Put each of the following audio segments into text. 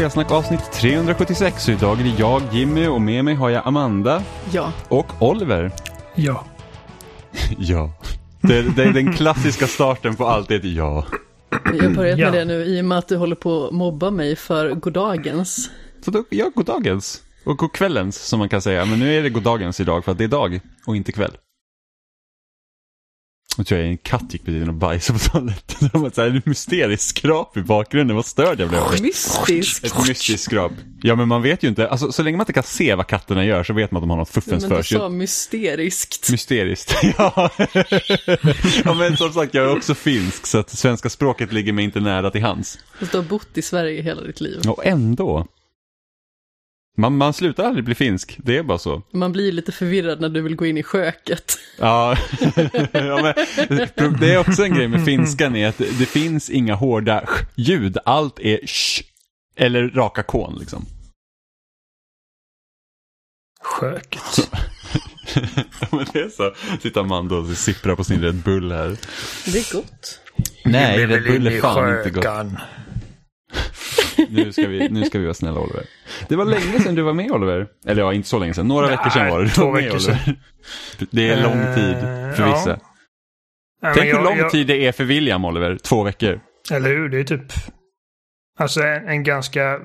Spelsnack avsnitt 376 och idag är det jag, Jimmy och med mig har jag Amanda Ja. och Oliver. Ja. Ja. Det, det är den klassiska starten på allt, det är ett ja. Vi har börjat Ja. med det nu i och med att du håller på att mobba mig för goddagens. Så då, ja, goddagens. Och godkvällens som man kan säga. Men nu är det goddagens idag för att det är dag och inte kväll. Jag tror jag en katt gick precis in och bajsade på toaletten. Det var ett mysteriskt skrap i bakgrunden. Vad störd jag blev. Mystiskt. Ett mystiskt skrap. Ja men man vet ju inte, alltså, så länge man inte kan se vad katterna gör så vet man att de har något fuffens Men för du sig. sa mysteriskt. Mysteriskt. ja. ja men som sagt jag är också finsk så att svenska språket ligger mig inte nära till hands. Fast du har bott i Sverige hela ditt liv. Och ändå. Man, man slutar aldrig bli finsk, det är bara så. Man blir lite förvirrad när du vill gå in i köket. Ja, ja men, det är också en grej med finskan är att det, finns inga hårda ljud, allt är sh eller raka kon liksom. Sköket. Ja, men det är så. Sitter Amanda och sipprar på sin Red Bull här. Det är gott. Nej, Red Bull är fan inte gott. Nu ska, vi, nu ska vi vara snälla Oliver. Det var länge sedan du var med Oliver. Eller ja, inte så länge sedan. Några Nej, veckor sedan var det. Två veckor Oliver. Det är lång tid för Eh, vissa. ja. Tänk men hur jag- lång jag- tid det är för William, Oliver. Två veckor. Eller hur? Det är typ... Alltså en, en ganska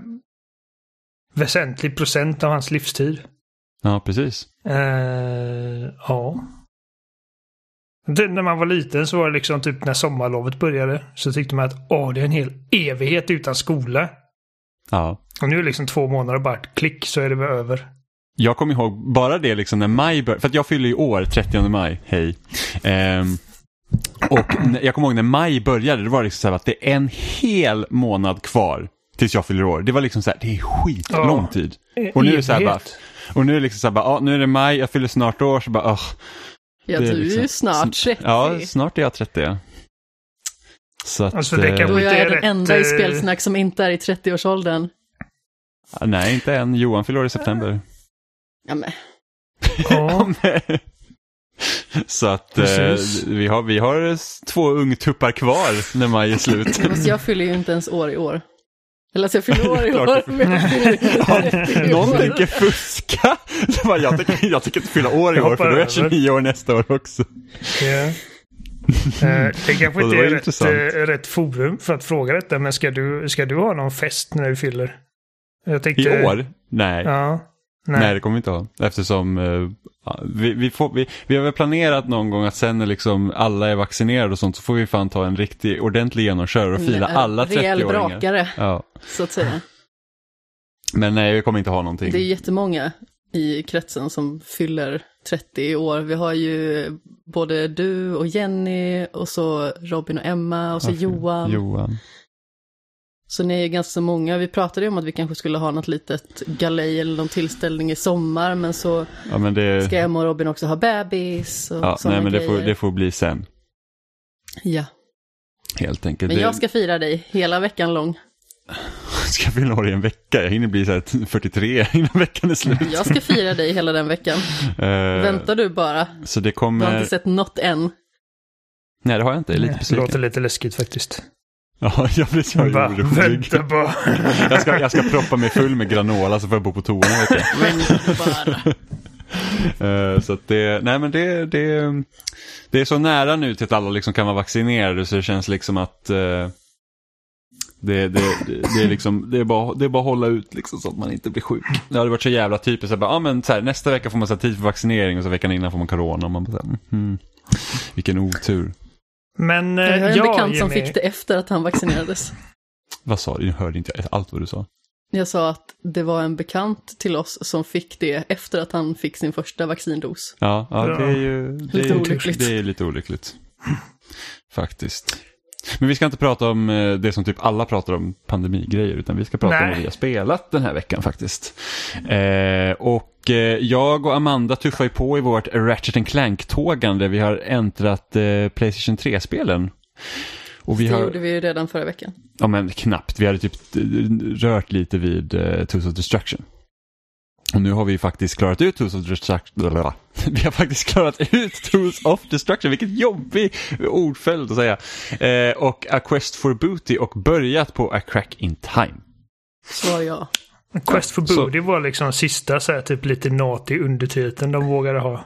väsentlig procent av hans livstid. Ja, precis. Eh, ja. Det, när man var liten så var det liksom typ när sommarlovet började så tyckte man att åh, det är en hel evighet utan skola. Ja. Och nu är det liksom två månader bara ett klick så är det väl över. Jag kommer ihåg bara det liksom när maj började, för att jag fyller ju år 30 maj, hej. Ehm, och jag kommer ihåg när maj började, det var liksom så här att det är en hel månad kvar tills jag fyller år. Det var liksom så här, det är skitlång Ja. tid. Och nu är det så här bara, och nu är det liksom så här bara, ja, nu är det maj, jag fyller snart år, så bara, ah, Ja, Det är du är liksom- ju snart 30. ja, snart är jag 30. Ja. Så att, Alltså, det kan eh, Då är jag Det är den enda i eh, spelsnack som inte är i 30-årsåldern. nej, inte än. Johan fyller i september. Ja, men. Ja. Så att eh, vi, har, vi har två ungtuppar kvar när maj är slut. Fast jag fyller ju inte ens år i år. Eller alltså jag fyller år i år, men jag fyller inte 30 i Någon tänker fuska. Det var, jag, tänker, jag tänker inte fylla år i år för då är jag hoppar över. 29 år nästa år också. Ja. Eh, det kanske det inte är rätt, intressant. eh, rätt forum för att fråga detta, men ska du, ska du ha någon fest när du fyller? Jag tänkte, I år? Nej. Ja. Nej. Nej. det kommer vi inte ha. Eftersom eh, ja, vi, vi, får, vi, vi har väl planerat någon gång att sen när liksom alla är vaccinerade och sånt så får vi fan ta en riktig ordentlig genomkör och fila En alla Rejäl 30-åringar. brakare, Ja. så att säga. Men nej, vi kommer inte ha någonting. Det är jättemånga i kretsen som fyller 30 i år. Vi har ju både du och Jenny och så Robin och Emma och så Ja, för- Johan. Johan. Så ni är ganska många. Vi pratade ju om att vi kanske skulle ha något litet galej eller någon tillställning i sommar. Men så Ja, men det, ska Emma och Robin också ha bebis och ja, nej, men det, får, det får bli sen. Ja, Helt enkelt. men jag ska fira dig hela veckan lång. ska fylla år i en vecka. Jag hinner bli så här 43 innan veckan är slut. Jag ska fira dig hela den veckan. Eh, Väntar du bara. Så det Du har kommer... inte sett något än. Nej, det har jag inte. Jag är lite Det besviken. låter lite läskigt faktiskt. Ja, jag blir så Bara, orolig. vänta bara. Jag ska, jag ska proppa mig full med granola så får jag bo på toan en vecka. Vänta bara. Eh, Så att det, nej men det, det, det är så nära nu till att alla liksom kan vara vaccinerade så det känns liksom att eh, det, det, det, det är liksom, det är, bara, det är bara att hålla ut liksom så att man inte blir sjuk. Det hade varit så jävla typiskt, så bara, ja, men så här, nästa vecka får man så här, tid för vaccinering och så veckan innan får man corona. Och man bara, mm, vilken otur. Men eh, Jag har en ja, bekant som Jimmy. fick det efter att han vaccinerades. Vad sa du? Jag hörde inte allt vad du sa. Jag sa att det var en bekant till oss som fick det efter att han fick sin första vaccindos. Ja, ja det är ju det Lite är, olyckligt. Det är lite olyckligt. Faktiskt. Men vi ska inte prata om eh, det som typ alla pratar om, pandemigrejer, utan vi ska prata om Nej. vad vi har spelat den här veckan faktiskt. Eh, och eh, jag och Amanda tuffar ju på i vårt Ratchet Clank-tågande. Vi har äntrat eh, Playstation 3-spelen. Och vi det har, gjorde vi ju redan förra veckan. ja men knappt, vi hade typ eh, rört lite vid uh, Tools of Destruction. Och nu har vi faktiskt klarat ut Tools of Destruction. Vi har faktiskt klarat ut Tools of Destruction. Vilket jobbig ordföljd att säga. Eh, och A Quest for Booty och börjat på A Crack in Time. Svar ja. Quest for så- Booty var liksom sista så här, typ lite naughty undertiteln de vågade ha.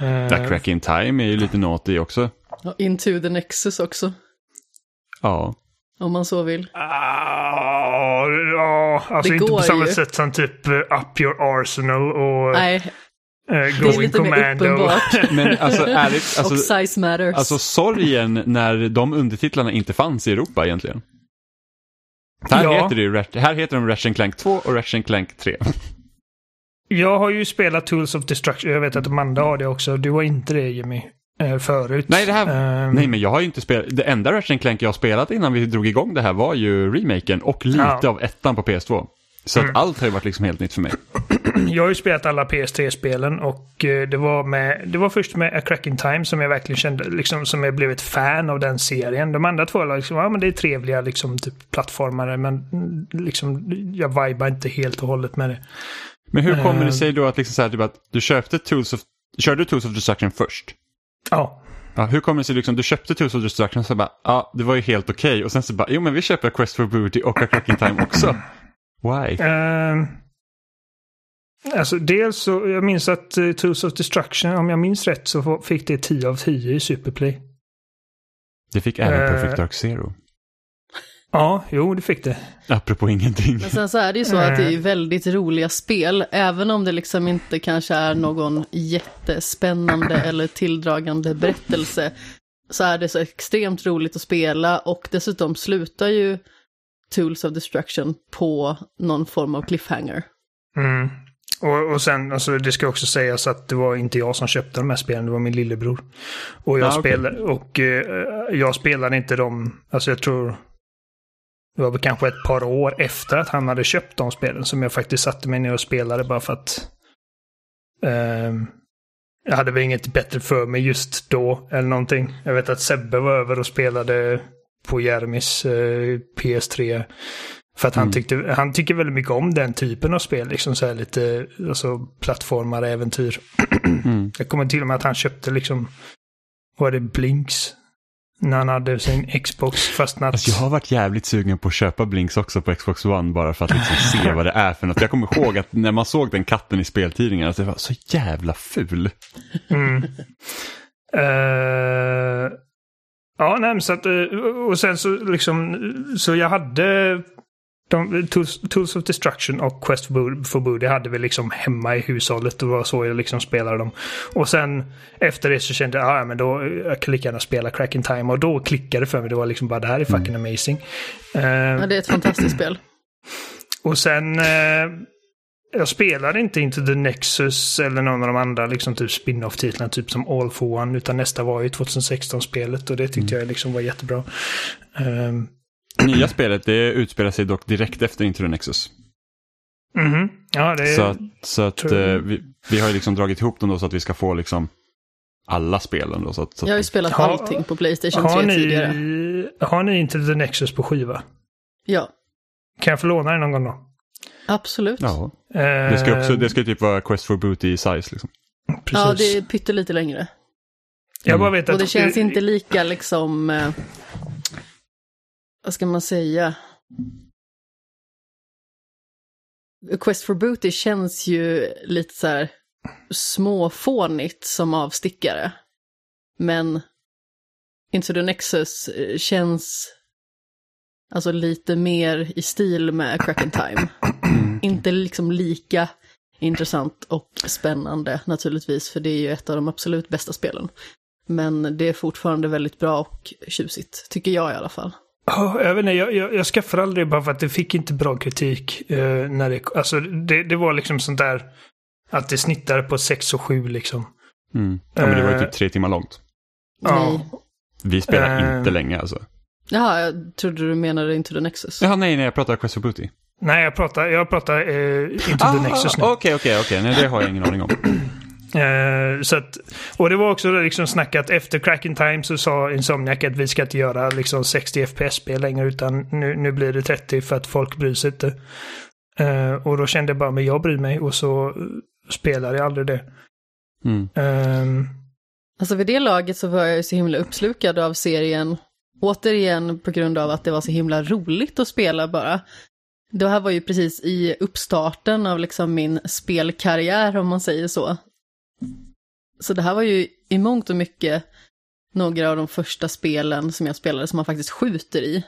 Eh, That Crack in Time är ju lite naughty också. Och Into the Nexus också, Ja. Om man så vill. Ah, ja, alltså Det inte på samma ju. sätt som typ eh, Up Your Arsenal och Nej, eh, det är Going lite mer Commando. uppenbart. Men alltså ärligt, och alltså, Size Matters. alltså sorgen när de undertitlarna inte fanns i Europa egentligen. Här Ja. heter det ju, här heter de Ratchet Clank 2 och Ratchet Clank 3. Jag har ju spelat Tools of Destruction. Jag vet att Amanda har det också. Du har inte det Jimmy. Eh, Förut. Nej, det här, Ehm, nej men jag har ju inte spelat, det enda Ratchet Clank jag har spelat innan vi drog igång det här var ju remaken och lite Ja. av ettan på PS2. Så Mm. att allt har ju varit liksom helt nytt för mig. Jag har ju spelat alla PS3-spelen och eh, det var, med, det var först med A Crack in Time som jag verkligen kände, liksom, som jag blev ett fan av den serien. De andra två var liksom, ja men det är trevliga liksom, typ, plattformare men mm, liksom, jag vibar inte helt och hållet med det. Men hur kommer det Ehm. sig då att, liksom så här, typ att du köpte Tools of, körde Tools of Destruction först? Ja, Ja, hur kommer det sig liksom, du köpte Tools of Destruction och så bara, ja det var ju helt okej och sen så bara, jo men vi köper Quest for Booty och A Crack in Time också. Why? Ehm, alltså dels så, jag minns att uh, Tools of Destruction, om jag minns rätt så fick det 10 av 10 i Superplay. Det fick även Eh. Perfect Dark Zero. Ja, jo det fick det. Apropå ingenting. Men sen så är det ju så att det är väldigt roliga spel, även om det liksom inte kanske är någon jättespännande eller tilldragande berättelse, så är det så extremt roligt att spela och dessutom slutar ju Tools of Destruction på någon form av cliffhanger. Mm. Och, och sen, alltså, det ska också sägas att det var inte jag som köpte de här spelen, det var min lillebror. Och jag, Ah, spelade, och, eh, jag spelade inte dem, alltså jag tror, det var väl kanske ett par år efter att han hade köpt de spelen som jag faktiskt satte mig ner och spelade bara för att ehm, jag hade väl inget bättre för mig just då eller någonting. Jag vet att Sebbe var över och spelade på Jermis eh, PS3 för att han, Mm. tyckte, han tycker väldigt mycket om den typen av spel. Liksom så här lite alltså, plattformar, äventyr. Mm. Jag kommer till och med att han köpte liksom, vad är det, Blinks? När han hade sin Xbox fastnat. Alltså jag har varit jävligt sugen på att köpa Blinks också på Xbox One bara för att liksom se vad det är för något. Jag kommer ihåg att när man såg den katten i speltidningarna, att det var så jävla ful. Mm. Eh, ja, nej, så att, eh, och sen så liksom, så jag hade de, Tools, Tools of Destruction och Quest for Booty, hade vi liksom hemma i hushållet. Det var så jag liksom spelade dem. Och sen efter det så kände jag, ja men då jag kan lika gärna spela Crack in Time. Och då klickade det för mig. Det var liksom bara, det här är fucking amazing. Eh, Ja, det är ett fantastiskt spel. och sen... Eh, jag spelade inte Into the Nexus eller någon av de andra liksom typ spin-off-titlarna, typ som All for One, utan nästa var ju 2016-spelet och det tyckte jag liksom var jättebra. Ehm, Nya spelet det utspelar sig dock direkt efter the Nexus. mhm. Ja, det Så att, så att eh, vi, vi har ju liksom dragit ihop dem då så att vi ska få liksom alla spelen då. Så att, så Jag har ju att, spelat Har- allting på Playstation har 3 tidigare. ni, har ni Into the Nexus på skiva? Ja, Kan jag få låna den någon gång då? absolut. ja, Ehm, det ska också, det ska typ vara Quest for Booty size liksom. Ja, precis. det är pyttelite längre. Jag bara vet Och att... det känns inte lika liksom, eh, vad ska man säga? Quest for Booty känns ju lite så här småfånigt som avstickare. Men Into the Nexus eh, känns alltså lite mer i stil med Crack Time. Inte liksom lika intressant och spännande naturligtvis, för det är ju ett av de absolut bästa spelen. Men det är fortfarande väldigt bra och tjusigt, tycker jag i alla fall. Ja, jag vet inte, jag, jag, jag skaffade aldrig bara för att det fick inte bra kritik. Eh, när det, alltså det, det var liksom sånt där att det snittade på 6 och 7 liksom. Mm. Ja, men det var ju Eh. typ tre timmar långt. Ja. Vi spelar Eh. inte länge alltså. Jaha, jag trodde du menade Into the Nexus. Jaha, nej, nej, jag pratar Quest for Booty. Nej, jag pratar, jag pratar eh, Into the Nexus nu. Okej, okej, okej. Nej, det har jag ingen aning om. Eh, så att, och det var också liksom snackat efter Crack in Time så sa Insomniac att vi ska inte göra liksom 60 FPS-spel längre utan nu, nu blir det 30 för att folk bryr sig inte. Eh, och då kände jag bara, men jag bryr mig och så eh, spelade jag aldrig det. Mm. Ehm, Alltså vid det laget så var jag ju så himla uppslukad av serien återigen på grund av att det var så himla roligt att spela bara. Det här var ju precis i uppstarten av liksom min spelkarriär om man säger så. Så det här var ju i mångt och mycket några av de första spelen som jag spelade som man faktiskt skjuter i.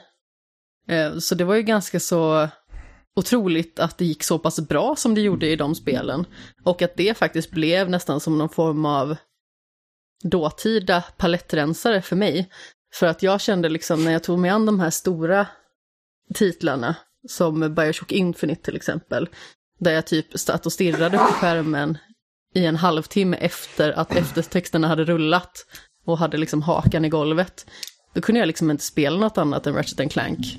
Eh, så det var ju ganska så otroligt att det gick så pass bra som det gjorde i de spelen. Och att det faktiskt blev nästan som någon form av dåtida palettrensare för mig. För att jag kände liksom när jag tog mig an de här stora titlarna, som Bioshock Infinite till exempel, där jag typ satt och stirrade på skärmen i en halvtimme efter att eftertexterna hade rullat och hade liksom hakan i golvet. Då kunde jag liksom inte spela något annat än Ratchet Clank.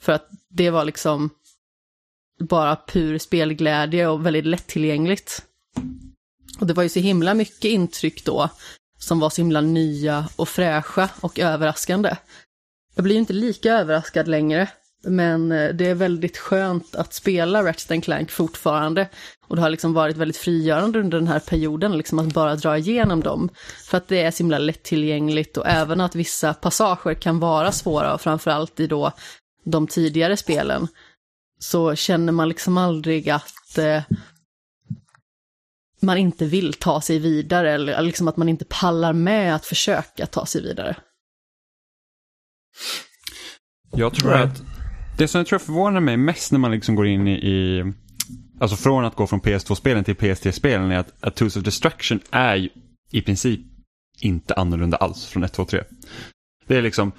För att det var liksom bara pur spelglädje och väldigt lättillgängligt. Och det var ju så himla mycket intryck då som var så himla nya och fräscha och överraskande. Jag blir ju inte lika överraskad längre, men eh, det är väldigt skönt att spela Ratchet Clank fortfarande. Och det har liksom varit väldigt frigörande under den här perioden, liksom att bara dra igenom dem. För att det är så himla lättillgängligt och även att vissa passager kan vara svåra, och framförallt i då de tidigare spelen, så känner man liksom aldrig att eh, man inte vill ta sig vidare, eller liksom att man inte pallar med att försöka ta sig vidare. Jag tror att det som jag tror förvånar mig mest när man liksom går in i, alltså från att gå från PS2-spelen till PS3-spelen är att, att Tools of Destruction är ju i princip inte annorlunda alls från 1, 2, 3. Det är liksom,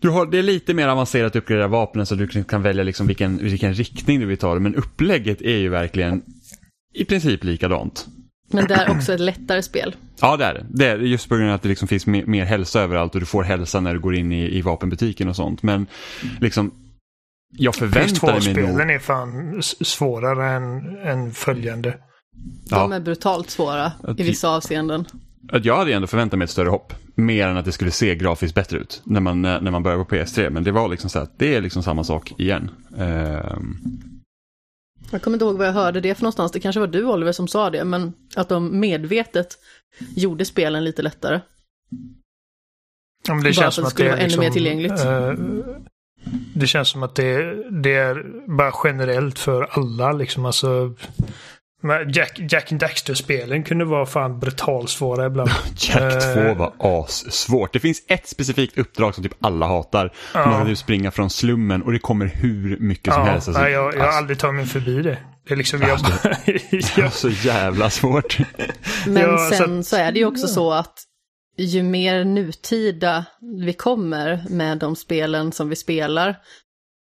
du har, det är lite mer avancerat att uppgradera vapnen så du kan välja liksom vilken, vilken riktning du vill ta det, men upplägget är ju verkligen i princip likadant. Men det är också ett lättare spel. Ja, det är det. det är just på grund av att det liksom finns mer, mer hälsa överallt och du får hälsa när du går in i, i vapenbutiken och sånt. Men liksom, jag förväntar mig nog... spelen är fan svårare än, än följande. De är brutalt svåra i vissa avseenden. Att jag hade ändå förväntat mig ett större hopp. Mer än att det skulle se grafiskt bättre ut när man, när man börjar på PS3. Men det var liksom så att det är liksom samma sak igen. Um... Jag kommer inte ihåg vad jag hörde det för någonstans. Det kanske var du Oliver som sa det. Men att de medvetet gjorde spelen lite lättare. Ja, men det känns som att det, är liksom, ännu mer tillgängligt. Äh, det känns som att det, det är bara generellt för alla liksom. Alltså, Jack, Jack and Daxter-spelen kunde vara fan brutalsvåra ibland. Jack 2 uh, var as-svårt. Det finns ett specifikt uppdrag som typ alla hatar. Uh. Man kan springa från slummen och det kommer hur mycket som helst. Alltså, jag, jag har aldrig tagit mig förbi det. Det är liksom jag bara... det var så jävla svårt. Men ja, sen så... så är det ju också så att ju mer nutida vi kommer med de spelen som vi spelar,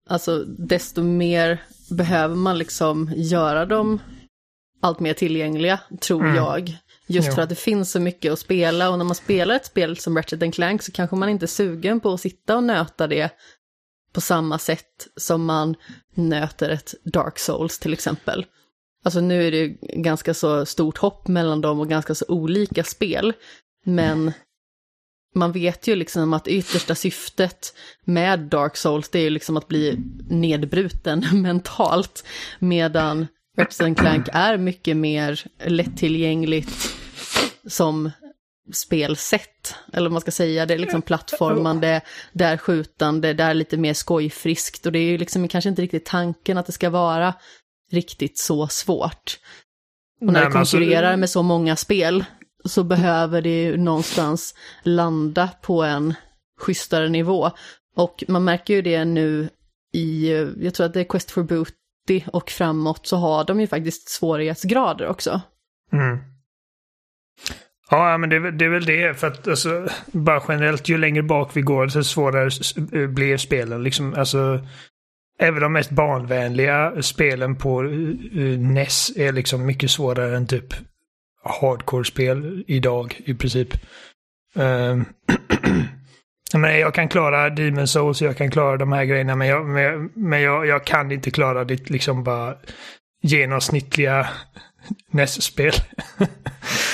alltså desto mer behöver man liksom göra dem allt mer tillgängliga, tror mm. jag. Just jo. för att det finns så mycket att spela och när man spelar ett spel som Ratchet Clank så kanske man inte är sugen på att sitta och nöta det på samma sätt som man nöter ett Dark Souls till exempel. Alltså nu är det ganska så stort hopp mellan dem och ganska så olika spel. Men man vet ju liksom att yttersta syftet med Dark Souls det är ju liksom att bli nedbruten mentalt. Medan Ratchet Clank är mycket mer lättillgängligt som spelsätt. Eller vad man ska säga, det är liksom plattformande, det är skjutande, det är lite mer skojfriskt och det är ju liksom kanske inte riktigt tanken att det ska vara riktigt så svårt. Och när Nej, det alltså, konkurrerar alltså... med så många spel så behöver det ju någonstans landa på en schysstare nivå. Och man märker ju det nu i, jag tror att det är Quest for Booty och framåt så har de ju faktiskt svårighetsgrader också. Mm. Ja, men det, det, är väl det. För att alltså, bara generellt, ju längre bak vi går, desto svårare blir spelen. Liksom, alltså, även de mest barnvänliga spelen på eh, eh, uh, NES är liksom mycket svårare än typ hardcore-spel idag i princip. Uh, men jag kan klara Demon Souls, jag kan klara de här grejerna, men jag, men, men jag, jag kan inte klara det liksom bara genomsnittliga NES-spel.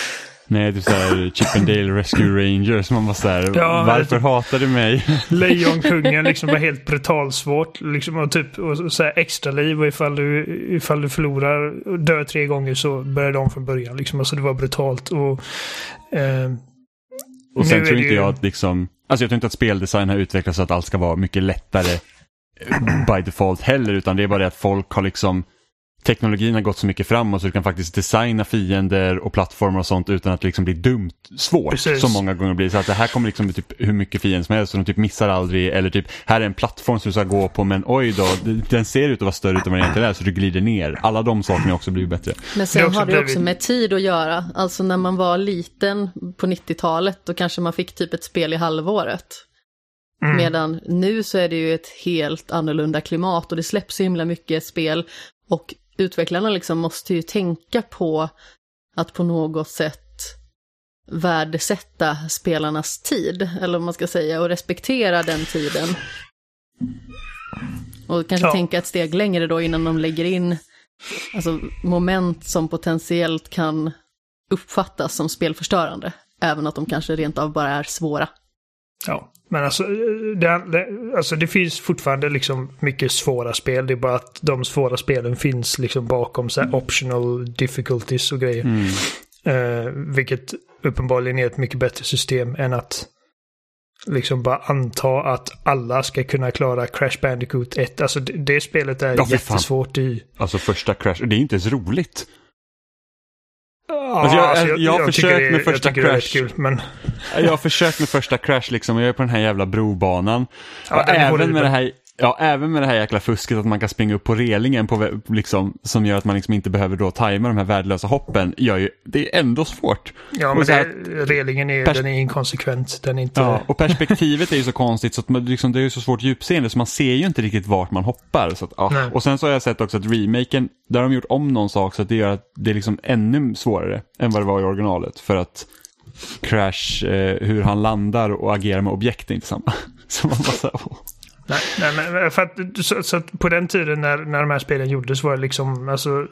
Nej, det är såhär Chippendale Rescue Rangers. Man bara såhär, ja, varför typ, hatar du mig? Lejonkungen liksom var helt brutalsvårt. Liksom, och typ och så här extra liv och ifall du, ifall du förlorar och dör tre gånger så börjar de från början. Liksom. Alltså det var brutalt. Och, eh, och sen tror inte ju... jag att liksom Alltså jag tror inte att speldesign har utvecklats så att allt ska vara mycket lättare by default heller, utan det är bara det att folk har liksom teknologin har gått så mycket framåt så du kan faktiskt designa fiender och plattformar och sånt utan att det liksom bli dumt svårt. Precis. Som många gånger blir. Så att det här kommer liksom bli typ hur mycket fiender som helst och de typ missar aldrig. Eller typ, här är en plattform som du ska gå på men oj då, den ser ut att vara större än vad den egentligen är så du glider ner. Alla de sakerna har också blivit bättre. Men sen har det också med tid att göra. Alltså när man var liten på 90-talet då kanske man fick typ ett spel i halvåret. Mm. Medan nu så är det ju ett helt annorlunda klimat och det släpps så himla mycket spel. Och utvecklarna liksom måste ju tänka på att på något sätt värdesätta spelarnas tid, eller vad man ska säga, och respektera den tiden. Och kanske Ja. tänka ett steg längre då innan de lägger in alltså, moment som potentiellt kan uppfattas som spelförstörande. Även att de kanske rent av bara är svåra. Ja, men alltså det, det, alltså det finns fortfarande liksom mycket svåra spel. Det är bara att de svåra spelen finns liksom bakom så här optional difficulties och grejer. Mm. Eh, vilket uppenbarligen är ett mycket bättre system än att liksom bara anta att alla ska kunna klara Crash Bandicoot 1. Alltså det, det spelet är Ja, för fan. jättesvårt i... Alltså första Crash, det är inte ens roligt. Ja, Alltså, jag- jag har försökt med första jag Crash. Kul, men Jag har försökt med första Crash liksom, jag är på den här jävla brobanan. Ja, och även med, det här, ja, även med det här jäkla fusket att man kan springa upp på relingen på, liksom, som gör att man liksom inte behöver då tajma de här värdelösa hoppen, gör ju, det är ändå svårt. ja, men här- relingen är, den är inkonsekvent. Den är inte... Ja, och perspektivet är ju så konstigt så att man, liksom, det är ju så svårt djupseende så man ser ju inte riktigt vart man hoppar. Så att, ja. Och sen så har jag sett också att remaken, där har de gjort om någon sak så att det gör att det är liksom ännu svårare än vad det var i originalet. För att Crash, eh, hur han landar och agerar med objekt är inte samma. Så man bara så här, åh. Nej, nej, men för att, så, så att på den tiden när, när de här spelen gjordes var det liksom, alltså,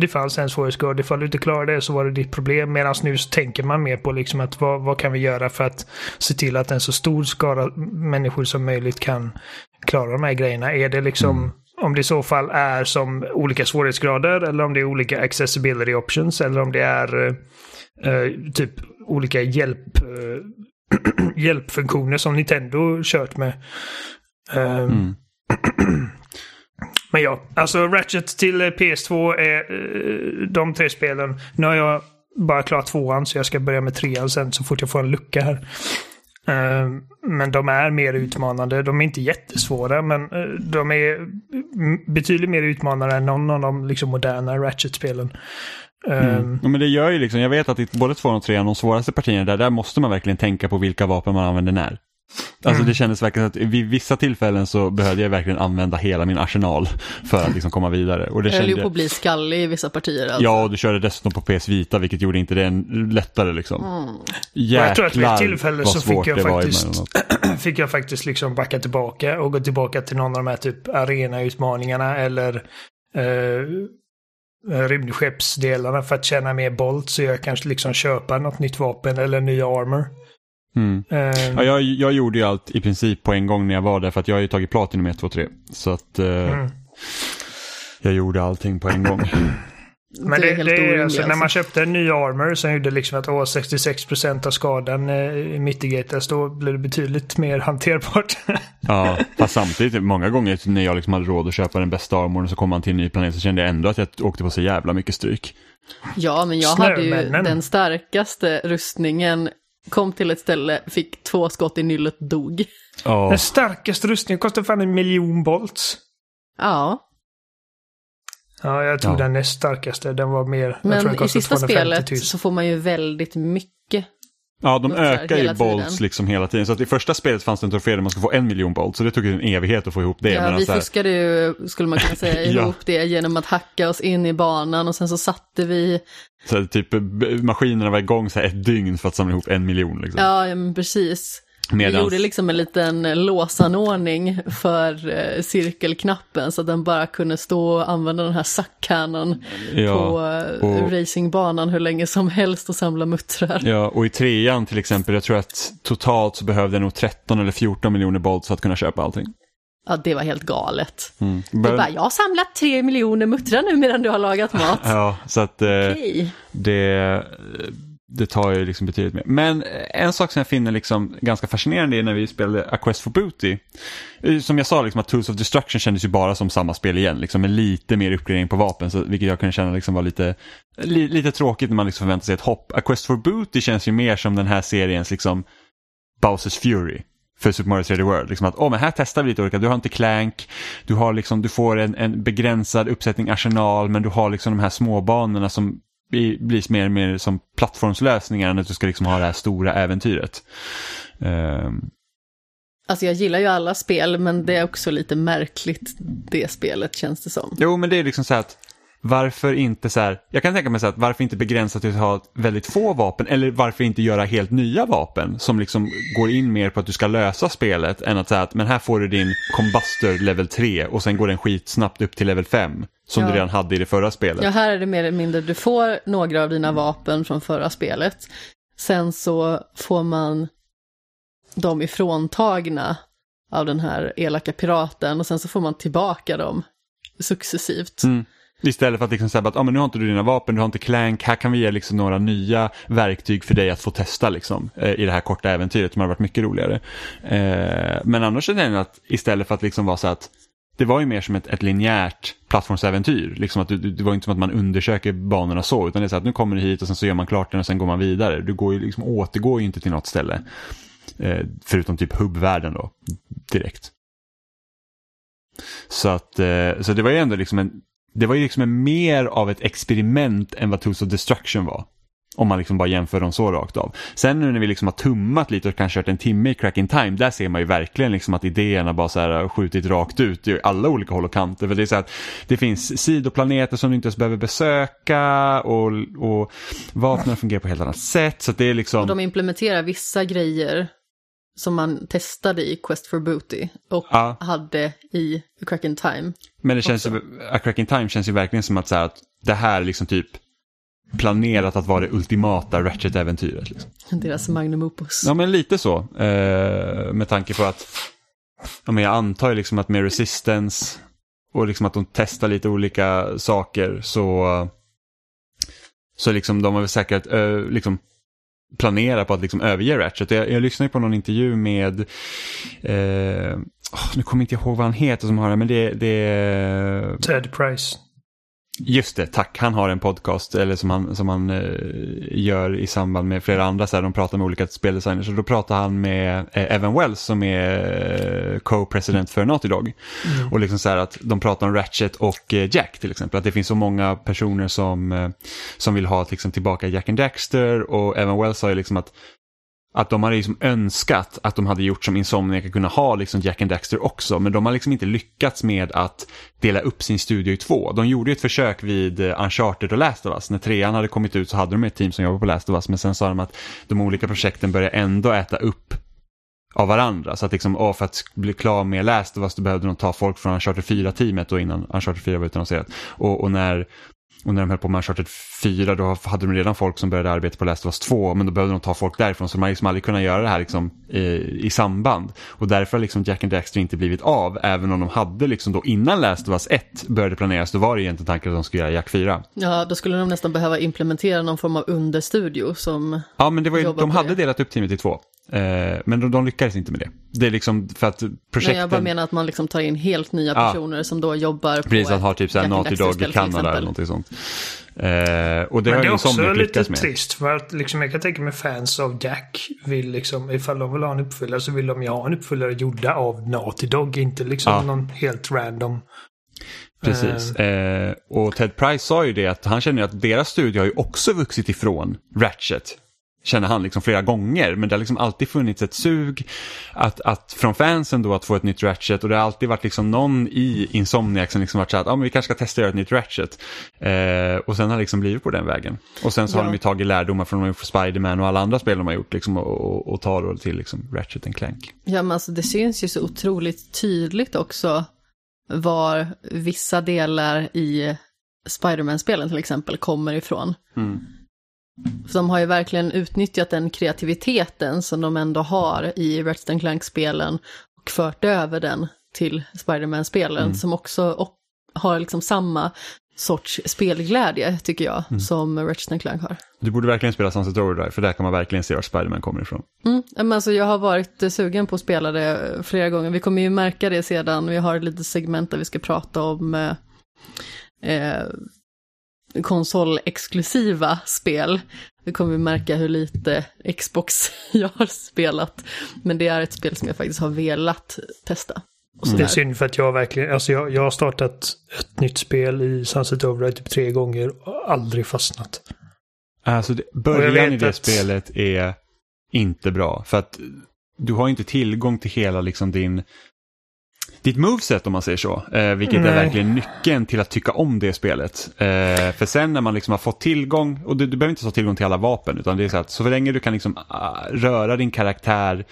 det fanns en svårighetsgrad. Ifall du inte klarade det så var det ditt problem. Medan nu så tänker man mer på liksom att vad, vad kan vi göra för att se till att en så stor skara människor som möjligt kan klara de här grejerna. Är det liksom, om det i så fall är som olika svårighetsgrader eller om det är olika accessibility options eller om det är eh, eh, typ olika hjälp, eh, hjälpfunktioner som Nintendo kört med. Ehm, Mm. Men ja, alltså Ratchet till eh, PS2 är eh, de tre spelen. Nu har jag bara klarat tvåan så jag ska börja med trean sen så fort jag får en lucka här. Ehm, Men de är mer utmanande. De är inte jättesvåra men eh, de är mm, betydligt mer utmanande än någon av de liksom, moderna Ratchet-spelen. Ehm, Mm. Ja, men det gör ju liksom, jag vet att i både tvåan och trean, de svåraste partierna där, där måste man verkligen tänka på vilka vapen man använder när. Alltså Mm. det kändes verkligen att vid vissa tillfällen så behövde jag verkligen använda hela min arsenal för att liksom komma vidare. Och det Jag höll kände ju på att bli skallig i vissa partier. Alltså. Ja, och du körde dessutom på PS Vita vilket gjorde inte det en lättare liksom. Mm. Jäklar jag tror att vid ett tillfälle så fick jag faktiskt- fick jag faktiskt liksom backa tillbaka och gå tillbaka till någon av de här typ arenautmaningarna eller eh, rymdskeppsdelarna för att tjäna mer bolt så jag kanske liksom köpa något nytt vapen eller ny armor. Mm. Eh, Ja, jag, jag gjorde ju allt i princip på en gång när jag var där för att jag har ju tagit Platinum 1, 2, 3. Så att eh, mm. jag gjorde allting på en gång. Men det det, är det är orimligt. alltså, när man alltså. köpte en ny armor som gjorde liksom att åh, 66% av skadan eh, mitigatas, då blir det betydligt mer hanterbart. Ja, fast samtidigt många gånger när jag liksom hade råd att köpa den bästa armorn så kom man till en ny planet så kände jag ändå att jag åkte på så jävla mycket stryk. Ja, men jag hade ju Snömännen. den starkaste rustningen, kom till ett ställe, fick två skott i nyllet, dog. Ja, Den starkaste rustningen kostar fan en miljon bolts. Ja, Ja, jag tog Ja. den näst starkaste. Den var mer... jag tror den men i sista 250 spelet 000. så får man ju väldigt mycket. Ja de Så här, ökar ju bolts tiden. liksom hela tiden. Så att i första spelet fanns det en trofé där man skulle få en miljon bolts. Så det tog en evighet att få ihop det. Ja, vi här- fuskade ju, skulle man kunna säga, Ja. ihop det genom att hacka oss in i banan och sen så satte vi, så här, typ, maskinerna var igång så här ett dygn för att samla ihop en miljon. Liksom. ja ja, men precis. Vi Medans- gjorde liksom en liten låsanordning för eh, cirkelknappen så att den bara kunde stå och använda den här suckcannon Ja, på eh, och- racingbanan hur länge som helst och samla muttrar. Ja, och i trean till exempel, jag tror att totalt så behövde jag nog 13 eller 14 miljoner bolts för att kunna köpa allting. Ja, det var helt galet. Mm. Bör- bara, jag har samlat tre miljoner muttrar nu medan du har lagat mat. Ja, så att eh, Okej. det, det tar ju liksom betydligt mer. Men eh, en sak som jag finner liksom ganska fascinerande är när vi spelade A Quest for Booty. Som jag sa, liksom att Tools of Destruction kändes ju bara som samma spel igen, liksom med lite mer uppgradering på vapen, så, vilket jag kunde känna liksom var lite, li, lite tråkigt när man liksom förväntar sig ett hopp. A Quest for Booty känns ju mer som den här seriens liksom Bowsers Fury för Super Mario 3D World. Liksom att, oh, men här testar vi lite olika, du har inte Clank, du, har liksom, du får en, en begränsad uppsättning arsenal men du har liksom de här småbanorna som blir, blir mer och mer som plattformslösningar än att du ska liksom ha det här stora äventyret. Um, Alltså jag gillar ju alla spel, men det är också lite märkligt det spelet känns det som. jo men det är liksom så här att varför inte så här, jag kan tänka mig så här att varför inte begränsa till att ha väldigt få vapen eller varför inte göra helt nya vapen som liksom går in mer på att du ska lösa spelet än att säga att men här får du din Combustor level 3 och sen går den skitsnabbt upp till level 5 som Ja. du redan hade i det förra spelet. Ja, här är det mer eller mindre, du får några av dina vapen från förra spelet. Sen så får man dem ifråntagna av den här elaka piraten och sen så får man tillbaka dem successivt. Mm. Istället för att liksom säga att ah, men nu har inte du dina vapen, du har inte clank, här kan vi ge liksom några nya verktyg för dig att få testa liksom, eh, i det här korta äventyret som har varit mycket roligare. Eh, men annars känner jag att istället för att liksom vara så att det var ju mer som ett, ett linjärt plattformsäventyr. Liksom att du, du- det var inte som att man undersöker banorna så, utan det är så att nu kommer du hit och sen så gör man klart den och sen går man vidare. Du går ju liksom, återgår ju inte till något ställe. Eh, förutom typ hubbvärlden då, direkt. Så att, eh, så det var ju ändå liksom en, det var ju liksom mer av ett experiment än vad Tools of Destruction var. Om man liksom bara jämför dem så rakt av. Sen nu när vi liksom har tummat lite och kanske kört en timme i Crack in Time, där ser man ju verkligen liksom att idéerna bara så här har skjutit rakt ut i alla olika håll och kanter. För det är så att det finns sidoplaneter som du inte ens behöver besöka och, och vapnen fungerar på ett helt annat sätt. Så att det är liksom... Och de implementerar vissa grejer som man testade i Quest for Booty och Ja. hade i Crack in Time. Men det känns ju, A Crack in Time känns ju verkligen som att, så här, att det här är liksom typ planerat att vara det ultimata Ratchet-äventyret. Liksom. Deras magnum opus. Ja men lite så. Eh, med tanke på att ja, men jag antar ju liksom att med Resistance och liksom att de testar lite olika saker så så liksom de har väl säkert eh, liksom planera på att liksom överge Ratchet. Jag, jag lyssnade på någon intervju med eh, oh, nu kommer inte jag ihåg vad han heter som har det, men det, det är Ted Price. Just det, tack. Han har en podcast eller som han, som han eh, gör i samband med flera andra. Så här, de pratar med olika speldesigners. Och då pratar han med eh, Evan Wells som är eh, co-president för Naughty Dog. Och liksom så här att de pratar om Ratchet och eh, Jack till exempel. Att det finns så många personer som, eh, som vill ha liksom, tillbaka Jack and Daxter. Och Evan Wells sa ju liksom att att de hade liksom önskat att de hade gjort som Insomniac kunna ha liksom Jack and Daxter också, men de har liksom inte lyckats med att dela upp sin studio i två. De gjorde ju ett försök vid eh, Uncharted och Last of Us. När trean hade kommit ut så hade de ett team som jobbade på Last of Us, men sen sa de att de olika projekten börjar ändå äta upp av varandra. Så att liksom, åh, för att bli klar med Last of Us då behövde de ta folk från Uncharted 4-teamet då innan Uncharted 4 var utannonserat. Och, och när och när de höll på med Uncharted 4 då hade de redan folk som började arbeta på Last of Us 2 men då behövde de ta folk därifrån så de hade liksom aldrig kunnat göra det här liksom, i, i samband. Och därför har liksom Jack and Daxter inte blivit av även om de hade liksom då innan Last of Us 1 började planeras då var det egentligen tanken att de skulle göra Jack 4. Ja, då skulle de nästan behöva implementera någon form av understudio som... Ja men det var ju, de hade det. delat upp teamet i två. Eh, men de, de lyckades inte med det. Det är liksom för att Nej, projekten... jag bara menar att man liksom tar in helt nya Ja. personer som då jobbar på Precis, att ha typ såhär Naughty Dog i Kanada eller någonting sånt. Eh, och det Men har det är ju också lite lyckats med. trist för att liksom, jag kan tänka mig fans av Jack vill liksom, ifall de vill ha en uppföljare så vill de ju ha en uppföljare gjorda av Naughty Dog, inte liksom Ja. någon helt random. Precis. Eh, och Ted Price sa ju det att han känner ju att deras studio har ju också vuxit ifrån Ratchet. Känner han liksom flera gånger, men det har liksom alltid funnits ett sug att, att från fansen då att få ett nytt Ratchet och det har alltid varit liksom någon i Insomniac som liksom varit så här att ah, men vi kanske ska testa att göra ett nytt Ratchet. Eh, och sen har det liksom blivit på den vägen. Och sen så har Ja. de ju tagit lärdomar från de har gjort Spider-Man och alla andra spel de har gjort liksom, och, och, och tar då till liksom Ratchet and Clank. Ja, men alltså det syns ju så otroligt tydligt också var vissa delar i Spiderman-spelen till exempel kommer ifrån. Mm. De har ju verkligen utnyttjat den kreativiteten som de ändå har i Ratchet Clank-spelen och fört över den till Spiderman-spelen som också har liksom samma sorts spelglädje, tycker jag, Mm. som Ratchet Clank har. Du borde verkligen spela Sunset Overdrive, för där kan man verkligen se var Spiderman kommer ifrån. Mm, men alltså jag har varit sugen på att spela det flera gånger. Vi kommer ju märka det sedan. Vi har ett litet segment där vi ska prata om eh, eh, konsolexklusiva spel. Vi kommer märka hur lite Xbox jag har spelat. Men det är ett spel som jag faktiskt har velat testa. Och Det är synd för att jag verkligen, alltså jag, jag har startat ett nytt spel i Sunset Overdrive typ tre gånger och aldrig fastnat. Alltså, det, början i det att- spelet är inte bra. För att du har inte tillgång till hela liksom din ditt moveset om man säger så. Eh, vilket är Nej. verkligen nyckeln till att tycka om det spelet. Eh, för sen när man liksom har fått tillgång, och du, du behöver inte ha tillgång till alla vapen, utan det är så att så länge du kan liksom, ah, röra din karaktär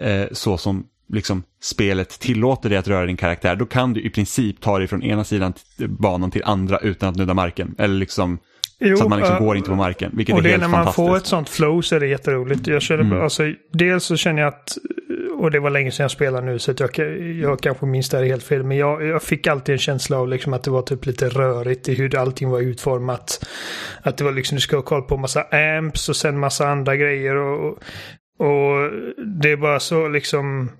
eh, så som liksom, spelet tillåter dig att röra din karaktär, då kan du i princip ta dig från ena sidan banan till andra utan att nudda marken. Eller liksom, Jo, så att man liksom äh, går inte på marken, vilket Och är det helt när man får ett sånt flow så är det jätteroligt. Jag körde, Mm. alltså, dels så känner jag att, och det var länge sedan jag spelade nu så att jag, jag kanske minns det här helt fel, men jag, jag fick alltid en känsla av liksom att det var typ lite rörigt i hur allting var utformat. Att det var liksom, du ska ha koll på massa amps och sen massa andra grejer och, och det är bara så liksom,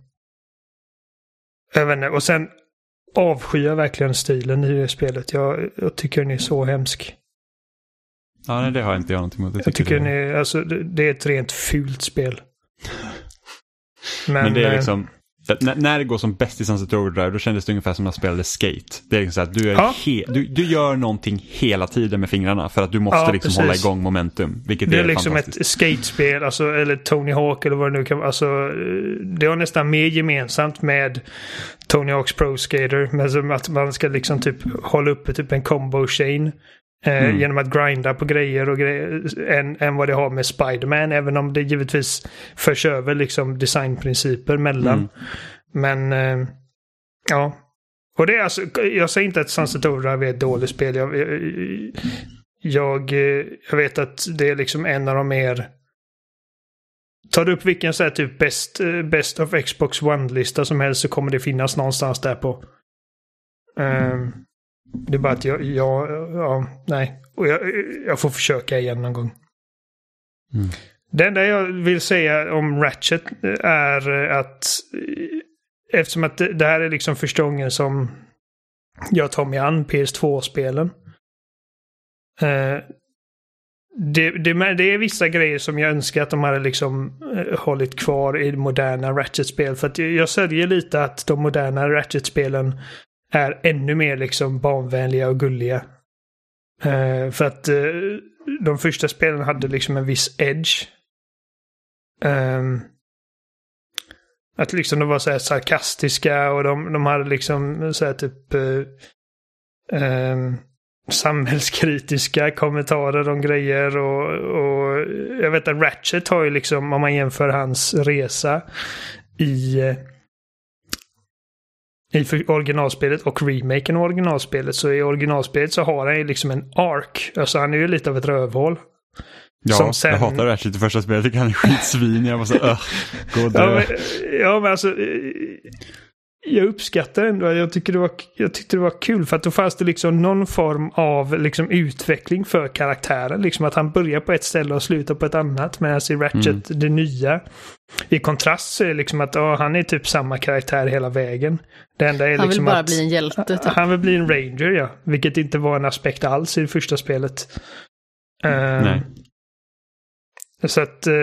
jag vet inte, och sen avskyr jag verkligen stilen i det spelet. Jag, jag tycker den är så hemsk. Ja, nej, det har inte jag någonting emot. Jag tycker det. den är, alltså, det det är ett rent fult spel. Men, Men det är eh, liksom, när, det går som bäst i Sunset Overdrive då kändes det ungefär som när jag spelade Skate. Det är liksom så att du, är Ja. du, du gör någonting hela tiden med fingrarna för att du måste Ja, liksom precis. hålla igång momentum. Vilket det är, är liksom ett skatespel, alltså, eller Tony Hawk eller vad det nu kan vara. Alltså, det har nästan mer gemensamt med Tony Hawks Pro Skater. Men att man ska liksom typ hålla uppe typ en combo chain. Eh, Mm. Genom att grinda på grejer och grejer än, än vad det har med Spiderman. Även om det givetvis förs över liksom designprinciper mellan. Mm. Men eh, ja. Och det är alltså, jag säger inte att Overdrive är ett dåligt spel. Jag, jag, jag, eh, jag vet att det är liksom en av de mer... Tar du upp vilken så här typ best, eh, best of Xbox One-lista som helst så kommer det finnas någonstans där på. Ehm, det är bara att jag, jag ja, nej. Och jag, jag får försöka igen någon gång. Mm. Det enda jag vill säga om Ratchet är att eftersom att det, här är liksom första gången som jag tar mig an PS2-spelen. Eh, det, det, det är vissa grejer som jag önskar att de hade liksom eh, hållit kvar i moderna Ratchet-spel. För att jag, jag sörjer lite att de moderna Ratchet-spelen är ännu mer liksom barnvänliga och gulliga. Eh, för att eh, de första spelen hade liksom en viss edge. Ehm, att liksom de var så här sarkastiska och de, de hade liksom så här typ eh, ehm, samhällskritiska kommentarer om grejer och, och jag vet att Ratchet har ju liksom, om man jämför hans resa i eh, i för- originalspelet och remaken av originalspelet så i originalspelet så har han ju liksom en ark. Alltså han är ju lite av ett rövhål. Ja, som sen- jag hatar Ratchet i första spelet. Jag tycker han är skitsvin. Jag var så öh, gå och dö. Ja men, ja, men alltså. Jag uppskattar ändå, jag, tycker det var, jag tyckte det var kul för att då fanns det liksom någon form av liksom utveckling för karaktären. Liksom att han börjar på ett ställe och slutar på ett annat. Medan i Ratchet, det nya, i kontrast så är det liksom att ja, han är typ samma karaktär hela vägen. Det enda är Han vill liksom bara att, bli en hjälte typ. Han vill bli en ranger ja. Vilket inte var en aspekt alls i det första spelet. Eh, Nej. Så att... eh,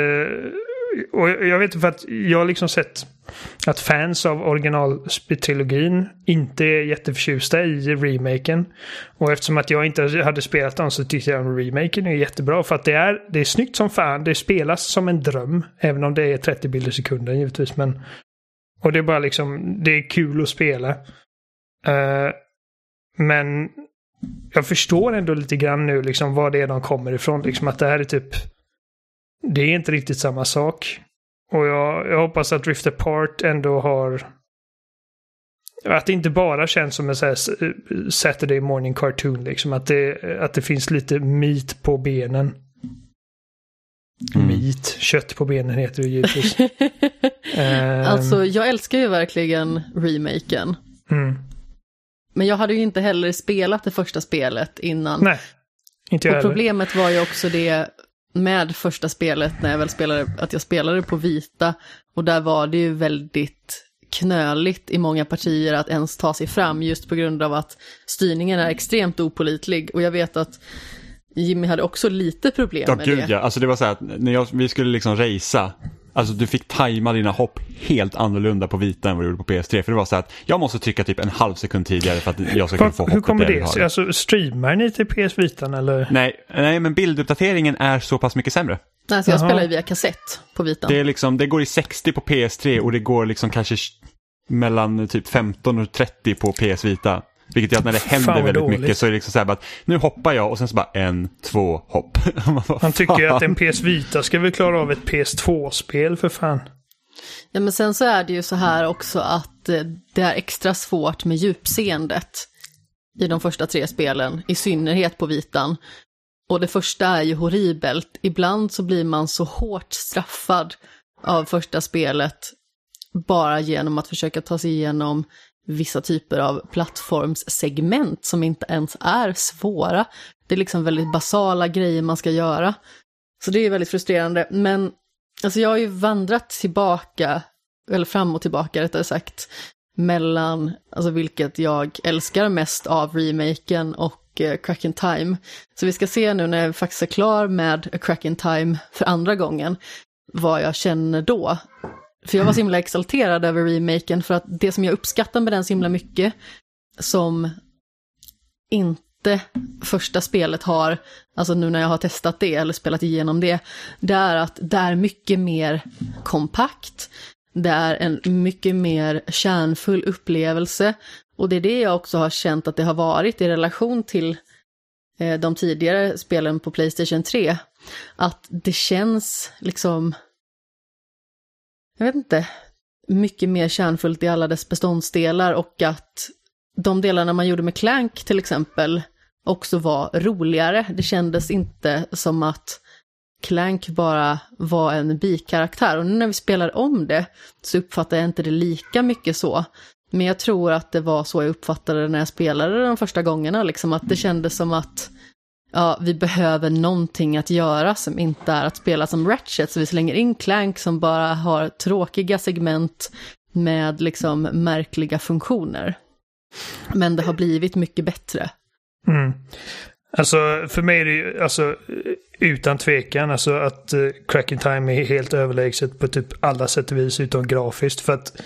och jag vet inte för att jag har liksom sett att fans av originaltrilogin inte är jätteförtjusta i remaken. Och eftersom att jag inte hade spelat dem så tyckte jag att remaken är jättebra. För att det är, det är snyggt som fan. Det spelas som en dröm. Även om det är 30 bilder i sekunden givetvis. Men, och det är bara liksom, det är kul att spela. Uh, men jag förstår ändå lite grann nu liksom vad det är de kommer ifrån. Liksom att det här är typ... Det är inte riktigt samma sak. Och jag, jag hoppas att Rift Apart ändå har... Att det inte bara känns som en så här Saturday morning cartoon liksom. Att det, att det finns lite meat på benen. Mm. Meat, kött på benen heter det givetvis. Ehm, Alltså, jag älskar ju verkligen remaken. mm. Men jag hade ju inte heller spelat det första spelet innan. Nej, inte jag Och heller. problemet var ju också det med första spelet när jag väl spelade, att jag spelade på vita. Och där var det ju väldigt knöligt i många partier att ens ta sig fram just på grund av att styrningen är extremt opolitlig. Och jag vet att Jimmy hade också lite problem Ja, med gud det. ja. Alltså det var så här att när jag, vi skulle liksom racea, alltså du fick tajma dina hopp helt annorlunda på vita än vad du gjorde på PS3. För det var så att jag måste trycka typ en halv sekund tidigare för att jag ska kunna få Hur hoppet kommer där jag det sig? Alltså, streamar ni till PS Vitan eller? Nej, nej, men bilduppdateringen är så pass mycket sämre. Nej, så jag Jaha. spelar ju via kassett på vitan. Det, är liksom, det går i 60 på PS3 och det går liksom kanske mellan typ 15 och 30 på PS Vita. Vilket gör att när det händer väldigt dåligt. mycket så är det liksom så här att nu hoppar jag och sen så bara en, två, hopp. Man bara, Han tycker ju att en PS Vita ska väl klara av ett PS2-spel för fan. Ja, men sen så är det ju så här också att eh, det är extra svårt med djupseendet i de första tre spelen, i synnerhet på vitan. Och det första är ju horribelt. Ibland så blir man så hårt straffad av första spelet bara genom att försöka ta sig igenom vissa typer av plattformssegment som inte ens är svåra. Det är liksom väldigt basala grejer man ska göra. Så det är väldigt frustrerande. Men alltså jag har ju vandrat tillbaka, eller fram och tillbaka rättare sagt, mellan, alltså vilket jag älskar mest av remaken och eh, Crack in Time. Så vi ska se nu när jag faktiskt är klar med A Crack in Time för andra gången, vad jag känner då. För jag var så himla exalterad över remaken för att det som jag uppskattar med den så himla mycket, som inte första spelet har, alltså nu när jag har testat det eller spelat igenom det, det är att det är mycket mer kompakt, det är en mycket mer kärnfull upplevelse och det är det jag också har känt att det har varit i relation till eh, de tidigare spelen på Playstation 3. Att det känns liksom, jag vet inte, mycket mer kärnfullt i alla dess beståndsdelar och att de delarna man gjorde med Clank till exempel också var roligare. Det kändes inte som att Clank bara var en bikaraktär. Och nu när vi spelar om det så uppfattar jag inte det lika mycket så. Men jag tror att det var så jag uppfattade det när jag spelade de första gångerna, liksom att det kändes som att ja, vi behöver någonting att göra som inte är att spela som Ratchet, så vi slänger in Clank som bara har tråkiga segment med liksom märkliga funktioner. Men det har blivit mycket bättre. Mm. Alltså för mig är det ju, alltså utan tvekan, alltså att uh, Crack in Time är helt överlägset på typ alla sätt och vis utom grafiskt. För att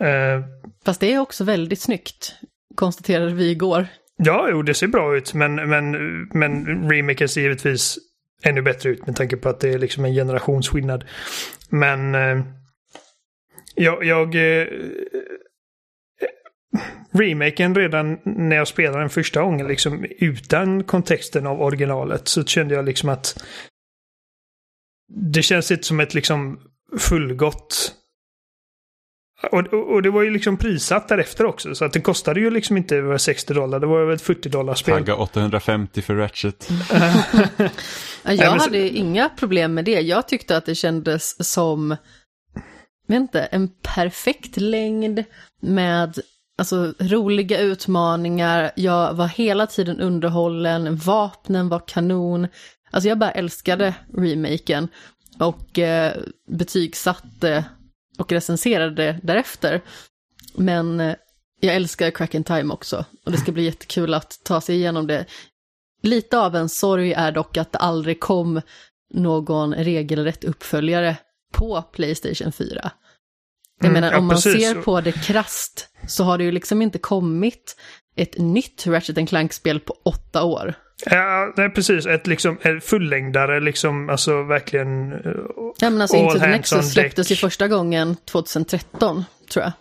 eh, Fast det är också väldigt snyggt, konstaterade vi igår. Ja, jo, det ser bra ut, men, men, men remaken ser givetvis ännu bättre ut med tanke på att det är liksom en generationsskillnad. Men eh, jag... jag eh, remaken redan när jag spelade den första gången, liksom utan kontexten av originalet, så kände jag liksom att det känns inte som ett liksom fullgott och, och, och det var ju liksom prissatt därefter också. Så att det kostade ju liksom inte över 60 dollar. Det var väl ett 40 dollar spel. Tagga 850 för Ratchet. Jag hade inga problem med det. Jag tyckte att det kändes som, inte, en perfekt längd med alltså, roliga utmaningar. Jag var hela tiden underhållen, vapnen var kanon. Alltså jag bara älskade remaken och eh, betygsatte och recenserade därefter. Men eh, jag älskar Crack in Time också och det ska bli jättekul att ta sig igenom det. Lite av en sorg är dock att det aldrig kom någon regelrätt uppföljare på Playstation 4. Jag Mm, menar, ja, om man precis. ser på det krasst så har det ju liksom inte kommit ett nytt Ratchet Clank-spel på åtta år. Ja, nej, precis. Ett liksom ett fullängdare, liksom, alltså verkligen. Ja, men alltså All Into the Nexus släpptes ju första gången 2013, tror jag.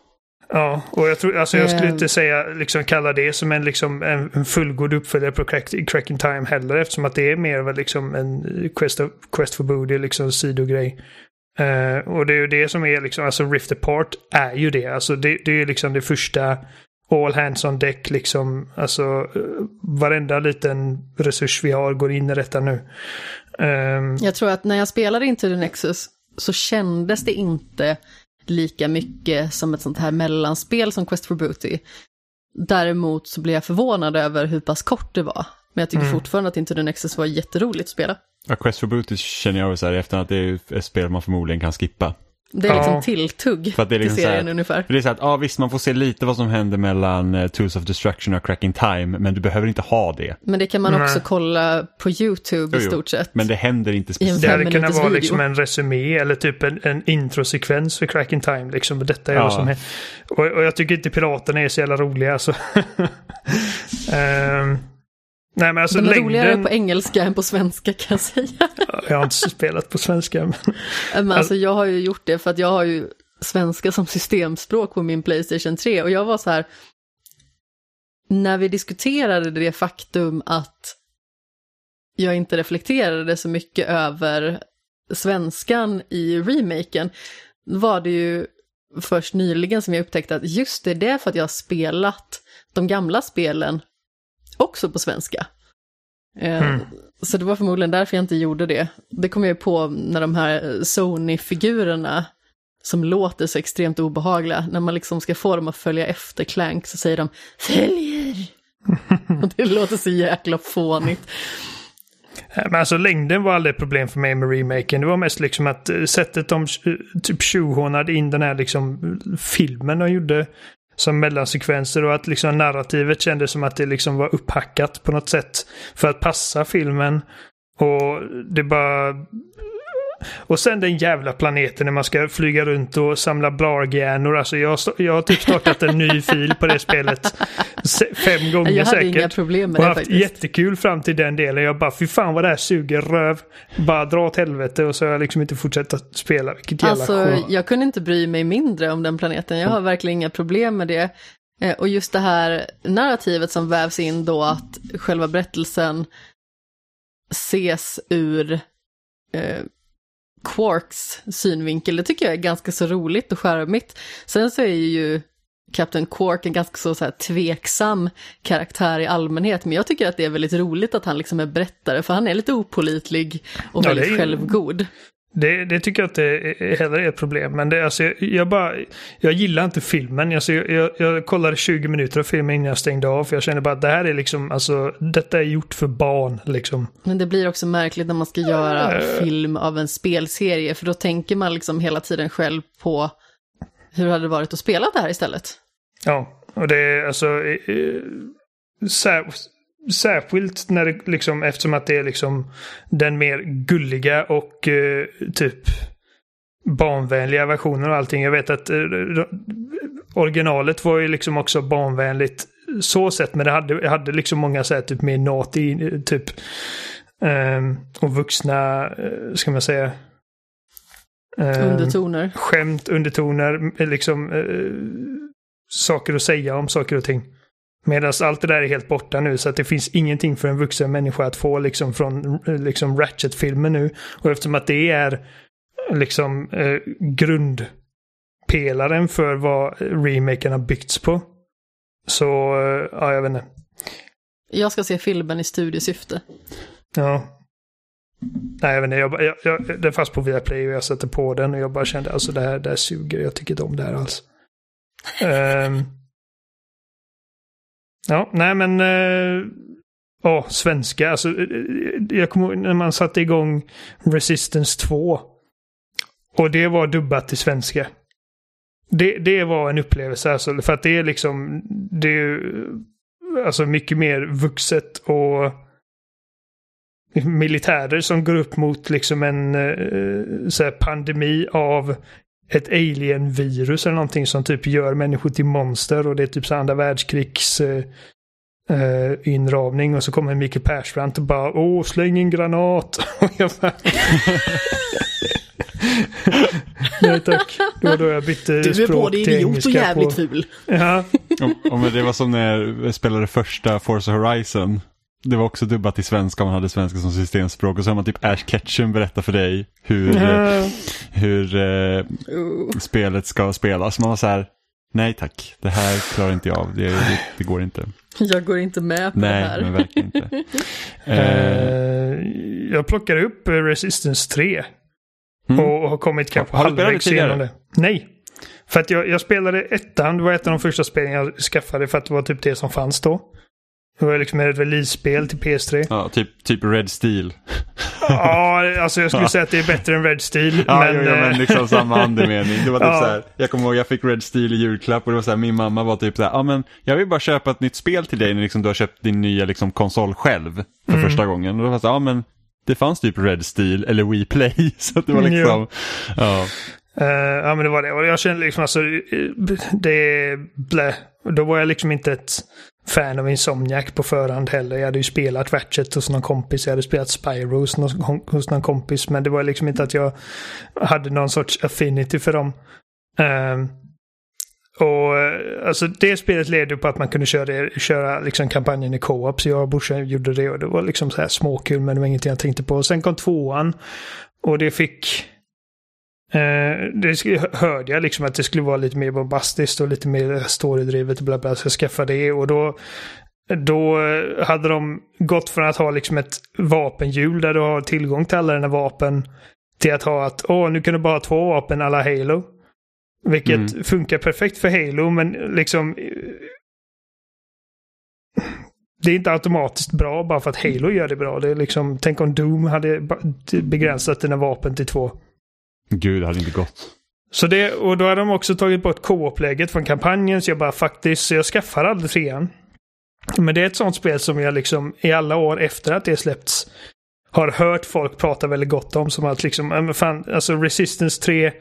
Ja, och jag tror, alltså jag skulle Ehm. inte säga, liksom kalla det som en, liksom, en, en fullgod uppföljare på Crack, Crack in Time heller, eftersom att det är mer väl liksom en Quest, of, Quest for Booty, liksom sidogrej. Eh, och det är ju det som är liksom, alltså Rift Apart är ju det. Alltså det, det är liksom det första all hands on deck liksom. Alltså varenda liten resurs vi har går in i detta nu. Ehm, Jag tror att när jag spelade Into the Nexus så kändes det inte lika mycket som ett sånt här mellanspel som Quest for Booty. Däremot så blev jag förvånad över hur pass kort det var. Men jag tycker Mm. fortfarande att Into the Nexus var jätteroligt att spela. Ja, Quest for Booty känner jag så här efter att det är ett spel man förmodligen kan skippa. Det är liksom Ja. tilltugg För att det är liksom till så här- serien ungefär. För det är så att, ja visst man får se lite vad som händer mellan eh, Tools of Destruction och Cracking Time, men du behöver inte ha det. Men det kan man Nej. också kolla på YouTube i Jo, jo. stort sett. Men det händer inte I speciellt. Det hade kunnat vara video. liksom en resumé eller typ en, en introsekvens för Cracking Time. Liksom. Och Detta är Ja. vad som är. Och, och jag tycker inte piraterna är så jävla roliga. Så. Ehm, nej men alltså De är roligare längden. på engelska än på svenska kan jag säga. Jag har inte spelat på svenska. Men... Men alltså jag har ju gjort det för att jag har ju svenska som systemspråk på min Playstation 3 och jag var så här, när vi diskuterade det faktum att jag inte reflekterade så mycket över svenskan i remaken, var det ju först nyligen som jag upptäckte att just det, det är för att jag har spelat de gamla spelen också på svenska. Eh, Mm. Så det var förmodligen därför jag inte gjorde det. Det kom jag på när de här Sony-figurerna som låter så extremt obehagliga, när man liksom ska få dem att följa efter Clank så säger de följer. Och det låter så jäkla fånigt. Nej, Men alltså längden var aldrig ett problem för mig med remaken. Det var mest liksom att eh, sättet de eh, typ tjohornade in den här liksom eh, filmen de gjorde som mellansekvenser och att liksom narrativet kändes som att det liksom var upphackat på något sätt för att passa filmen. Och det bara... Och sen den jävla planeten när man ska flyga runt och samla blarghjärnor. Alltså jag, jag har typ startat en ny fil på det spelet fem gånger Jag hade säkert. inga problem med Och det haft faktiskt. jättekul fram till den delen. Jag bara, fy fan vad det här suger röv. Bara dra åt helvete och så har jag liksom inte fortsatt att spela. Vilket jävla Alltså, skit. jag kunde inte bry mig mindre om den planeten. Jag har verkligen inga problem med det. Eh, Och just det här narrativet som vävs in då att själva berättelsen ses ur eh, Quarks synvinkel, det tycker jag är ganska så roligt och charmigt. Sen så är ju Captain Quark en ganska så, så här tveksam karaktär i allmänhet, men jag tycker att det är väldigt roligt att han liksom är berättare, för han är lite opolitlig och Ja, väldigt är- självgod. Det, det tycker jag inte heller är ett problem. Men det, alltså, jag, jag, bara, jag gillar inte filmen. Alltså, jag, jag, jag kollade 20 minuter av filmen innan jag stängde av. För jag kände bara att det här är liksom, alltså, detta är gjort för barn. Liksom. Men det blir också märkligt när man ska göra Eh. film av en spelserie, för då tänker man liksom hela tiden själv på hur det hade varit att spela det här istället. Ja, och det är alltså... eh, särskilt när det liksom, eftersom att det är liksom den mer gulliga och eh, typ barnvänliga versionen och allting. Jag vet att eh, originalet var ju liksom också barnvänligt så sett, men det hade, hade liksom många så här, typ mer naughty, eh, typ ehm, och vuxna, eh, ska man säga. ehm, Undertoner. skämt, undertoner, liksom eh, saker att säga om saker och ting. Medan allt det där är helt borta nu så att det finns ingenting för en vuxen människa att få liksom från liksom Ratchet-filmen nu. Och eftersom att det är liksom eh, grundpelaren för vad remaken har byggts på. Så, eh, ja jag vet inte. Jag ska se filmen i studiesyfte. Ja. Nej, jag vet inte. Jag, jag, jag, den fanns på Viaplay och jag satte på den och jag bara kände alltså det här, det här suger. Jag tycker inte om det här alls. Ehm ja, nej men... Eh, uh, Ja, svenska. Alltså, eh, eh, jag kommer ihåg när man satte igång Resistance 2. Och det var dubbat till svenska. Det, det var en upplevelse alltså. För att det är liksom... Det är ju, alltså mycket mer vuxet och militärer som går upp mot liksom en eh, så här pandemi av ett alien-virus eller någonting som typ gör människor till monster och det är typ så andra världskrigs eh, inramning och så kommer Mikael Persbrandt och bara åh släng en granat. Och bara, Nej tack. Det var då jag bytte språk till engelska. på... ful. Ja, Och, och det var som när jag spelade första Forza Horizon. Det var också dubbat till svenska om man hade svenska som systemspråk. Och så har man typ Ash Ketchum berätta för dig hur, ja. hur eh, Uh. spelet ska spelas. Man var så här, nej tack, det här klarar inte jag av. Det, det, det går inte. Jag går inte med på det Nej, här. men verkligen inte. Eh, Eh, jag plockade upp eh, Resistance 3. mm. Och har kommit kanske Har du spelat det halvvägs igenom det. Nej. För att jag, jag spelade ettan, det var ett av de första spelen jag skaffade för att det var typ det som fanns då. Det var liksom ett release-spel till PS3. Ja, typ, typ Red Steel. ja, alltså jag skulle säga att det är bättre än Red Steel. Ja, men, jo, jo, men eh, liksom samma andemening. Det var typ Ja. så här, jag kommer ihåg jag fick Red Steel i julklapp och det var så här, min mamma var typ så här, ja men jag vill bara köpa ett nytt spel till dig när liksom, du har köpt din nya liksom, konsol själv för Mm. första gången. Och då var det så här, ja men det fanns typ Red Steel eller Wii Play. Så att det var liksom, ja. Eh, ja men det var det. Och jag kände liksom alltså, eh, det är blä. Då var jag liksom inte ett fan av Insomniac på förhand heller. Jag hade ju spelat Ratchet hos någon kompis. Jag hade spelat Spyro hos någon, hos någon kompis. Men det var liksom inte att jag hade någon sorts affinity för dem. Um, och eh, alltså det spelet ledde på att man kunde köra, köra liksom kampanjen i co-op. Så jag och brorsan gjorde det och det var liksom så här småkul men det var ingenting jag tänkte på. Och sen kom tvåan. Och det fick... Eh, det hörde jag liksom att det skulle vara lite mer bombastiskt och lite mer storydrivet och bla bla. Så jag skaffade det och då, då eh, hade de gått från att ha liksom ett vapenhjul där du har tillgång till alla dina vapen till att ha att åh, nu kan du bara ha två vapen alla Halo. Vilket Mm. funkar perfekt för Halo men liksom eh, det är inte automatiskt bra bara för att Halo gör det bra. Det är liksom, tänk om Doom hade begränsat dina vapen till två. Gud, det hade inte gått. Så det, och då hade de också tagit bort co-op-läget från kampanjen, så jag bara faktiskt, så jag skaffar aldrig trean. Men det är ett sånt spel som jag liksom i alla år efter att det släppts har hört folk prata väldigt gott om. Som att liksom, äh, men fan, alltså Resistance 3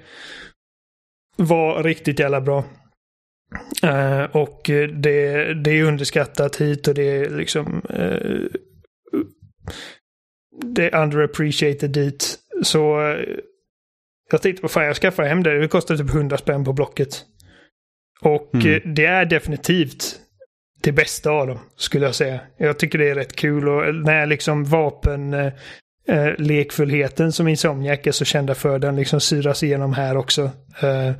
var riktigt jävla bra. Uh, och det, det är underskattat hit och det är liksom uh, det är underappreciated dit. Så eh, jag tänkte, vad fan, jag skaffar hem det. Det kostar typ 100 spänn på Blocket. Och Mm. eh, det är definitivt det bästa av dem, skulle jag säga. Jag tycker det är rätt kul och när liksom vapen eh, eh, lekfullheten som Insomniac är så kända för, den liksom syras igenom här också. Eh,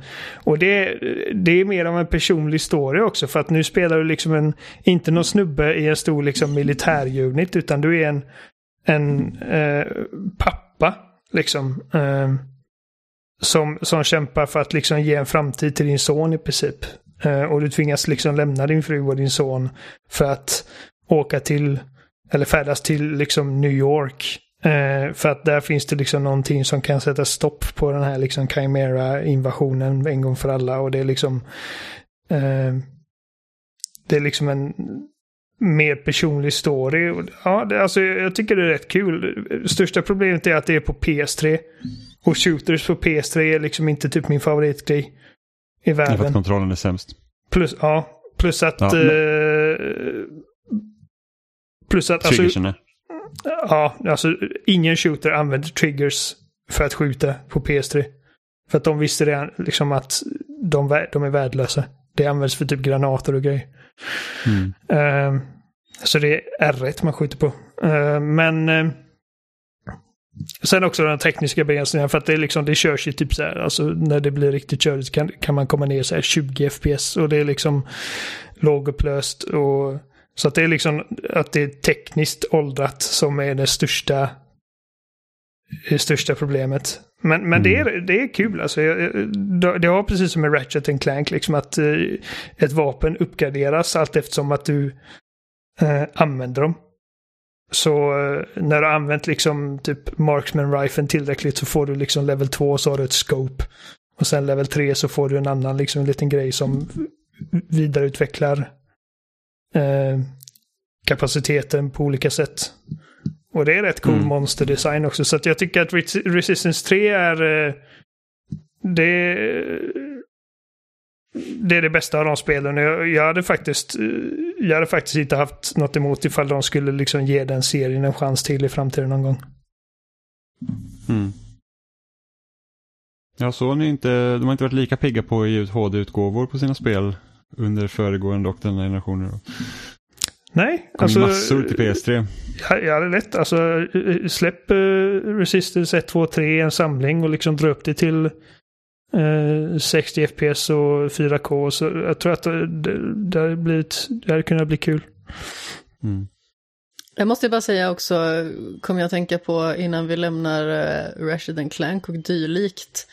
och det, det är mer av en personlig story också, för att nu spelar du liksom en, inte någon snubbe i en stor liksom militärunit, utan du är en, en eh, pappa, liksom. Eh, som, som kämpar för att liksom ge en framtid till din son i princip. Eh, och du tvingas liksom lämna din fru och din son för att åka till, eller färdas till liksom New York. Eh, för att där finns det liksom någonting som kan sätta stopp på den här liksom Chimera-invasionen en gång för alla. Och det är liksom eh, det är liksom en mer personlig story. Ja, det, alltså, jag tycker det är rätt kul. Största problemet är att det är på PS3. Och shooters på PS3 är liksom inte typ min favoritgrej i är för att världen. kontrollen är sämst. Plus, ja, plus att... Ja, eh, plus att... Alltså, Triggersen är. ja, alltså ingen shooter använder triggers för att skjuta på PS3. För att de visste redan liksom att de, de är värdelösa. Det används för typ granater och grejer. Mm. Ehm, så det är R1 man skjuter på. Ehm, men ehm, sen också den tekniska begränsningen för att det, är liksom, det körs ju typ så här, alltså när det blir riktigt körigt kan, kan man komma ner så här 20 FPS och det är liksom lågupplöst och så att det är liksom att det är tekniskt åldrat som är det största det största problemet. Men, men det, är, det är kul alltså. Det har precis som med Ratchet and Clank liksom att eh, ett vapen uppgraderas allt eftersom att du eh, använder dem. Så eh, när du har använt liksom typ Marksman Rifle tillräckligt så får du liksom level 2 så har du ett scope. Och sen level 3 så får du en annan liksom en liten grej som vidareutvecklar eh, kapaciteten på olika sätt. Och det är rätt cool Mm. monsterdesign också. Så att jag tycker att Res- Resistance 3 är... eh, Det, det är det bästa av de spelen. Jag, jag hade faktiskt... eh, Jag hade faktiskt inte haft något emot ifall de skulle liksom ge den serien en chans till i framtiden någon gång. Mm. Ja, Sony inte, de har inte varit lika pigga på att ge ut HD-utgåvor på sina spel under föregående och denna generationer. Det Nej, kom alltså... massor till PS3. Jag, jag hade rätt. Alltså, eh, släpp uh, Resistance 1, 2, 3 i en samling och liksom dra upp det till eh, 60 FPS och 4K. Så jag tror att det, det, hade, blivit, det hade kunnat bli kul. Mm. Jag måste bara säga också, kommer jag att tänka på innan vi lämnar Ratchet and Clank och dylikt.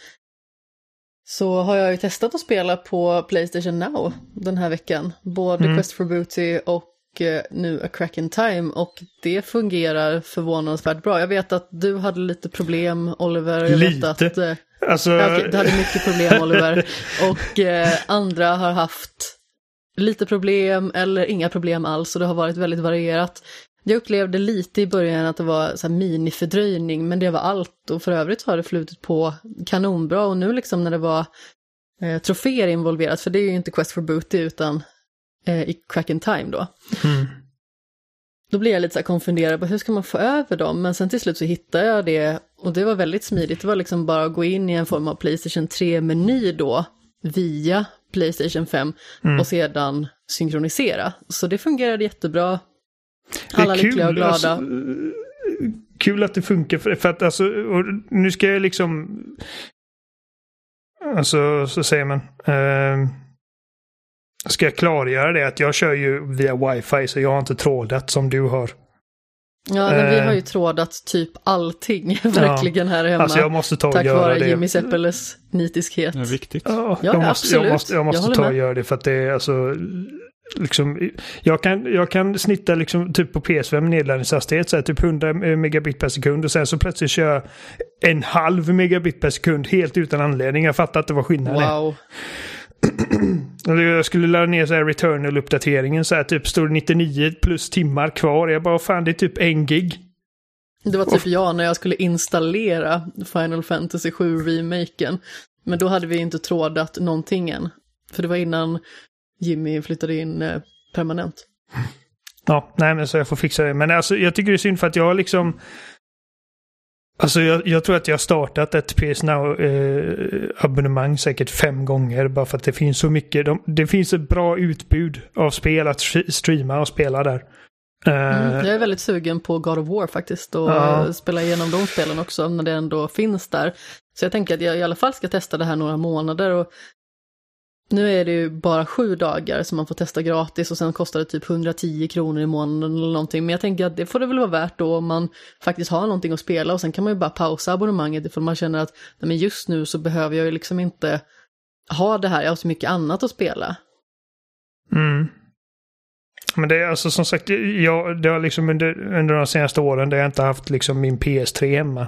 så har jag ju testat att spela på Playstation Now den här veckan. Både Mm. Quest for Booty och eh, nu A Crack in Time och det fungerar förvånansvärt bra. Jag vet att du hade lite problem Oliver. Jag vet Lite. att, eh, Alltså, du hade mycket problem Oliver. Och eh, andra har haft lite problem eller inga problem alls och det har varit väldigt varierat. Jag upplevde lite i början att det var så här minifördröjning men det var allt och för övrigt har det flutit på kanonbra och nu liksom när det var eh, troféer involverat, för det är ju inte Quest for Booty utan eh, i Crack in Time då. mm. Då blir jag lite så här konfunderad på hur ska man få över dem, men sen till slut så hittade jag det och det var väldigt smidigt. Det var liksom bara att gå in i en form av Playstation 3-meny då via Playstation 5 Mm. och sedan synkronisera. Så det fungerade jättebra. Det är Alla lyckliga och glada. Alltså, kul att det funkar för, för att alltså, nu ska jag liksom... Alltså, så säger man. Eh, ska jag klargöra det att jag kör ju via wifi så jag har inte trådat som du har. Ja, men vi Eh. har ju trådat typ allting verkligen här hemma. Alltså jag måste ta och tack göra vare det. Jimmy Seppeles nitiskhet. Det är viktigt. Ja, Ja, jag, måste, absolut. jag måste, jag Jag måste håller ta och med. göra det för att det är alltså... Liksom, jag, kan, jag kan snitta liksom typ på PS5 nedladdningshastighet så här, typ 100 megabit per sekund och sen så plötsligt kör jag en halv megabit per sekund helt utan anledning. Jag fattar inte vad skillnaden är. Wow. Eller Jag skulle ladda ner så här Returnal-uppdateringen så här typ står det 99 plus timmar kvar. Jag bara fan det är typ en gig. Det var typ jag när jag skulle installera Final Fantasy 7-remaken. Men då hade vi inte trådat någonting än. För det var innan Jimmy flyttade in eh, permanent. Ja, nej men så jag får fixa det. Men alltså jag tycker det är synd för att jag har liksom... Alltså jag, jag tror att jag har startat ett PS Now-abonnemang säkert fem gånger bara för att det finns så mycket. De, det finns ett bra utbud av spel att streama och spela där. Eh, Mm, jag är väldigt sugen på God of War faktiskt och Ja. eh, spela igenom de spelen också när det ändå finns där. Så jag tänker att jag i alla fall ska testa det här några månader och nu är det ju bara sju dagar som man får testa gratis och sen kostar det typ 110 kronor i månaden eller någonting. Men jag tänker att det får det väl vara värt då om man faktiskt har någonting att spela och sen kan man ju bara pausa abonnemanget ifall man känner att nej, men just nu så behöver jag ju liksom inte ha det här, jag har så mycket annat att spela. Mm. Men det är alltså som sagt, jag, det har liksom under, under de senaste åren där jag inte haft liksom min PS3 hemma.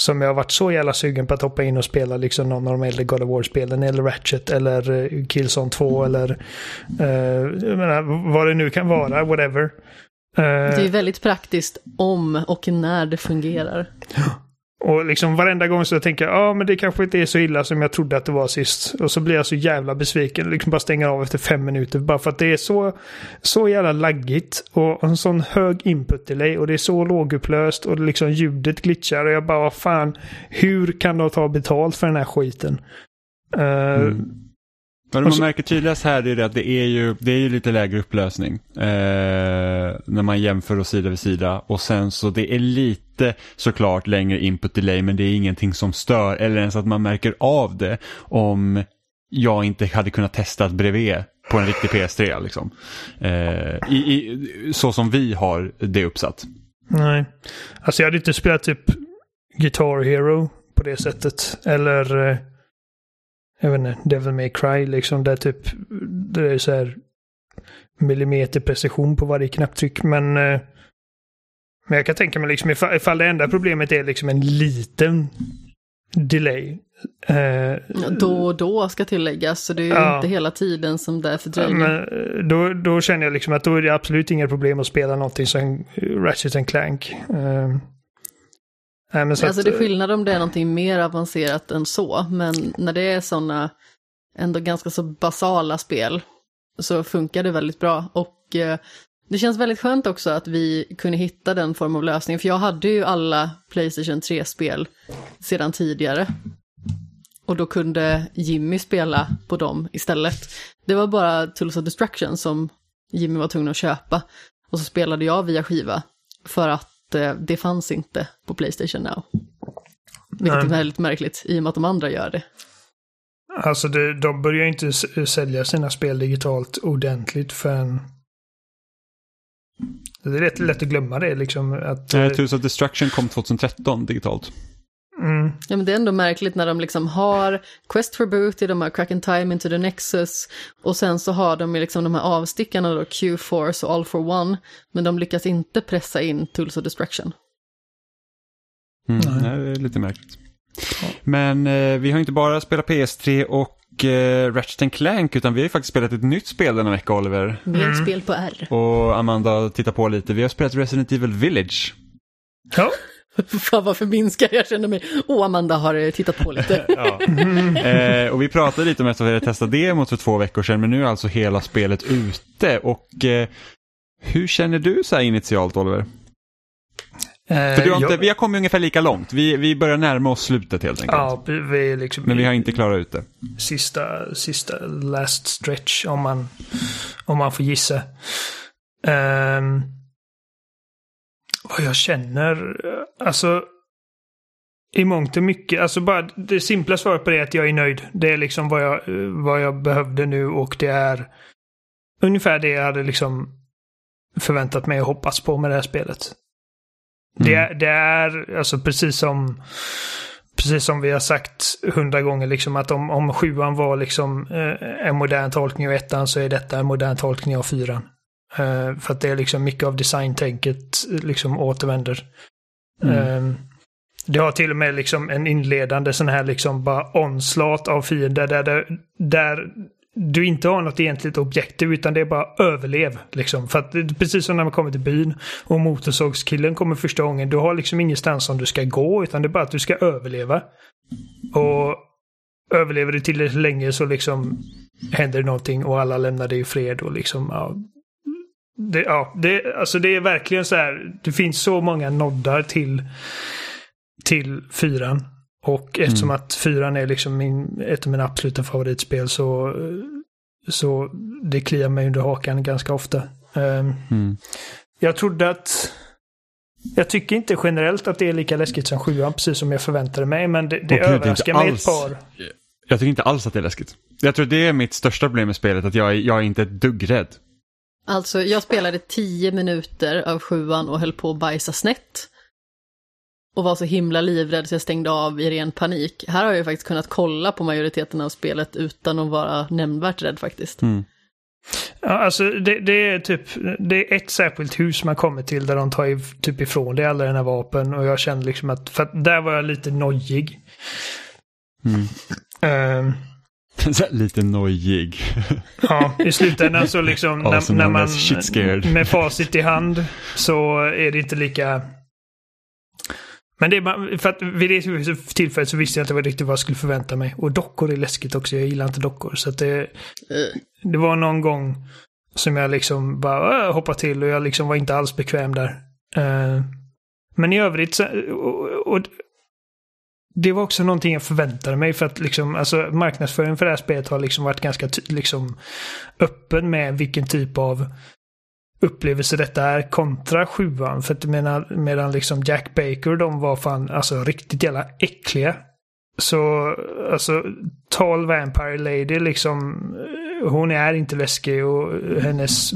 Som jag har varit så jävla sugen på att hoppa in och spela liksom någon av de äldre God of War-spelen. Eller Ratchet eller uh, Killzone 2 eller uh, menar, vad det nu kan vara, whatever. Eh, Det är väldigt praktiskt om och när det fungerar. Och liksom varenda gång så tänker jag, ja men det kanske inte är så illa som jag trodde att det var sist. Och så blir jag så jävla besviken, liksom bara stänger av efter fem minuter. Bara för att det är så, så jävla laggigt och en sån hög input delay och det är så lågupplöst och liksom ljudet glitchar och jag bara, vad fan, hur kan de ta betalt för den här skiten? Uh, Mm. Vad man märker tydligast här är det att det är ju, det är ju lite lägre upplösning. Eh, när man jämför och sida vid sida. Och sen så det är lite såklart längre input delay men det är ingenting som stör. Eller ens att man märker av det om jag inte hade kunnat testa bredvid på en riktig PS3. Liksom. Eh, i, i, så som vi har det uppsatt. Nej. Alltså jag hade inte spelat typ Guitar Hero på det sättet. Eller eh, jag vet inte, Devil May Cry liksom. Där typ det är så här millimeter precision på varje knapptryck. Men, eh, men jag kan tänka mig liksom ifall, ifall det enda problemet är liksom en liten delay. Eh, Då och då ska tilläggas, så det är ju Ja. inte hela tiden som det är fördröjning. eh, då, då känner jag liksom att då är det absolut inga problem att spela någonting som Ratchet and Clank. Eh, nej, men så alltså att, det är skillnad om det är någonting mer avancerat än så, men när det är sådana ändå ganska så basala spel så funkar det väldigt bra. Och eh, det känns väldigt skönt också att vi kunde hitta den form av lösning, för jag hade ju alla Playstation 3-spel sedan tidigare. Och då kunde Jimmy spela på dem istället. Det var bara Tools of Destruction som Jimmy var tvungen att köpa. Och så spelade jag via skiva. För att eh, det fanns inte på Playstation Now. Vilket Nej. är väldigt märkligt i och med att de andra gör det. Alltså det, de börjar inte sälja sina spel digitalt ordentligt förrän... Det är rätt lätt att glömma det liksom. Att, Eh, Tools of Destruction kom 2013 digitalt. Mm, Ja, men det är ändå märkligt när de liksom har Quest for Booty, de har Crack and Time into the Nexus och sen så har de ju liksom de här avstickarna då, Q-Force och All for One, men de lyckas inte pressa in Tools of Destruction. Mm, det är lite märkligt. Men eh, vi har inte bara spelat PS3 och eh, Ratchet Clank utan vi har ju faktiskt spelat ett nytt spel denna vecka Oliver. Är ett spel på R. Och Amanda tittar på lite. Vi har spelat Resident Evil Village. Ja. Fan vad förminskad jag känner mig. Åh, Amanda har eh, tittat på lite. Ja. Eh, och vi pratade lite om att vi hade testat demot för två veckor sedan men nu är alltså hela spelet ute. Och eh, hur känner du så här initialt Oliver? För du har inte, jag, vi har kommit ungefär lika långt. Vi, vi börjar närma oss slutet helt enkelt. ja, vi liksom Men vi har inte klarat ut det. sista, sista last stretch om man, om man får gissa. Ehm, vad jag känner, eh, alltså i mångt och mycket, alltså bara det simpla svaret på det är att jag är nöjd. Det är liksom vad jag, eh, vad jag behövde nu och det är ungefär det jag hade liksom förväntat mig och hoppats på med det här spelet. Det, är, det är alltså precis som precis som vi har sagt hundra gånger, liksom att om, om sjuan var liksom eh, en modern tolkning av ettan så är detta en modern tolkning av fyran. Eh, för att det är liksom mycket av designtänket liksom återvänder. Eh, det har till och med liksom en inledande sån här liksom bara onslaught av fiender där, där, där du inte har något egentligt objektiv utan det är bara överlev. Liksom. För att det är precis som när man kommer till byn och motorsågskillen kommer första gången. Du har liksom ingenstans som du ska gå utan det är bara att du ska överleva. Och överlever du tillräckligt länge så liksom händer det någonting och alla lämnar dig i fred och liksom ja, det, ja, det, alltså det är verkligen så här. Det finns så många noddar till till fyran. Och eftersom att fyran är liksom min, ett av mina absoluta favoritspel så, så det kliar mig under hakan ganska ofta. Ehm, Mm. Jag trodde att... Jag tycker inte generellt att det är lika läskigt som sjuan, precis som jag förväntade mig. Men det, det överraskar mig ett par. Jag tycker inte alls att det är läskigt. Jag tror det är mitt största problem med spelet, att jag jag är inte ett dugg rädd. Alltså, jag spelade tio minuter av sjuan och höll på att bajsa snett. Och var så himla livrädd så jag stängde av i ren panik. Här har jag ju faktiskt kunnat kolla på majoriteten av spelet utan att vara nämnvärt rädd faktiskt. Mm. Ja, alltså det, det är typ det är ett särskilt hus man kommer till där de tar i, typ ifrån dig alla dina vapen och jag kände liksom att, för att där var jag lite nojig. Mm. Här lite nojig. ja, i slutändan så liksom när, när man med facit i hand så är det inte lika men det är bara, för att vid det tillfället så visste jag inte riktigt vad jag skulle förvänta mig. Och dockor är läskigt också, jag gillar inte dockor. Så det, det var någon gång som jag liksom bara hoppade till och jag liksom var inte alls bekväm där. Eh, men i övrigt så, och, och, det var också någonting jag förväntade mig för att liksom, alltså marknadsföringen för det här spelet har liksom varit ganska liksom öppen med vilken typ av upplevelse detta är kontra sjuan. För att medan, medan liksom Jack Baker de var fan alltså riktigt jävla äckliga. Så alltså Tall Vampire Lady liksom hon är inte läskig och hennes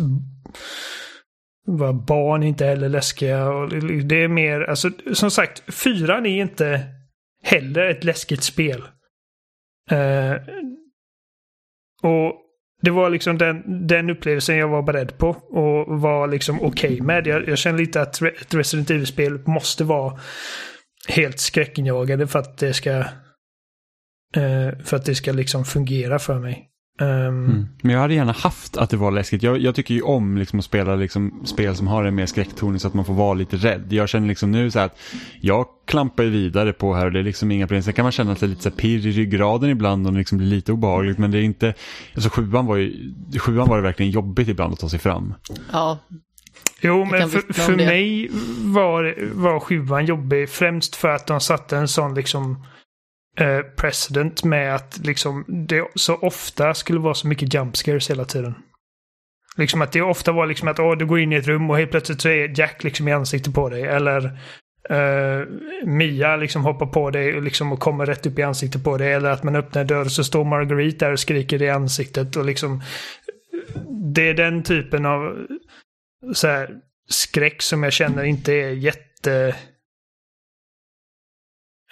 var barn är inte heller läskiga. Och det är mer, alltså som sagt, fyran är inte heller ett läskigt spel. Uh, och det var liksom den, den upplevelsen jag var beredd på och var liksom okej med. Jag, jag känner lite att ett Resident Evil-spel måste vara helt skräckinjagande för att det ska uh, för att det ska liksom fungera för mig. Ehm, Mm. Men jag hade gärna haft att det var läskigt. Jag, jag tycker ju om liksom att spela liksom spel som har en mer skräcktoning så att man får vara lite rädd. Jag känner liksom nu så här att jag klampar vidare på här och det är liksom inga problem. Sen kan man känna att det är lite så pirr i ryggraden ibland och det liksom blir lite obehagligt. Men det är inte, alltså sjuan var ju, sjuan var det verkligen jobbigt ibland att ta sig fram. Ja, Jo, men för, för mig var, var sjuan jobbig främst för att de satte en sån liksom eh, med att liksom det så ofta skulle vara så mycket jump scares hela tiden. Liksom att det ofta var liksom att oh, du går in i ett rum och helt plötsligt så är Jack liksom i ansiktet på dig. Eller Uh, Mia liksom hoppar på dig och, liksom, och kommer rätt upp i ansiktet på dig. Eller att man öppnar dörren dörr så står Marguerite där och skriker i ansiktet. Och liksom, det är den typen av så här, skräck som jag känner inte är jätte...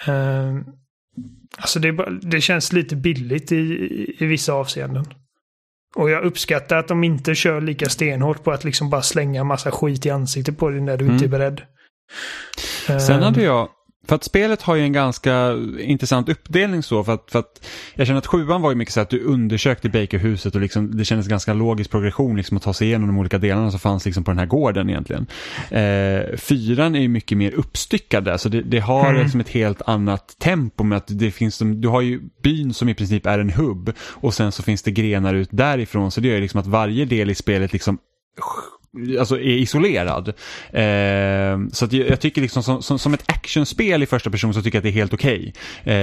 Uh, Alltså det, det känns lite billigt i, i, i vissa avseenden. Och jag uppskattar att de inte kör lika stenhårt på att liksom bara slänga massa skit i ansiktet på dig när du inte är beredd. Sen Ehm, hade jag, för att spelet har ju en ganska intressant uppdelning så, för att, för att jag känner att sjuan var ju mycket så att du undersökte Bakerhuset och liksom, det kändes ganska logisk progression liksom att ta sig igenom de olika delarna som fanns liksom på den här gården egentligen. Eh, fyran är ju mycket mer uppstyckad där, så det, det har Mm. liksom ett helt annat tempo med att det finns, som, du har ju byn som i princip är en hubb och sen så finns det grenar ut därifrån, så det gör ju liksom att varje del i spelet liksom alltså är isolerad. Eh, så att jag, jag tycker liksom som, som, som ett actionspel i första person så tycker jag att det är helt okej. Eh,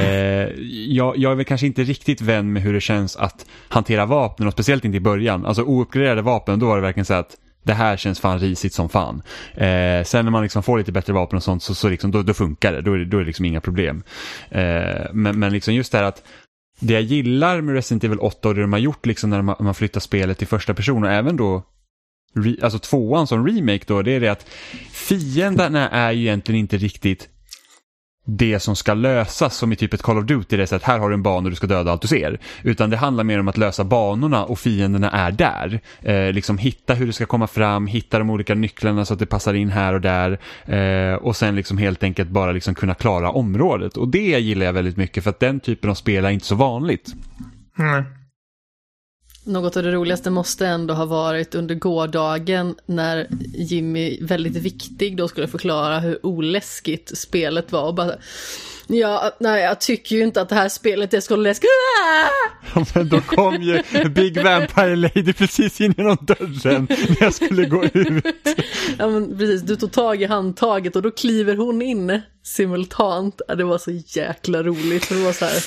jag, jag är väl kanske inte riktigt vän med hur det känns att hantera vapnen och speciellt inte i början. Alltså ouppgraderade vapen, då var det verkligen så att det här känns fan risigt som fan. Eh, sen när man liksom får lite bättre vapen och sånt så, så liksom, då, då funkar det. Då är det, då är det liksom inga problem. Eh, men, men liksom just det här att det jag gillar med Resident Evil 8 och det de har gjort liksom när man, man flyttar spelet till första person och även då re, alltså tvåan som remake då, det är det att fienderna är ju egentligen inte riktigt det som ska lösas som i typ ett Call of Duty, det är så att här har du en bana och du ska döda allt du ser. Utan det handlar mer om att lösa banorna och fienderna är där. Eh, liksom hitta hur du ska komma fram, hitta de olika nycklarna så att det passar in här och där. Eh, och sen liksom helt enkelt bara liksom kunna klara området. Och det gillar jag väldigt mycket för att den typen av spel är inte så vanligt. mm. Något av det roligaste måste ändå ha varit under gårdagen när Jimmy, väldigt viktig, då skulle förklara hur oläskigt spelet var och bara Ja, nej jag tycker ju inte att det här spelet är så läskigt. Ja, Men då kom ju Big Vampire Lady precis in genom dörren när jag skulle gå ut. Ja men precis, du tog tag i handtaget och då kliver hon in simultant. Ja, det var så jäkla roligt för det var så här.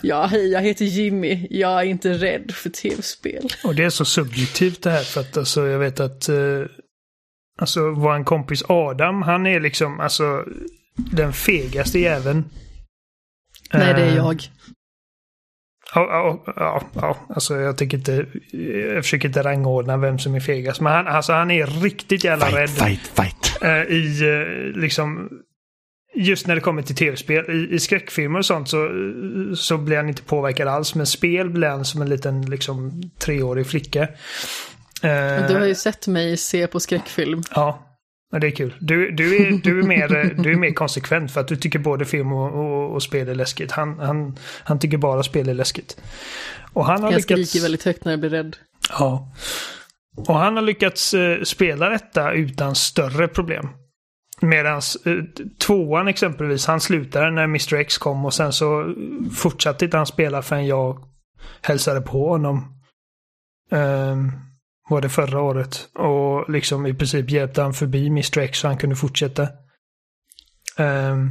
Ja, hej jag heter Jimmy, jag är inte rädd för tv-spel. Och det är så subjektivt det här för att alltså, jag vet att eh, alltså vår kompis Adam, han är liksom alltså den fegaste jäveln. Nej, det är Eh, jag. Ja, ja, ja, alltså jag tänker inte, jag försöker inte rangordna vem som är fegast. Men han, alltså han är riktigt jävla rädd. Fight, fight, fight. eh, I eh, liksom, just när det kommer till tv-spel. I, I skräckfilmer och sånt så, så blir han inte påverkad alls. Men spel blir han som en liten liksom treårig flicka. Du har ju sett mig se på skräckfilm. Ja, men det är kul. Du, du, är, du, är mer, du är mer konsekvent för att du tycker både film och, och, och spel är läskigt. Han, han, han tycker bara spel är läskigt. Och han har Jag lyckats... skriker väldigt högt när jag blir rädd. Ja. Och han har lyckats eh, spela detta utan större problem. Medan eh, tvåan exempelvis, han slutade när Mr X kom och sen så fortsatte inte han spela förrän jag hälsade på honom. Um, var det förra året. Och liksom i princip hjälpte han förbi Mr X så han kunde fortsätta. Ehm,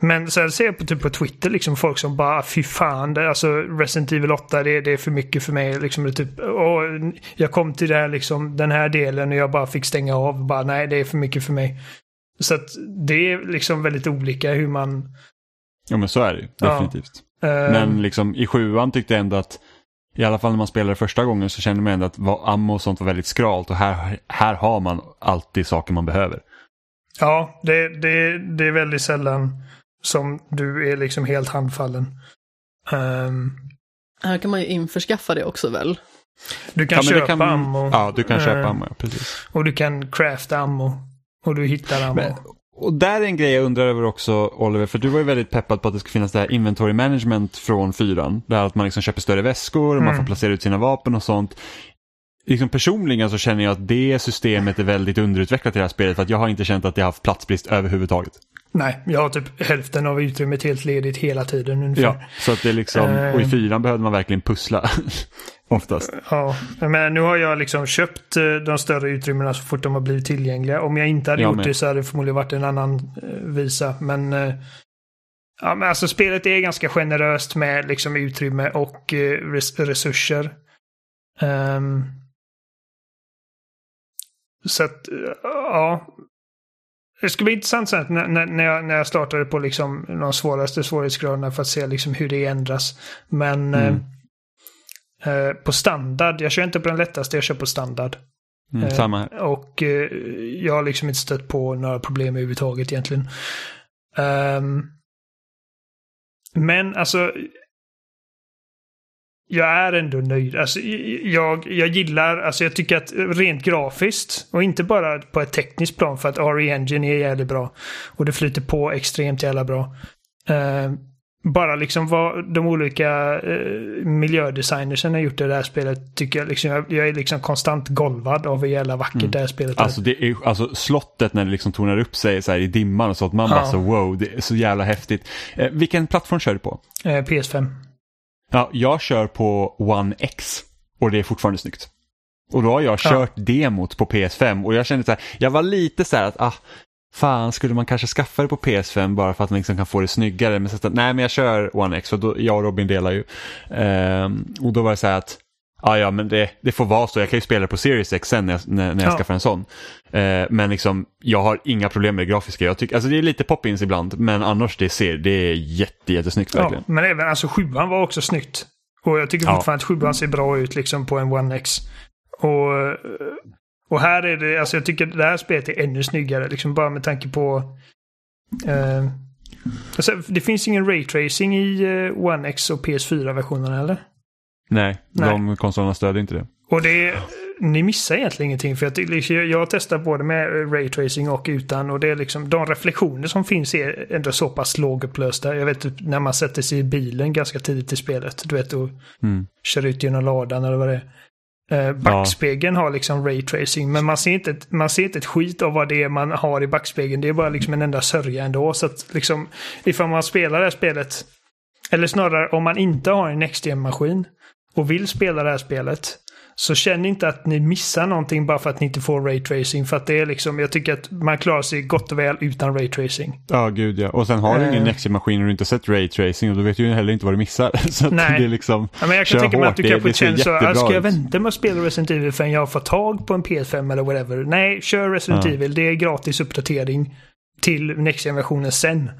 men sen ser jag på, typ på Twitter liksom folk som bara fy fan, det, alltså Resident Evil 8 det, det är för mycket för mig. Liksom, det typ, åh, jag kom till det här, liksom, den här delen och jag bara fick stänga av. Bara nej, det är för mycket för mig. Så att det är liksom väldigt olika hur man... Ja men så är det ju, Ja. definitivt. ehm, Men liksom i sjuan tyckte jag ändå att i alla fall när man spelade första gången så kände man ändå att vad- ammo och sånt var väldigt skralt och här, här har man alltid saker man behöver. Ja, det, det, det är väldigt sällan som du är liksom helt handfallen. Ehm, Här kan man ju införskaffa det också väl? du kan ja, köpa ammo. Ja, du kan köpa Eh, ammo, ja, precis. Och du kan crafta ammo. Och du hittar ammo. Men, och där är en grej jag undrar över också, Oliver, för du var ju väldigt peppad på att det ska finnas det här inventory management från fyran. Där att man liksom köper större väskor och man Mm. får placera ut sina vapen och sånt. Liksom personligen så känner jag att det systemet är väldigt underutvecklat i det här spelet för att jag har inte känt att det har haft platsbrist överhuvudtaget. Nej, jag har typ hälften av utrymmet helt ledigt hela tiden ungefär. Ja, så att det är liksom, och i Eh. fyran behövde man verkligen pussla. Oftast. Ja, men nu har jag liksom köpt eh, de större utrymmena så fort de har blivit tillgängliga. Om jag inte hade Jag gjort med. det så hade det förmodligen varit en annan eh, visa. Men, ja, men alltså spelet är ganska generöst med liksom utrymme och res resurser. Ehm, så att, ja. Det skulle bli intressant sen när, när, jag, när jag startade på liksom de svåraste svårighetsgraderna för att se liksom hur det ändras. Men Mm. eh, eh, på standard, jag kör inte på den lättaste, jag kör på standard. Mm, Eh, samma här. Och eh, jag har liksom inte stött på några problem överhuvudtaget egentligen. Ehm, Men alltså... Jag är ändå nöjd. Alltså, jag, jag gillar, alltså jag tycker att rent grafiskt och inte bara på ett tekniskt plan för att RE Engine är jävligt bra. Och det flyter på extremt jävla bra. Uh, bara liksom vad de olika uh, miljödesignersen har gjort i det här spelet tycker jag liksom, jag, jag är liksom konstant golvad av hur jävla vackert mm. det här spelet alltså, är. Det är. Alltså slottet när det liksom tonar upp sig så här i dimman och så att man ja. bara så wow, det är så jävla häftigt. Uh, vilken plattform kör du på? PS5. Ja, jag kör på One X och det är fortfarande snyggt. Och då har jag kört ja. demot på PS5 och jag kände så här, jag var lite så här att ah, fan skulle man kanske skaffa det på PS5 bara för att man liksom kan få det snyggare. Men så att, nej men jag kör One X och då, jag och Robin delar ju. Ehm, och då var det så här att ja, ja men det, det får vara så, jag kan ju spela det på Series X sen när jag, när, när jag ja. skaffar en sån. Ehm, men liksom, jag har inga problem med det grafiska. Jag tycker, alltså det är lite pop-ins ibland, men annars det ser, det är jätte, jättesnyggt verkligen. Ja, men även alltså sjuan var också snyggt. Och jag tycker fortfarande ja. att sjuan ser bra ut liksom på en One X. Och och här är det, alltså jag tycker det här spelet är ännu snyggare, liksom bara med tanke på... Eh, alltså, det finns ingen raytracing i eh, One X och PS4-versionerna eller? Nej, Nej, de konsolerna stödjer inte det. Och det ni missar egentligen ingenting för jag, liksom, jag har testat både med raytracing och utan och det är liksom de reflektioner som finns är ändå så pass lågupplösta. Jag vet typ när man sätter sig i bilen ganska tidigt i spelet, du vet och mm. kör ut genom ladan eller vad det är. Eh, backspegeln ja. har liksom raytracing men man ser, inte, man ser inte ett skit av vad det är man har i backspegeln. Det är bara liksom en enda sörja ändå. Så att liksom ifall man spelar det här spelet, eller snarare om man inte har en NextGen-maskin och vill spela det här spelet så känn inte att ni missar någonting bara för att ni inte får raytracing. För att det är liksom, jag tycker att man klarar sig gott och väl utan raytracing. Ja, gud ja. Och sen har du ingen uh, Nexi-maskin och du inte sett raytracing och då vet du ju heller inte vad du missar. så nej. det är liksom, ja, men jag kan tänka mig att du kanske känner så, ah, ska jag vänta med att spela Resident Evil förrän jag får tag på en PS5 eller whatever? Nej, kör Resident ja. Evil. Det är gratis uppdatering till Next-versionen sen.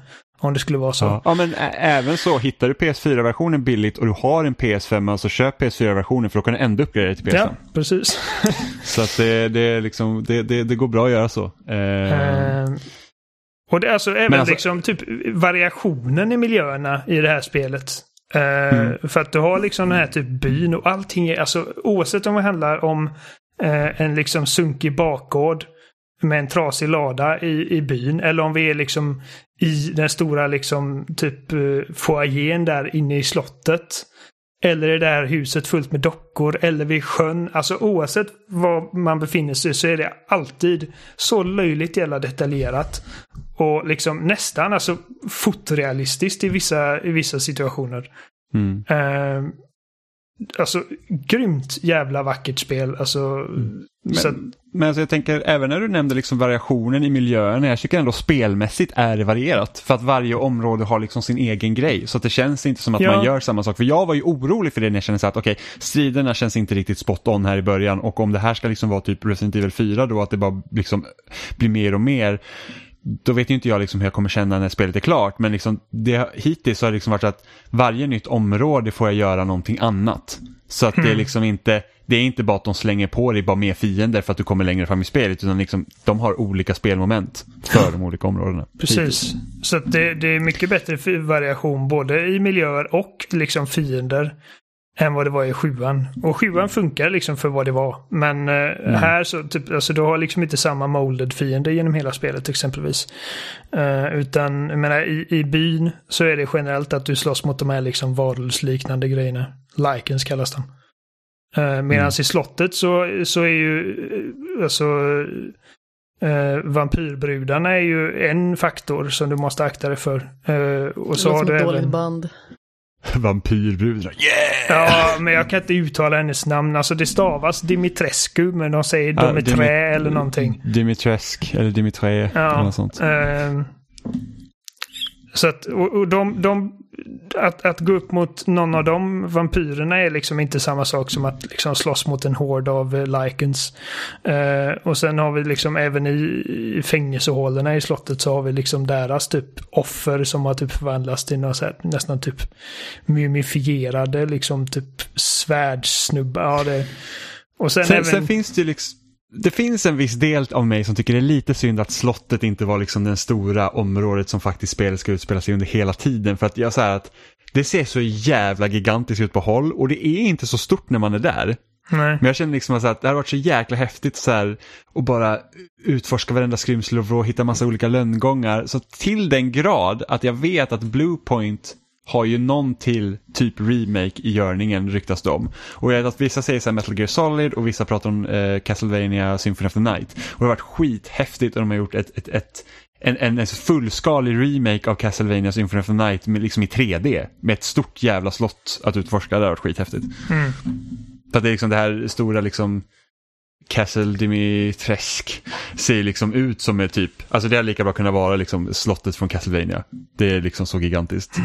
Om det skulle vara så. Ja, ja men även så, hittar du PS4-versionen billigt och du har en PS5 så köp PS4-versionen för då kan du ändå uppgradera till PS5. Ja, precis. så att det, det, liksom, det, det, det, går bra att göra så. Eh... Uh, och det är alltså även alltså, liksom typ variationen i miljöerna i det här spelet. Uh, mm. För att du har liksom den här typ byn och allting är, alltså oavsett om det handlar om uh, en liksom sunkig bakgård med en trasig lada i, i byn. Eller om vi är liksom i den stora liksom typ uh, foajén där inne i slottet. Eller i det här huset fullt med dockor eller vid sjön. Alltså oavsett var man befinner sig så är det alltid så löjligt jävla detaljerat. Och liksom nästan alltså fotorealistiskt i vissa, i vissa situationer. Mm. Uh, Alltså grymt jävla vackert spel. Alltså, mm. Men, men alltså jag tänker även när du nämnde liksom variationen i miljöerna. Jag tycker ändå spelmässigt är det varierat. För att varje område har liksom sin egen grej. Så det känns inte som att ja. man gör samma sak. För jag var ju orolig för det när jag kände så att okej, okay, striderna känns inte riktigt spot on här i början. Och om det här ska liksom vara typ Resident Evil 4 då, att det bara liksom blir mer och mer då vet ju inte jag liksom hur jag kommer känna när spelet är klart. Men liksom det, hittills har det liksom varit att varje nytt område får jag göra någonting annat. Så att det är hmm. liksom inte, det är inte bara att de slänger på dig bara mer fiender för att du kommer längre fram i spelet. Utan liksom, de har olika spelmoment för de olika områdena. Precis. Så det, det är mycket bättre variation både i miljöer och liksom fiender än vad det var i sjuan. Och sjuan funkar liksom för vad det var. Men eh, mm. här så, typ, alltså du har liksom inte samma molded fiende genom hela spelet exempelvis. Uh, utan, jag menar, i, i byn så är det generellt att du slåss mot de här liksom varulvsliknande grejerna. Likens kallas de. Uh, Medan mm. i slottet så, så är ju, alltså, uh, vampyrbrudarna är ju en faktor som du måste akta dig för. Uh, och så det har du även... band. Vampyrbrudar. Yeah! Ja, men jag kan inte uttala hennes namn. Alltså det stavas Dimitrescu, men de säger ja, Dimiträ Dimi eller någonting. Dimitresk eller Dimitré. Ja, eller något sånt. Uh, så att, och, och de, de att, att gå upp mot någon av de vampyrerna är liksom inte samma sak som att liksom slåss mot en hord av uh, Lycans. Uh, och sen har vi liksom även i, i fängelsehålorna i slottet så har vi liksom deras typ offer som har typ förvandlats till några här, nästan typ mumifierade liksom typ svärdssnubbar. Ja, det, och sen, sen, även... sen finns det liksom det finns en viss del av mig som tycker det är lite synd att slottet inte var liksom den stora området som faktiskt spelet ska utspela sig under hela tiden. För att jag säger att det ser så jävla gigantiskt ut på håll och det är inte så stort när man är där. Nej. Men jag känner liksom att det hade varit så jäkla häftigt så här och bara utforska varenda skrymsel och hitta massa olika lönngångar. Så till den grad att jag vet att Bluepoint har ju någon till typ remake i görningen ryktas det om. Och jag vet att vissa säger så Metal Gear Solid och vissa pratar om eh, Castlevania Symphony of the Night. Och det har varit skithäftigt att de har gjort ett, ett, ett en, en, en fullskalig remake av Castlevania Symphony of the Night med, liksom i 3D. Med ett stort jävla slott att utforska. Det har varit skithäftigt. Mm. För att det är liksom det här stora liksom Castle Dimitresk ser liksom ut som ett typ, alltså det hade lika bra kunnat vara liksom slottet från Castlevania. Det är liksom så gigantiskt.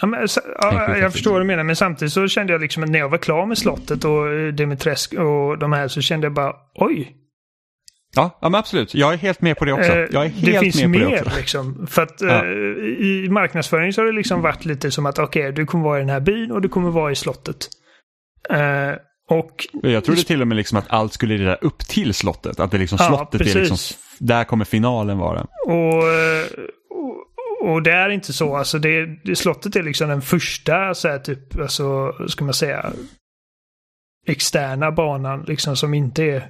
Ja, men, ja, jag förstår vad du menar, men samtidigt så kände jag liksom att när jag var klar med slottet och eh, Dimitresk och de här så kände jag bara oj. Ja, ja men absolut. Jag är helt med på det också. Eh, Jag är helt det finns med mer på det också. liksom. För att Ja. eh, i marknadsföring så har det liksom varit lite som att okej, du kommer vara i den här byn och du kommer vara i slottet. Och Jag trodde till och med liksom att allt skulle leda upp till slottet. Att det liksom Ja, slottet är liksom, där kommer finalen vara. Och, och, det är inte så. Alltså det, det, slottet är liksom den första, så här, typ, alltså, ska man säga, externa banan liksom som inte är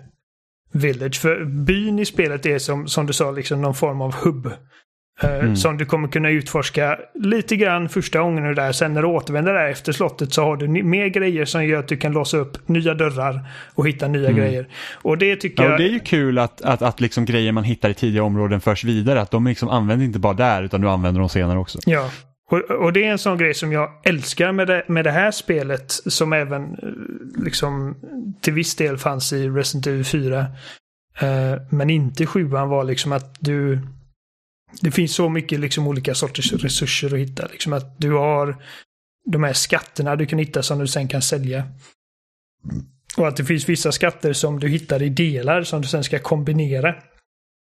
Village. För byn i spelet är som, som du sa, liksom någon form av hubb eh, Mm. Som du kommer kunna utforska lite grann första gången är där. Sen när du återvänder där efter slottet så har du mer grejer som gör att du kan låsa upp nya dörrar och hitta nya Mm. grejer. Och det tycker Ja, jag... och det är ju kul att, att, att liksom grejer man hittar i tidiga områden förs vidare. Att de liksom använder inte bara där utan du använder dem senare också. Ja, och, och det är en sån grej som jag älskar med det, med det här spelet som även eh, liksom till viss del fanns i Resident Evil 4. Eh, men inte i 7 var liksom att du det finns så mycket liksom olika sorters resurser att hitta. Liksom att du har de här skatterna du kan hitta som du sen kan sälja. Och att det finns vissa skatter som du hittar i delar som du sen ska kombinera.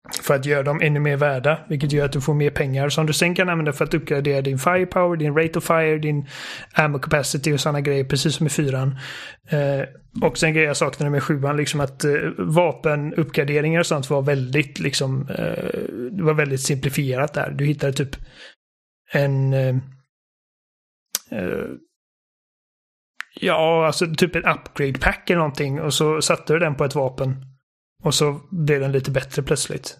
För att göra dem ännu mer värda, vilket gör att du får mer pengar som du sen kan använda för att uppgradera din firepower, din rate of fire, din ammo capacity och sådana grejer, precis som i fyran. Eh, och sen grejer jag saknade med sjuan, liksom att eh, vapenuppgraderingar och sånt var väldigt, liksom, eh, det var väldigt simplifierat där. Du hittade typ en eh, eh, Ja, alltså typ en upgrade pack eller någonting och så satte du den på ett vapen. Och så blev den lite bättre plötsligt.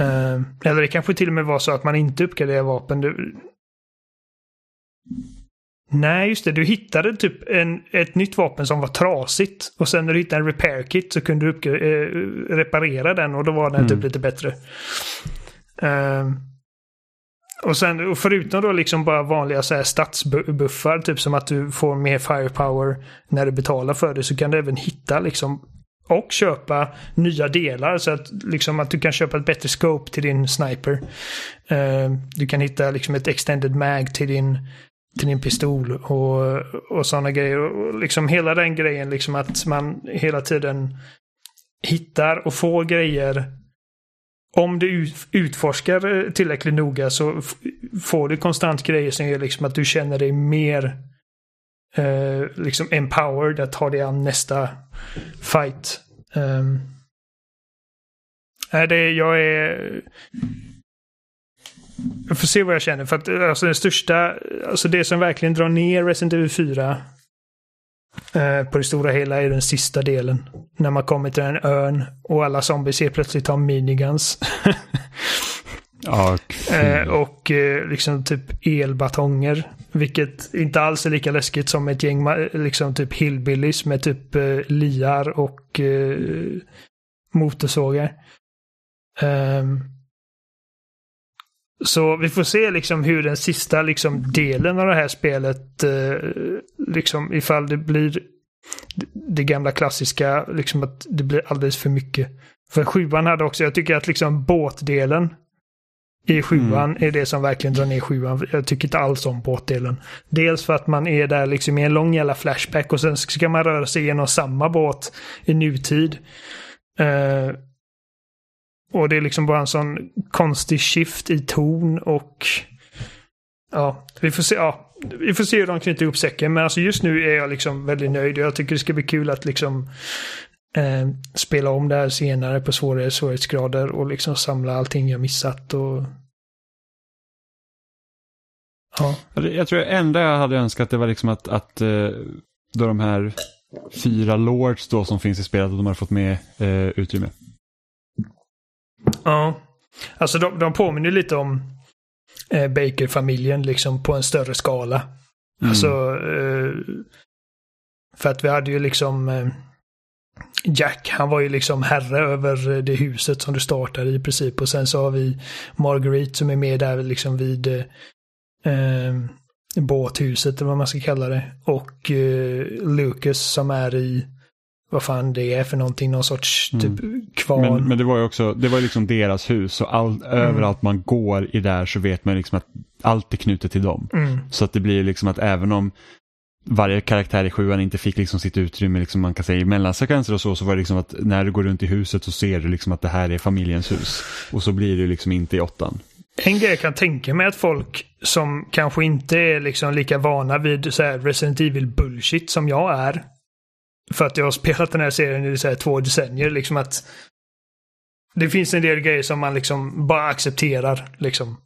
Eh, eller det kanske till och med var så att man inte uppgraderar vapen. Du... Nej, just det. Du hittade typ en, ett nytt vapen som var trasigt. Och sen när du hittade en repair kit så kunde du eh, reparera den och då var den Mm. typ lite bättre. Eh, och sen och förutom då liksom bara vanliga så här stadsbuffar, typ som att du får mer firepower när du betalar för det, så kan du även hitta liksom och köpa nya delar så att liksom att du kan köpa ett bättre scope till din sniper. Uh, du kan hitta liksom ett extended mag till din till din pistol och, och sådana grejer. Och liksom hela den grejen liksom att man hela tiden hittar och får grejer om du utforskar tillräckligt noga så får du konstant grejer som gör liksom att du känner dig mer eh, liksom empowered att ta det an nästa fight. Um, nej, det, jag är... Jag får se vad jag känner. För att eh, alltså, den största, alltså det som verkligen drar ner Resident Evil 4 eh, på det stora hela är den sista delen. När man kommer till en örn och alla zombies helt plötsligt har miniguns. Ja, Eh, och eh, liksom typ elbatonger. Vilket inte alls är lika läskigt som ett gäng liksom typ hillbillies med typ eh, liar och eh, motorsågar. Ehm, så vi får se liksom hur den sista liksom delen av det här spelet, eh, liksom ifall det blir det gamla klassiska, liksom att det blir alldeles för mycket. För sjuan hade också, jag tycker att liksom båtdelen i sjuan är det som verkligen drar ner sjuan. Jag tycker inte alls om båtdelen. Dels för att man är där liksom i en lång jävla flashback och sen ska man röra sig genom samma båt i nutid. Eh, och det är liksom bara en sån konstig shift i ton och ja, vi får se. Ja, vi får se hur de knyter ihop säcken. Men alltså just nu är jag liksom väldigt nöjd. Jag tycker det ska bli kul att liksom eh, spela om det här senare på svårare svårighetsgrader och liksom samla allting jag missat och... Ja. Jag tror det enda jag hade önskat det var liksom att, att eh, då de här fyra lords då som finns i spelet och de har fått med eh, utrymme. Ja. Alltså de, de påminner lite om eh, Baker-familjen liksom på en större skala. Mm. Alltså, eh, för att vi hade ju liksom eh, Jack, han var ju liksom herre över det huset som du startade i princip. Och sen så har vi Marguerite som är med där liksom vid eh, båthuset eller vad man ska kalla det. Och eh, Lucas som är i vad fan det är för någonting, någon sorts typ mm. kvarn. Men, men, det var ju också, det var liksom deras hus och all, mm. överallt man går i där så vet man liksom att allt är knutet till dem. Mm. Så att det blir liksom att även om varje karaktär i sjuan inte fick liksom sitt utrymme, liksom man kan säga i mellansekvenser och så, så var det liksom att när du går runt i huset så ser du liksom att det här är familjens hus. Och så blir det liksom inte i åttan. En grej jag kan tänka mig att folk som kanske inte är liksom lika vana vid så här Resident Evil bullshit som jag är. För att jag har spelat den här serien i så här två decennier. Liksom att det finns en del grejer som man liksom bara accepterar. Liksom.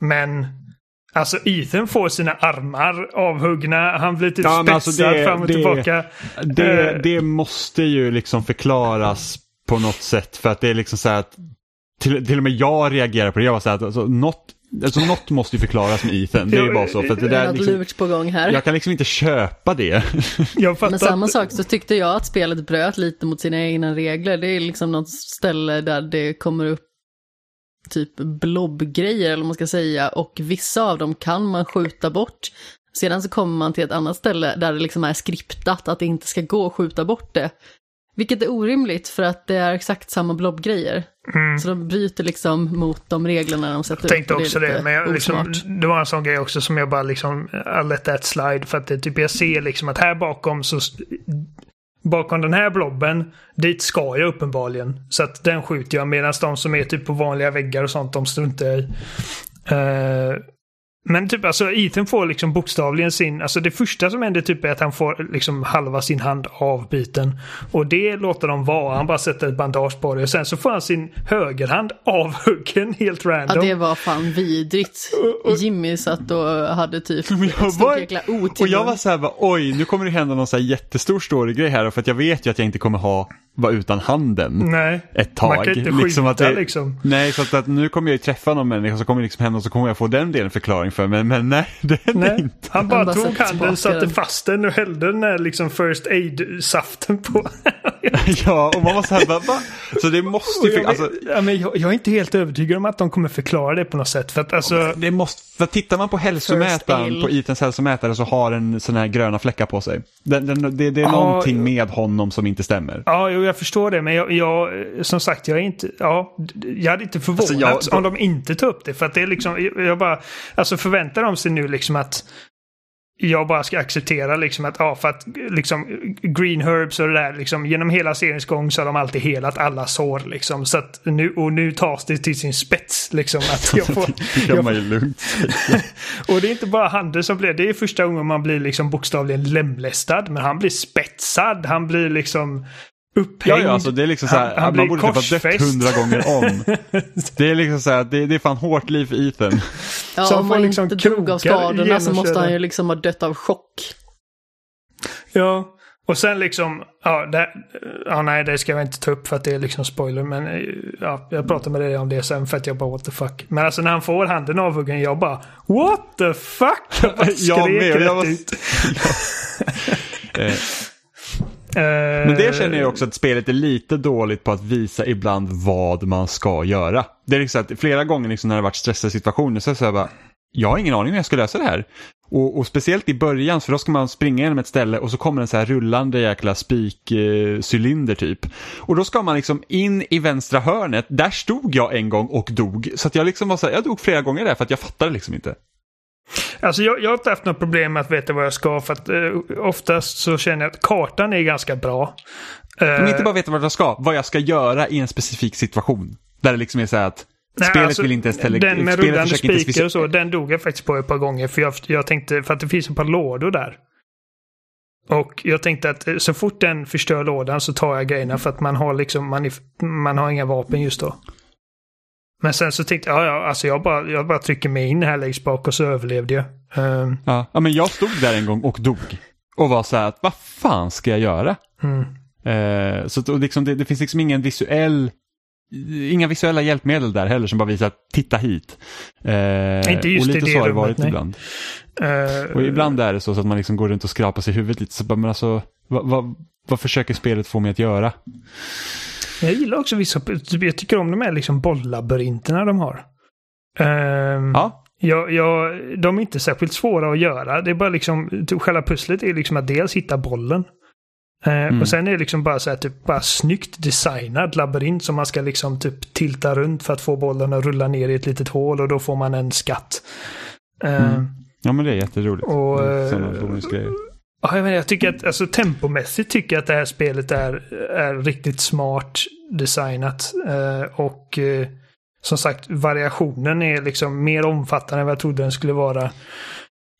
Men Alltså Ethan får sina armar avhuggna, han blir typ ja, spetsad alltså det, fram och det, tillbaka. Det, uh, det måste ju liksom förklaras på något sätt för att det är liksom så här att till, till och med jag reagerar på det. Jag var så här att alltså, något, alltså, något måste ju förklaras med Ethan. Det är ju bara så. För att det där, liksom, på gång här. Jag kan liksom inte köpa det. Men samma sak så tyckte jag att spelet bröt lite mot sina egna regler. Det är liksom något ställe där det kommer upp typ blobgrejer eller vad man ska säga och vissa av dem kan man skjuta bort. Sedan så kommer man till ett annat ställe där det liksom är skriptat att det inte ska gå att skjuta bort det. Vilket är orimligt för att det är exakt samma blobgrejer. Mm. Så de bryter liksom mot de reglerna de sätter jag tänkte upp. också det, men jag, liksom, det var en sån grej också som jag bara liksom, I let that slide. För att det, typ jag ser liksom att här bakom så bakom den här blobben, dit ska jag uppenbarligen. Så att den skjuter jag medan de som är typ på vanliga väggar och sånt, de struntar jag i. Uh, men typ alltså Ethan får liksom bokstavligen sin, alltså det första som händer typ är att han får liksom halva sin hand avbiten. Och det låter de vara, han bara sätter ett bandage på det. Och sen så får han sin högerhand avhuggen helt random. Ja det var fan vidrigt. Jimmy satt och hade typ ett stort jäkla otur. Och jag var så här bara, oj nu kommer det hända någon så här jättestor storygrej här. För att jag vet ju att jag inte kommer ha vara utan handen nej, ett tag. Man kan inte liksom att det, liksom. Nej, så att, att, nu kommer jag ju träffa någon människa som kommer liksom hända och så kommer jag få den delen förklaring för mig. Men nej, det är inte. Han bara, han bara tog handen, satte fast den och hällde den där liksom first aid-saften på. ja, och man var så här bara, va? Så det måste ju... Jag, alltså, ja, men jag, jag, är inte helt övertygad om att de kommer förklara det på något sätt. För att alltså... Det måste, för tittar man på hälsomätaren, på Ethans hälsomätare så har den sådana här gröna fläckar på sig. Den, den, det, det, är ja, någonting med honom som inte stämmer. Ja, jo, jag förstår det. Men jag, jag, som sagt, jag är inte... Ja, jag hade inte förvånat alltså jag, om de inte tar upp det. För att det är liksom... Jag bara... Alltså förväntar de sig nu liksom att jag bara ska acceptera liksom att, ja, för att liksom Green Herbs och det där, liksom genom hela seriens gång så har de alltid helat alla sår liksom. Så att nu, och nu tas det till sin spets liksom. Att jag får, det kan man ju lugnt Och det är inte bara handen som blir, det är första gången man blir liksom bokstavligen lemlästad. Men han blir spetsad, han blir liksom upphängd. Ja, ja alltså det är liksom så här, han, han man borde typ ha dött hundra gånger om. det är liksom så här, det, det är fan hårt liv för Ethan. Ja, så om man liksom inte dog av skadorna så måste han ju liksom ha dött av chock. Ja, och sen liksom, ja, det, ja nej det ska jag inte ta upp för att det är liksom spoiler. Men ja, jag pratar med dig om det sen för att jag bara what the fuck. Men alltså när han får handen avhuggen, jag bara what the fuck? Jag bara skrek jag med, rätt jag var... ut. Eh, Men det känner jag också att spelet är lite dåligt på att visa ibland vad man ska göra. Det är liksom att flera gånger liksom när det har varit stressiga situationer så är jag bara, jag har ingen aning hur jag ska lösa det här. Och, och, speciellt i början, för då ska man springa genom ett ställe och så kommer en så här rullande jäkla spikcylinder eh, typ. Och då ska man liksom in i vänstra hörnet, där stod jag en gång och dog. Så att jag liksom var så här, jag dog flera gånger där för att jag fattade liksom inte. Alltså jag, jag har inte haft något problem med att veta vad jag ska för att eh, oftast så känner jag att kartan är ganska bra. Men inte bara veta vad jag ska, vad jag ska göra i en specifik situation. Där det liksom är så här att Nej, spelet alltså, vill inte ens tele- Den med rullande spikar och så, den dog jag faktiskt på ett par gånger. För jag, jag tänkte, för att det finns ett par lådor där. Och jag tänkte att eh, så fort den förstör lådan så tar jag grejerna för att man har liksom, man, man har inga vapen just då. Men sen så tänkte jag, ja, alltså jag bara, jag bara trycker mig in här längst bak och så överlevde jag. Um, Ja, ja men jag stod där en gång och dog. Och var så här att vad fan ska jag göra? mm, Eh, så att, liksom, det, det finns liksom ingen visuell Inga visuella hjälpmedel där heller som bara visar att titta hit. Eh, Inte just och lite det så har det varit nej. ibland. eh, Och ibland är det så, så att man liksom går runt och skrapar sig i huvudet lite. Så bara, men alltså, vad, vad, vad försöker spelet få mig att göra? Jag gillar också vissa, jag tycker om de här liksom bolllabyrinterna de har. Um, Ja, Jag, jag, de är inte särskilt svåra att göra. Det är bara liksom, själva pusslet är liksom att dels hitta bollen. Eh, Mm. Och sen är det liksom bara så här, typ bara snyggt designad labyrint som man ska liksom typ tilta runt för att få bollen att rulla ner i ett litet hål och då får man en skatt. Eh, Mm. ja men det är jätteroligt. Och, bonusgrejer. Ja, jag, menar, jag tycker att alltså, tempomässigt tycker jag att det här spelet är, är riktigt smart designat. Eh, och eh, som sagt, variationen är liksom mer omfattande än vad jag trodde den skulle vara.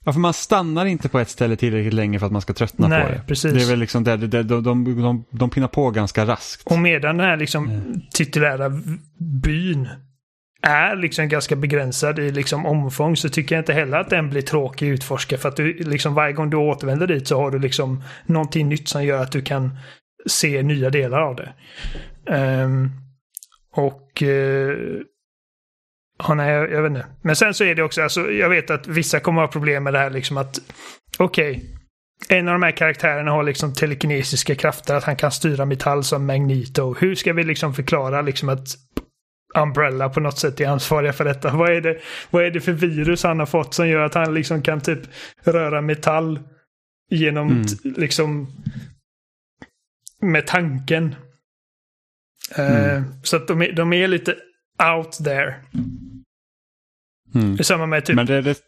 Ja, för man stannar inte på ett ställe tillräckligt länge för att man ska tröttna Nej, på det. precis. Det är väl liksom där, det, det, de, de, de, de pinnar på ganska raskt. Och medan den här liksom titulära v- byn är liksom ganska begränsad i liksom omfång så tycker jag inte heller att den blir tråkig att utforska för att du liksom varje gång du återvänder dit så har du liksom någonting nytt som gör att du kan se nya delar av det. Um, och uh, Ja, nej, jag, jag vet inte. Men sen så är det också, alltså, jag vet att vissa kommer ha problem med det här liksom att okej, en av de här karaktärerna har liksom telekinesiska krafter, att han kan styra metall som Magneto. Hur ska vi liksom förklara liksom att Umbrella på något sätt är ansvariga för detta? Vad är det, vad är det för virus han har fått som gör att han liksom kan typ röra metall genom Mm. liksom med tanken? Mm. Eh, så att de är, de är lite out there. Mm. Är samma med typ Men det, det,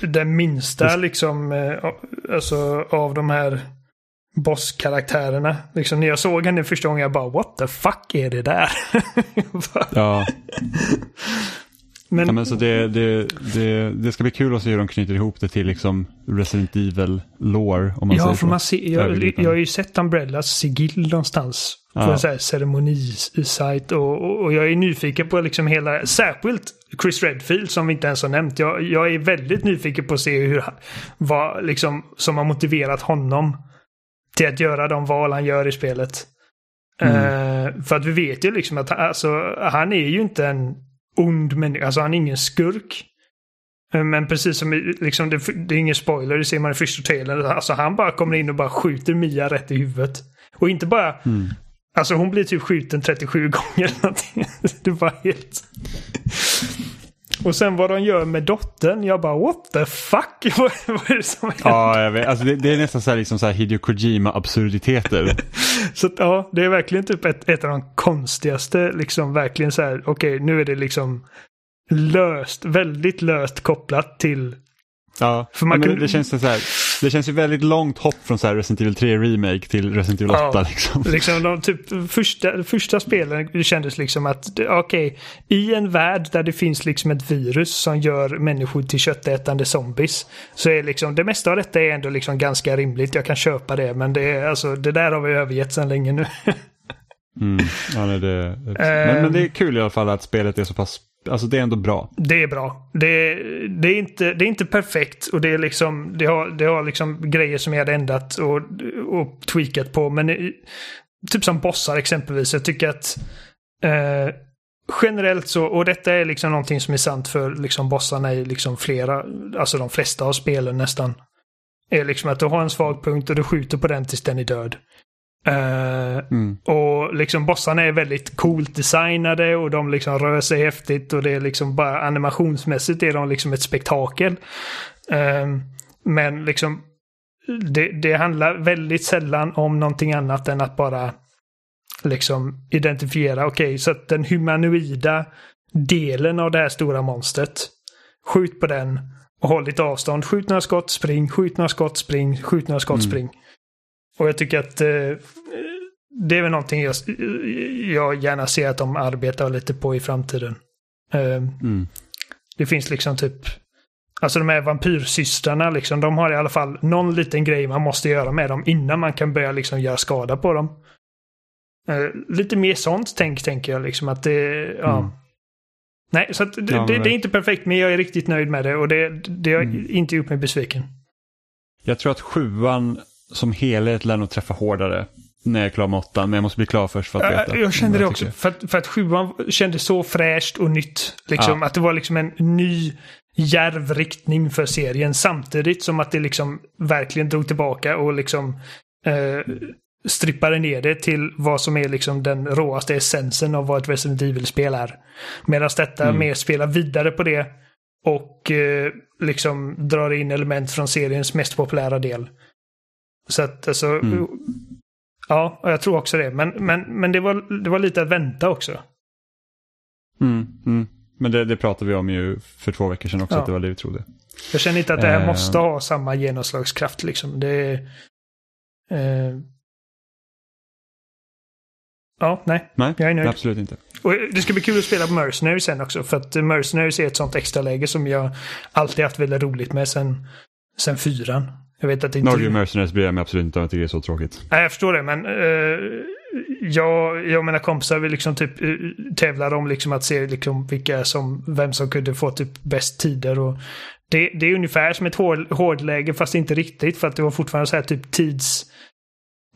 den minsta Det- liksom, eh, alltså av de här bosskaraktärerna. Liksom när jag såg henne första gången jag bara what the fuck är det där? ja, men, ja, men så det, det, det, det ska bli kul att se hur de knyter ihop det till liksom Resident Evil lore om man ja, säger för så. man ser, jag, jag har ju sett Umbrellas sigill någonstans. På Ja. en sån här ceremonisajt och, och, och jag är nyfiken på liksom hela, särskilt Chris Redfield som vi inte ens har nämnt. Jag, jag är väldigt nyfiken på att se hur, vad liksom, som har motiverat honom till att göra de val han gör i spelet. Eh, för att vi vet ju liksom att alltså, han är ju inte en ond människa, alltså han är ingen skurk. Eh, Men precis som liksom, det, det är ingen spoiler, det ser man i första trailern. Alltså han bara kommer in och bara skjuter Mia rätt i huvudet. Och inte bara... Mm. Alltså hon blir typ skjuten 37 gånger eller någonting. Det var helt... Och sen vad de gör med dottern, jag bara what the fuck? vad, vad är det som händer? Ja, jag vet. Alltså det, det är nästan så här, liksom så här Hideo Kojima-absurditeter. Så ja, det är verkligen typ ett, ett av de konstigaste, liksom verkligen så här, okej, nu är det liksom löst, väldigt löst kopplat till... Ja, För man men kan- det, känns så här, det känns ju väldigt långt hopp från så här Resident Evil 3 Remake till Resident Evil 8. Ja. Liksom. Liksom de typ första, första spelen kändes liksom att, okej, i en värld där det finns liksom ett virus som gör människor till köttätande zombies. Så är liksom, det mesta av detta är ändå liksom ganska rimligt, jag kan köpa det, men det är alltså, det där har vi övergett sedan länge nu. Mm. Ja, nej, det, det, men, men det är kul i alla fall att spelet är så pass, alltså det är ändå bra. Det är bra. Det, det, är inte, det är inte perfekt och det är liksom, det har, det har liksom grejer som jag hade ändrat och, och tweakat på. Men typ som bossar exempelvis. Jag tycker att eh, generellt så, och detta är liksom någonting som är sant för liksom bossarna i liksom flera, alltså de flesta av spelen nästan. Är liksom att du har en svag punkt och du skjuter på den tills den är död. Eh, Mm. och liksom bossarna är väldigt coolt designade och de liksom rör sig häftigt och det är liksom bara animationsmässigt är de liksom ett spektakel. Ehm, men liksom det, det handlar väldigt sällan om någonting annat än att bara liksom identifiera, okej, så att den humanoida delen av det här stora monstret, skjut på den och håll lite avstånd. Skjut några skott, spring, skjut några skott, spring, skjut några skott, Mm. spring. Och jag tycker att eh, det är väl någonting jag, jag gärna ser att de arbetar lite på i framtiden. Eh, Mm. det finns liksom typ Alltså de här vampyrsystrarna liksom, de har i alla fall någon liten grej man måste göra med dem innan man kan börja liksom göra skada på dem. Uh, lite mer sånt tänk, tänker jag liksom att det, ja. Mm. Nej, så att det, ja, det, det, är inte perfekt men jag är riktigt nöjd med det och det, det har mm. inte gjort mig besviken. Jag tror att sjuan som helhet lär nog träffa hårdare när jag är klar med åttan, men jag måste bli klar först för att veta. Jag kände det också, för att, för att sjuan kändes så fräscht och nytt. Liksom, ja. Att det var liksom en ny järv riktning för serien samtidigt som att det liksom verkligen drog tillbaka och liksom eh, strippade ner det till vad som är liksom den råaste essensen av vad ett Resident Evil-spel är. Medan detta mm. mer spelar vidare på det och eh, liksom drar in element från seriens mest populära del. Så att alltså, mm. ja, jag tror också det. Men, men, men det, var, det var lite att vänta också. Mm, mm. Men det, det pratade vi om ju för två veckor sedan också, ja. att det var det vi trodde. Jag känner inte att det här uh, måste ha samma genomslagskraft liksom. Det uh, Ja, nej. Nej, jag är nöjd. absolut inte. Och det ska bli kul att spela på Mercenaries sen också. För att Mercenaries är ett sånt extra läge som jag alltid haft väldigt roligt med sen, sen fyran. Jag vet att inte... Norge Mercenaries bryr jag mig absolut inte om. Jag tycker det är så tråkigt. Nej, jag förstår det. Men uh, jag, jag och mina kompisar vi liksom typ uh, tävlar om liksom att se liksom vilka som, vem som kunde få typ bäst tider. Och det, det är ungefär som ett hård, hårdläge fast inte riktigt. För att det var fortfarande så här typ tids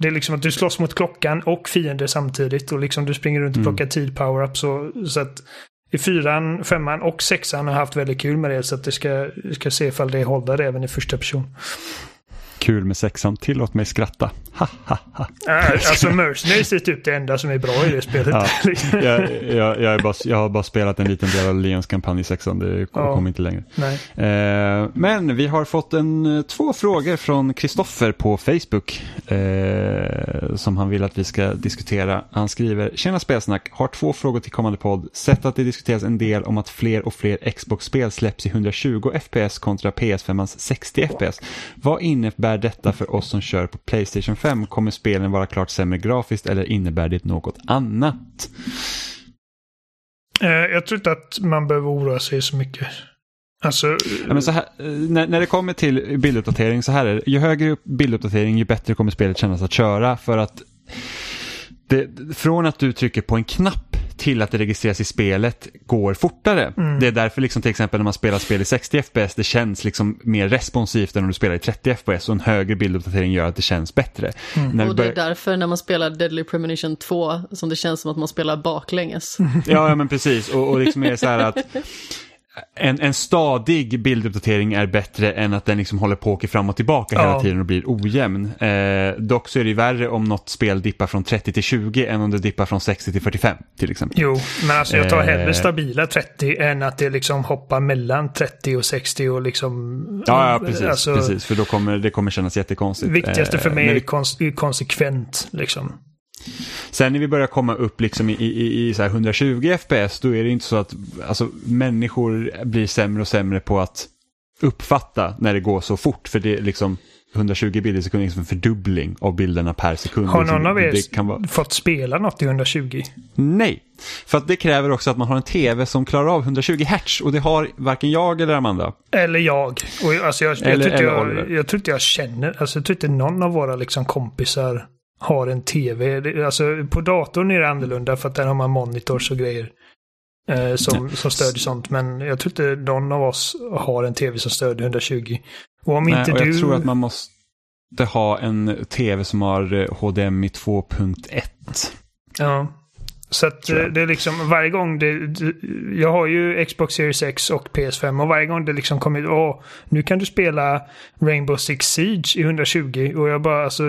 det är liksom att du slåss mot klockan och fiender samtidigt och liksom du springer runt och mm. plockar mm. tid power-up. Så, så att i fyran, femman och sexan har haft väldigt kul med det så att det ska, ska se ifall det håller även i första person kul med sexan. Tillåt mig skratta. Ha, ha, ha. alltså Mercenaries är typ det enda som är bra i det spelet. Ja, jag, jag, jag, bara, jag, har bara spelat en liten del av Leons kampanj i sexan. Det ja, kommer inte längre. Eh, men vi har fått en, två frågor från Kristoffer på Facebook. Eh, som han vill att vi ska diskutera. Han skriver, Tjena spelsnack, har två frågor till kommande podd. Sett att det diskuteras en del om att fler och fler Xbox-spel släpps i 120 FPS kontra PS5 60 FPS. Vad innebär innebär detta för oss som kör på Playstation 5? Kommer spelen vara klart sämre grafiskt eller innebär det något annat? Eh, jag tror inte att man behöver oroa sig så mycket. Alltså, ja, här, eh, när, när det kommer till bilduppdatering så här är det. Ju högre bilduppdatering ju bättre kommer spelet kännas att köra för att det, från att du trycker på en knapp till att det registreras i spelet går fortare. Mm. Det är därför liksom till exempel när man spelar spel i 60 FPS det känns liksom mer responsivt än om du spelar i 30 FPS och en högre bilduppdatering gör att det känns bättre. Mm. Och det är därför när man spelar Deadly Premonition 2 som det känns som att man spelar baklänges. ja, ja men precis och, och liksom är så här att en, en stadig bilduppdatering är bättre än att den liksom håller på och åker fram och tillbaka ja. hela tiden och blir ojämn. Eh, dock så är det värre om något spel dippar från 30 till 20 än om det dippar från 60 till 45 till exempel. Jo, men alltså jag tar hellre eh. stabila 30 än att det liksom hoppar mellan 30 och 60 och liksom... Ja, ja precis, alltså, precis. För då kommer det kommer kännas jättekonstigt. Viktigaste för eh, mig är kons konsekvent liksom. Sen när vi börjar komma upp liksom i, i, i så 120 FPS då är det inte så att alltså, människor blir sämre och sämre på att uppfatta när det går så fort. För det är liksom 120 bilder i sekund är liksom en fördubbling av bilderna per sekund. Har någon av er vara... fått spela något i 120? Nej, för att det kräver också att man har en tv som klarar av 120 Hz och det har varken jag eller Amanda. Eller jag. Och alltså jag, eller, jag, tror inte jag, jag tror inte jag känner, alltså jag tror inte någon av våra liksom kompisar har en tv. Alltså på datorn är det annorlunda för att där har man monitors och grejer. Eh, som, som stödjer sånt. Men jag tror inte någon av oss har en tv som stödjer 120. Och om Nej, inte och du... Jag tror att man måste ha en tv som har HDMI eh, 2.1. Ja. Så att det är liksom varje gång det, Jag har ju Xbox Series X och PS5 och varje gång det liksom kommer åh, nu kan du spela Rainbow Six Siege i 120 och jag bara alltså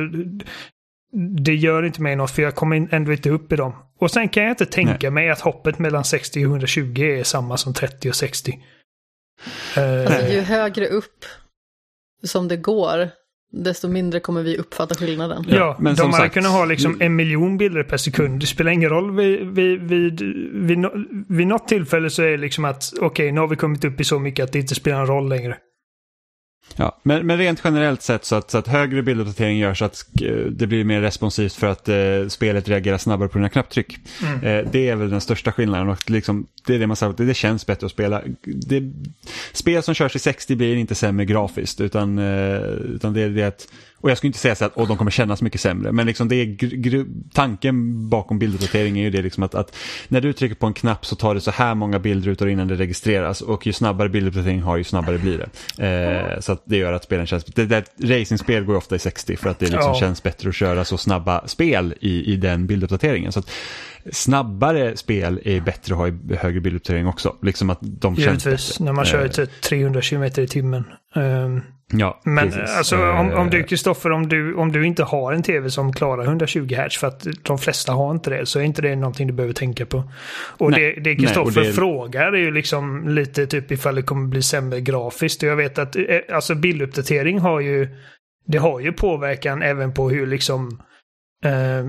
det gör inte mig något för jag kommer ändå inte upp i dem. Och sen kan jag inte tänka Nej. mig att hoppet mellan 60 och 120 är samma som 30 och 60. Alltså, ju högre upp som det går, desto mindre kommer vi uppfatta skillnaden. Ja, ja men de hade sagt, kunnat ha liksom en miljon bilder per sekund. Det spelar ingen roll vid, vid, vid, vid, vid något tillfälle så är det liksom att okej, okay, nu har vi kommit upp i så mycket att det inte spelar någon roll längre. Ja, men, men rent generellt sett så att, så att högre bilduppdatering gör så att eh, det blir mer responsivt för att eh, spelet reagerar snabbare på dina knapptryck. Mm. Eh, det är väl den största skillnaden och liksom, det är det man säger, det, det känns bättre att spela. Det, spel som körs i 60 blir inte sämre grafiskt utan, eh, utan det är det att och jag skulle inte säga så att oh, de kommer kännas mycket sämre, men liksom det är tanken bakom bilduppdatering är ju det liksom att, att, när du trycker på en knapp så tar det så här många bildrutor innan det registreras och ju snabbare bilduppdatering har ju snabbare blir det. Eh, så att det gör att spelen känns, det där racingspel går ofta i 60 för att det liksom Ja. känns bättre att köra så snabba spel i, i den bilduppdateringen. Så att, snabbare spel är bättre att ha i högre bilduppdatering också. Liksom att de känns Givetvis, bättre. när man kör Eh, till 300 km i timmen. Ehm, Ja, Men precis. alltså om, om du, Eh, Kristoffer, om du, om du inte har en tv som klarar 120 Hz, för att de flesta har inte det, så är inte det någonting du behöver tänka på. Och Nej, det, Kristoffer det- frågar är ju liksom lite typ ifall det kommer bli sämre grafiskt. Och jag vet att eh, alltså bilduppdatering har ju, det har ju påverkan även på hur liksom eh,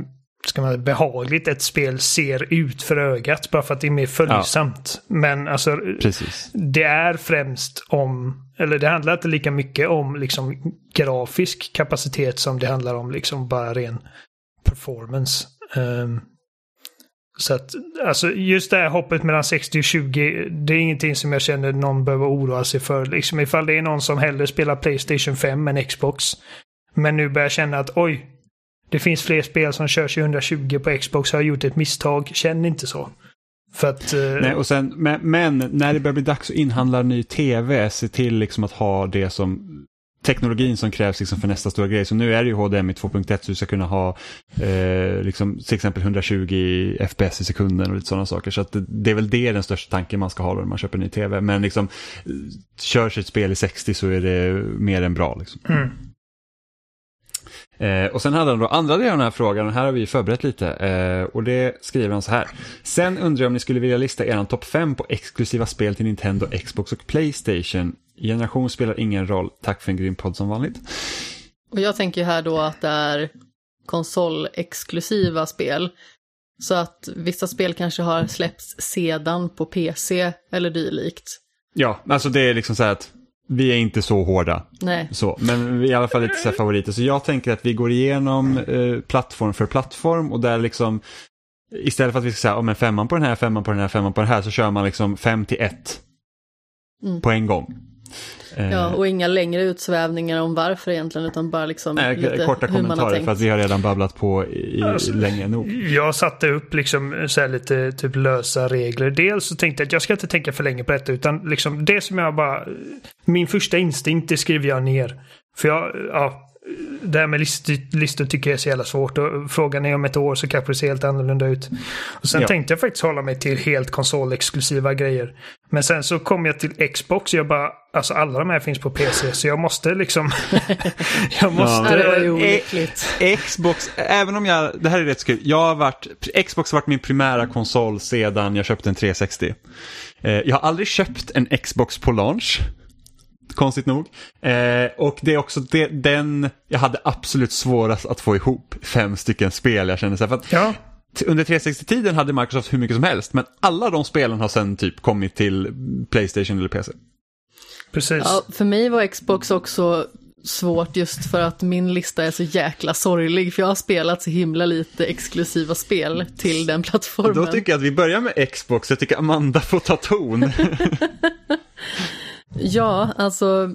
ska man säga, behagligt ett spel ser ut för ögat, bara för att det är mer följsamt. Men alltså, Precis. det är främst om, eller det handlar inte lika mycket om liksom grafisk kapacitet som det handlar om liksom bara ren performance. Ehm, så att, alltså just det här hoppet mellan 60 och 20, det är ingenting som jag känner någon behöver oroa sig för. Liksom ifall det är någon som hellre spelar Playstation 5 än Xbox, men nu börjar känna att oj, det finns fler spel som körs i 120 på Xbox, har jag gjort ett misstag, känn inte så. För att... eh, Nej, och sen, men, men när det börjar bli dags att inhandla ny tv, se till liksom att ha det som teknologin som krävs liksom för nästa stora grej. Så nu är det ju HDMI 2.1 så du ska kunna ha eh, liksom, till exempel 120 FPS i sekunden och lite sådana saker. Så att det, det är väl det den största tanken man ska ha när man köper en ny tv. Men liksom, körs ett spel i 60 så är det mer än bra. Liksom. Mm. Eh, och sen hade han då andra delen av den här frågan och här har vi förberett lite. Eh, och det skriver han så här. Sen undrar jag om ni skulle vilja lista er topp 5 på exklusiva spel till Nintendo, Xbox och Playstation. Generation spelar ingen roll. Tack för en grym podd som vanligt. Och jag tänker ju här då att det är konsolexklusiva spel. Så att vissa spel kanske har släppts sedan på PC eller dylikt. Ja, alltså det är liksom så här att vi är inte så hårda. Nej, Så, men i alla fall lite så favoriter. Så jag tänker att vi går igenom eh, plattform för plattform och där liksom istället för att vi ska säga oh, men femman på den här, femman på den här, femman på den här så kör man liksom fem till ett Mm. på en gång. Eh, ja, och inga längre utsvävningar om varför egentligen, utan bara liksom Nej, lite korta hur man har kommentarer tänkt. för att vi har redan babblat på i, i Alltså, länge nog. Jag satte upp liksom så här lite typ lösa regler. Dels så tänkte jag att jag ska inte tänka för länge på detta utan liksom det som jag bara... Min första instinkt det skriver jag ner. För jag, ja, det här med listor, listor tycker jag är så jävla svårt och frågan är om ett år så kanske det ser helt annorlunda ut. Och sen Ja. tänkte jag faktiskt hålla mig till helt konsolexklusiva grejer. Men sen så kom jag till Xbox och jag bara, alltså alla de här finns på PC så jag måste liksom... jag måste... Ja, det var olyckligt. Xbox, även om jag, det här är rätt så kul, jag har varit, Xbox har varit min primära konsol sedan jag köpte en 360. Eh, jag har aldrig köpt en Xbox på launch. Konstigt nog. Eh, och det är också det, den jag hade absolut svårast att få ihop fem stycken spel jag kände så här, för att Ja, under 360-tiden hade Microsoft hur mycket som helst, men alla de spelen har sen typ kommit till Playstation eller PC. precis. Ja, för mig var Xbox också svårt just för att min lista är så jäkla sorglig, för jag har spelat så himla lite exklusiva spel till den plattformen. Då tycker jag att vi börjar med Xbox, jag tycker Amanda får ta ton. Ja, alltså.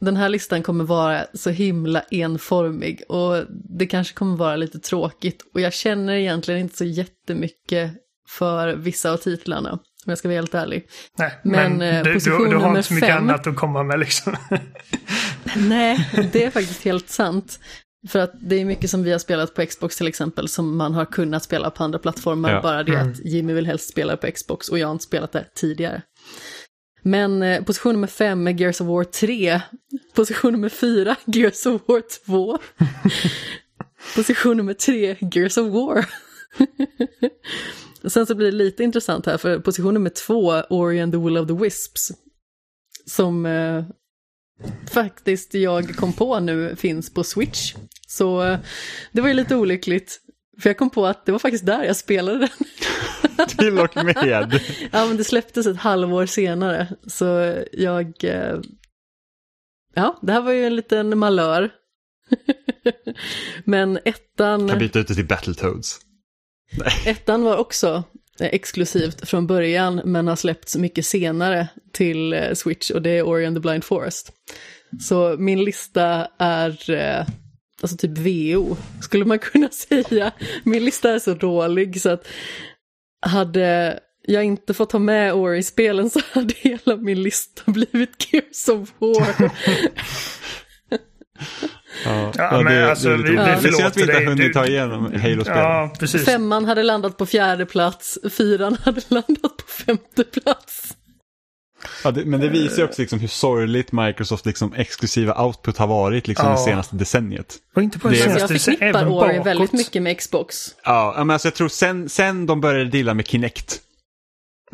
Den här listan kommer vara så himla enformig och det kanske kommer vara lite tråkigt och jag känner egentligen inte så jättemycket för vissa av titlarna, om jag ska vara helt ärlig. Nej, Men, men, eh, du, du, position du har nummer inte så mycket fem. annat att komma med liksom. Nej, det är faktiskt helt sant. För att det är mycket som vi har spelat på Xbox till exempel som man har kunnat spela på andra plattformar. Ja. Bara det Mm. att Jimmy vill helst spela på Xbox och jag har inte spelat det tidigare. Men eh, position nummer fem är Gears of War 3. Position nummer fyra, Gears of War 2. position nummer tre, Gears of War. Sen så blir det lite intressant här för position nummer två, Ori and the Will of the Wisps. Som eh, faktiskt jag kom på nu finns på Switch. Så eh, det var ju lite olyckligt. För jag kom på att det var faktiskt där jag spelade den. Till och med. Ja men det släpptes ett halvår senare. Så jag, eh, ja, det här var ju en liten malör. Men ettan... Kan byta ut det till Battletoads. Ettan var också eh, exklusivt från början, men har släppts mycket senare till eh, Switch och det är Ori and the Blind Forest. Så min lista är alltså typ VO, skulle man kunna säga. Min lista är så dålig så att hade jag inte fått ha med Ori-spelen så hade hela min lista blivit Gears of War. Ja, Ja, men alltså, vi- vi det är synd att vi inte har hunnit Du- ta igenom Halo-spel. Ja. Femman hade landat på fjärde plats, fyran hade landat på femte plats. Ja, det, men det visar ju också liksom hur sorgligt Microsoft liksom exklusiva output har varit liksom Ja. det senaste decenniet. Och inte på Det- det Alltså, Jag senaste, förknippar även Ori väldigt mycket med Xbox. Ja, men alltså jag tror sen, sen de började dela med Kinect.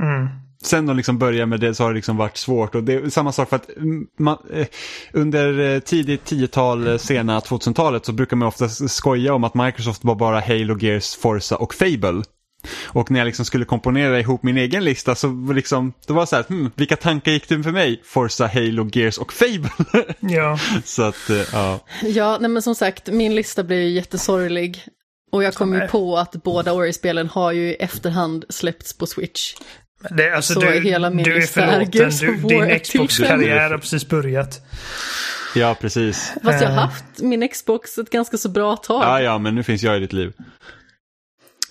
Mm. Sen de liksom började med det så har det liksom varit svårt. Och det är samma sak för att mm, man, eh, under eh, tidigt 10-tal, eh, sena 2000-talet så brukar man ofta skoja om att Microsoft var bara Halo, Gears, Forza och Fable. Och när jag liksom skulle komponera ihop min egen lista så var liksom, det var så här, hmm, vilka tankar gick det för mig? Forza, Halo, Gears och Fable. Ja. så att, eh, ja. Ja, nej men som sagt, min lista blev ju jättesorglig. Och jag kom ju på att båda Ori-spelen har ju i efterhand släppts på Switch. Det, alltså, Så du, är hela min du är förlåten. Du, din Xbox-karriär har precis börjat. ja, precis. Fast jag har Eh. haft min Xbox ett ganska så bra tag. Ja, ja, men nu finns jag i ditt liv.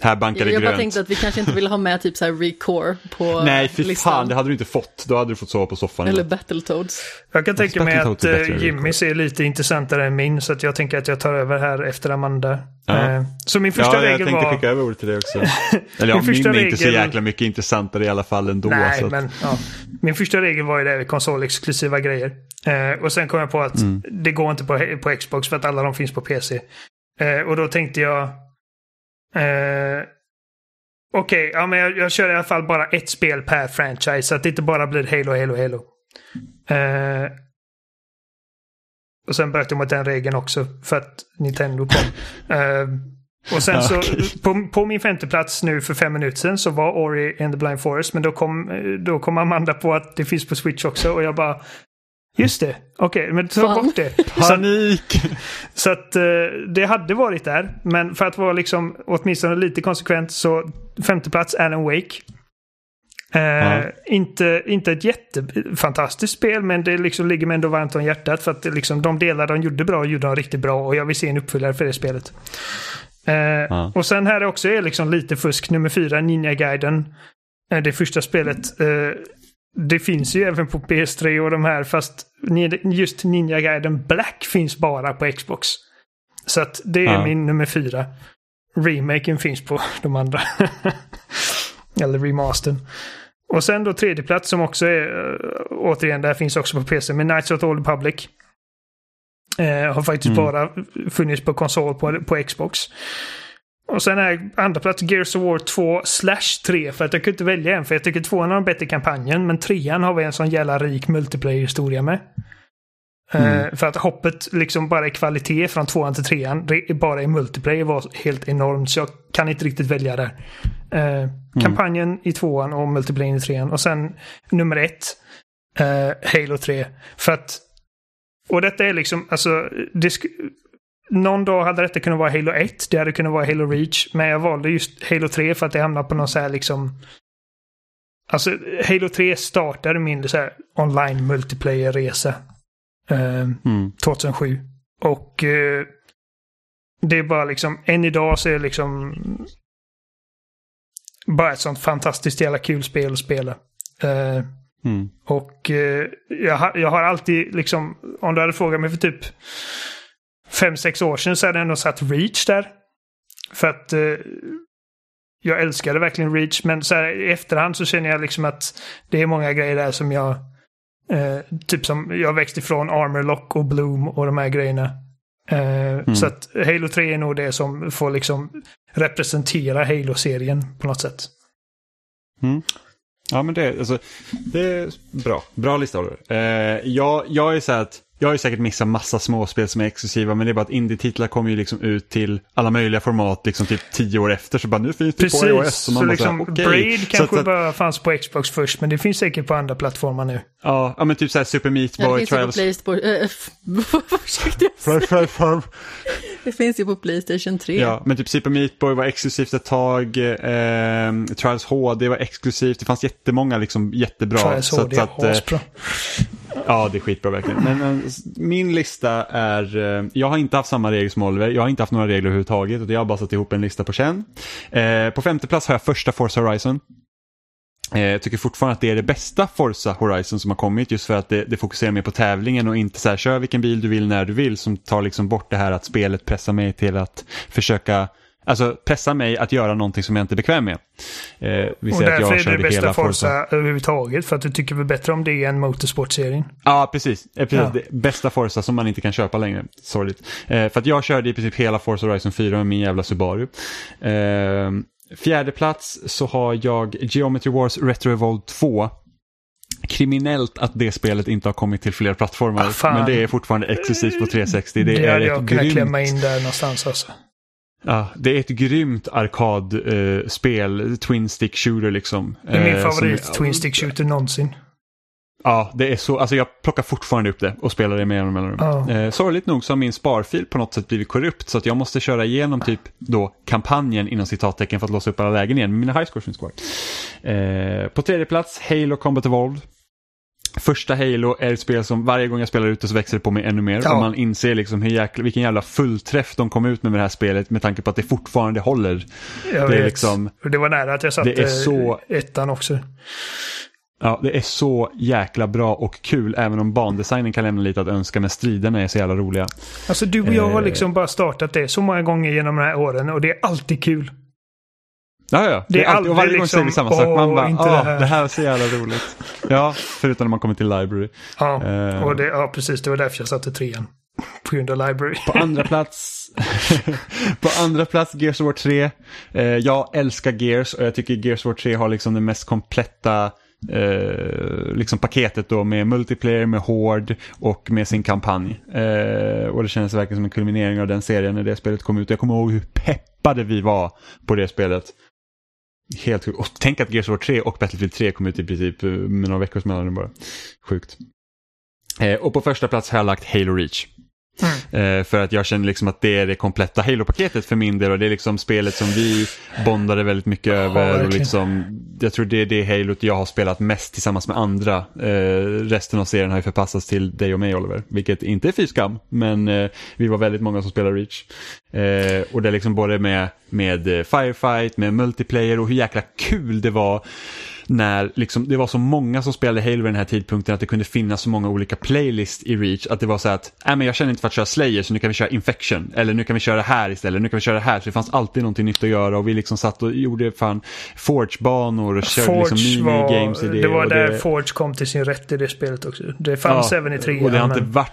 Här bankar jag det jag bara grönt. tänkte att vi kanske inte ville ha med typ så här Recore på Nej, fy listan. fan, det hade du inte fått. Då hade du fått sova på soffan. Eller. Battletoads. Jag kan tänka mig att än Jimmys är lite intressantare än min, så att jag tänker att jag tar över här efter Amanda. Ja. Eh, så min första ja, jag regel tänkte var... skicka över ordet till dig också. Eller ja, Min min är inte så jäkla mycket intressantare i alla fall ändå. Nej, så att, men ja. Min första regel var ju det, konsolexklusiva grejer. Eh, och sen kom jag på att Mm. det går inte på, på Xbox för att alla de finns på PC. Eh, och då tänkte jag... Eh, Okej, ja, men jag, jag kör i alla fall bara ett spel per franchise. Så att det inte bara blir Halo, Halo, Halo. Eh, och sen bröt jag mot den regeln också för att Nintendo kom. Eh, och sen så, Okej. på, på min femte plats nu för fem minuter sedan så var Ori and the Blind Forest. Men då kom, eh, då kom Amanda på att det finns på Switch också och jag bara Just det, okej, men ta bort det. Så, Panik! så att eh, det hade varit där. Men för att vara liksom åtminstone lite konsekvent så femte plats Alan Wake. Eh, Ja. inte, inte ett jättefantastiskt spel men det liksom ligger mig ändå varmt om hjärtat för att det liksom, de delar de gjorde bra gjorde de riktigt bra och jag vill se en uppföljare för det spelet. Eh, Ja. Och sen här också är liksom lite fusk. Nummer fyra, Ninja Gaiden. Eh, det första spelet. Det finns ju även på PS3 och de här fast just Ninja Gaiden Black finns bara på Xbox. Så att det är Ja. min nummer fyra. Remaken finns på de andra. Eller remastern. Och sen då tredje plats som också är, eh, återigen, där finns också på PC, men Knights of the Old Republic. Eh, har faktiskt Mm. bara funnits på konsol på, på Xbox. Och sen är andra plats Gears of War 2 slash 3 för att jag kunde inte välja en för jag tycker tvåan har en bättre kampanjen men trean har vi en sån jävla rik multiplayer-historia med. Mm. Eh, för att hoppet liksom bara i kvalitet från tvåan till trean, re- bara i multiplayer var helt enormt så jag kan inte riktigt välja där. Eh, Kampanjen i tvåan och multiplayer i trean och sen nummer ett, eh, Halo 3. För att, och detta är liksom, alltså, någon dag hade detta kunnat vara Halo 1, det hade kunnat vara Halo Reach, men jag valde just Halo 3 för att det hamnade på någon så här liksom... Alltså, Halo 3 startade min så här online multiplayer-resa. Eh, Mm. 2007. Och eh, det är bara liksom, än idag så är det liksom bara ett sånt fantastiskt jävla kul spel att spela. Eh, Mm. och eh, jag, har, jag har alltid liksom, om du hade frågat mig för typ fem sex år sedan så hade jag ändå satt Reach där. För att eh, jag älskade verkligen Reach, men så här, i efterhand så känner jag liksom att det är många grejer där som jag eh, typ som jag växt ifrån Armor Lock och Bloom och de här grejerna. Eh, Så att Halo 3 är nog det som får liksom representera Halo-serien på något sätt. Ja, men det, alltså, det är bra. Bra lista, Oliver. Eh, jag, jag är så här att jag har ju säkert missat massa småspel som är exklusiva men det är bara att indie-titlar kommer ju liksom ut till alla möjliga format liksom typ tio år efter så bara nu finns det Precis, på iOS. så, man bara liksom så här, okej. Braid Så kanske att- bara fanns på Xbox först men det finns säkert på andra plattformar nu. Ja, ja men typ såhär Super Meat Ja, det Boy finns ju på Trials. Playstation... Äh, det finns ju på Playstation 3. Ja, men typ Super Meat Boy var exklusivt ett tag. Eh, Trials HD var exklusivt. Det fanns jättemånga liksom jättebra. Trials så att- HD, så att, eh. Ja, det är skitbra verkligen. Men men, min lista är, eh, jag har inte haft samma regler som Oliver, jag har inte haft några regler överhuvudtaget, och jag har bara satt ihop en lista på känn. Eh, på femte plats har jag första Forza Horizon. Eh, jag tycker fortfarande att det är det bästa Forza Horizon som har kommit just för att det, det fokuserar mer på tävlingen och inte så här kör vilken bil du vill när du vill som tar liksom bort det här att spelet pressar mig till att försöka Alltså pressa mig att göra någonting som jag inte är bekväm med. Eh, vi Och säger att därför jag är det bästa Forza överhuvudtaget. För att du tycker väl bättre om det än Motorsport-serien. Ja, precis. Eh, precis. Ja. Bästa Forza som man inte kan köpa längre. Sorgligt. Eh, för att jag körde i princip hela Forza Horizon 4 med min jävla Subaru. Eh, fjärde plats så har jag Geometry Wars Retro Evolved 2. Kriminellt att det spelet inte har kommit till fler plattformar. Ah, men det är fortfarande exklusivt på 360. Det, Det, är hade ett jag kunnat grymt, klämma in där någonstans alltså. Ja, det är ett grymt arkadspel. Twin stick shooter liksom. Det är min Eh, som- favorit Twin Stick Shooter någonsin. Ja, det är så, alltså jag plockar fortfarande upp det och spelar det med jämna mellanrum. Ja. Eh, sorgligt nog så har min sparfil på något sätt blivit korrupt så att jag måste köra igenom typ då kampanjen inom citattecken för att låsa upp alla lägen igen. Men mina highscores finns kvar. Eh, på tredje plats, Halo Combat Evolved. Första Halo är ett spel som varje gång jag spelar ut det så växer det på mig ännu mer. Ja. Och man inser liksom hur jäkla, vilken jävla fullträff de kom ut med med det här spelet med tanke på att det fortfarande håller. Jag Det är vet. liksom- det var nära att jag satte Det är så- ettan också. Ja, det är så jäkla bra och kul även om bandesignen kan lämna lite att önska men striderna är så jävla roliga. Alltså du och jag har Eh. liksom bara startat det så många gånger genom de här åren och det är alltid kul. Ja, ja. Det, Det är alltid, och varje gång säger vi liksom, samma sak. Man "Åh, bara, ah, det det här." här. är så jävla roligt. Ja, förutom när man kommer till library. Ja, Eh. och det, ja precis. Det var därför jag satte trean. På grund av Library. På andra plats, på andra plats Gears of War 3. Eh, jag älskar Gears och jag tycker Gears of War 3 har liksom det mest kompletta eh, liksom paketet då med multiplayer, med Horde och med sin kampanj. Eh, och det känns verkligen som en kulminering av den serien när det spelet kom ut. Jag kommer ihåg hur peppade vi var på det spelet. Helt sjukt. Och tänk att Gears of War 3 och Battlefield 3 kom ut i princip eh, med några veckors mellanrum bara. Sjukt. Eh, och på första plats har jag lagt Halo Reach. Eh, för att jag känner liksom att det är det kompletta Halo-paketet för min del och det är liksom spelet som vi bondade väldigt mycket över. Och liksom, jag tror det är det Halot jag har spelat mest tillsammans med andra. Eh, resten av serien har ju förpassats till dig och mig Oliver, vilket inte är fy skam, men eh, vi var väldigt många som spelade Reach. Eh, och det är liksom både med, med eh, Firefight, med multiplayer och hur jäkla kul det var när liksom, det var så många som spelade Halo vid den här tidpunkten att det kunde finnas så många olika playlists i Reach att det var så att, nej men jag känner inte för att köra Slayer så nu kan vi köra Infection eller nu kan vi köra det här istället, nu kan vi köra det här så det fanns alltid någonting nytt att göra och vi liksom satt och gjorde fan Forge-banor och körde liksom Forge minigames i det. det var där Forge kom till sin rätt i det spelet också. Det fanns även i trean. och det har inte men- varit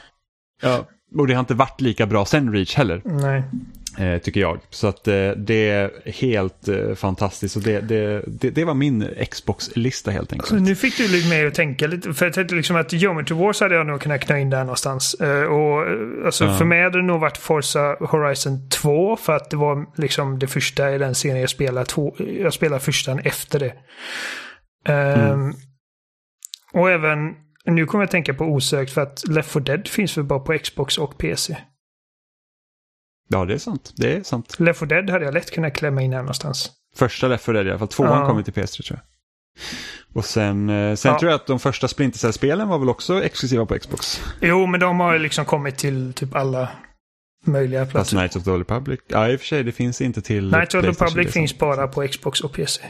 Ja, och det har inte varit lika bra sen Reach heller, Nej. Eh, tycker jag. Så att eh, det är helt eh, fantastiskt och det, det, det, det var min Xbox-lista helt enkelt. Så nu fick du lite mer att tänka lite. För jag tänkte liksom att Geometry Wars hade jag nog kunnat knö in där någonstans. Och alltså Ja. för mig hade det nog varit Forza Horizon 2. För att det var liksom det första i den serien jag spelade. Två, jag spelade första efter det. Ehm, Och även, nu kommer jag att tänka på osökt för att Left 4 Dead finns väl bara på Xbox och PC. Ja, det är sant. Det är sant. Left 4 Dead hade jag lätt kunnat klämma in här någonstans. Första Left 4 Dead i alla fall. Tvåan Ja. kommer till PS3 tror jag. Och sen, eh, sen Ja. tror jag att de första Splinter Cell-spelen var väl också exklusiva på Xbox. Jo, men de har ju liksom kommit till typ alla möjliga Fast platser. Knights of the Old Republic, ja i och för sig det finns inte till Knights of the Republic finns bara på Xbox och PC.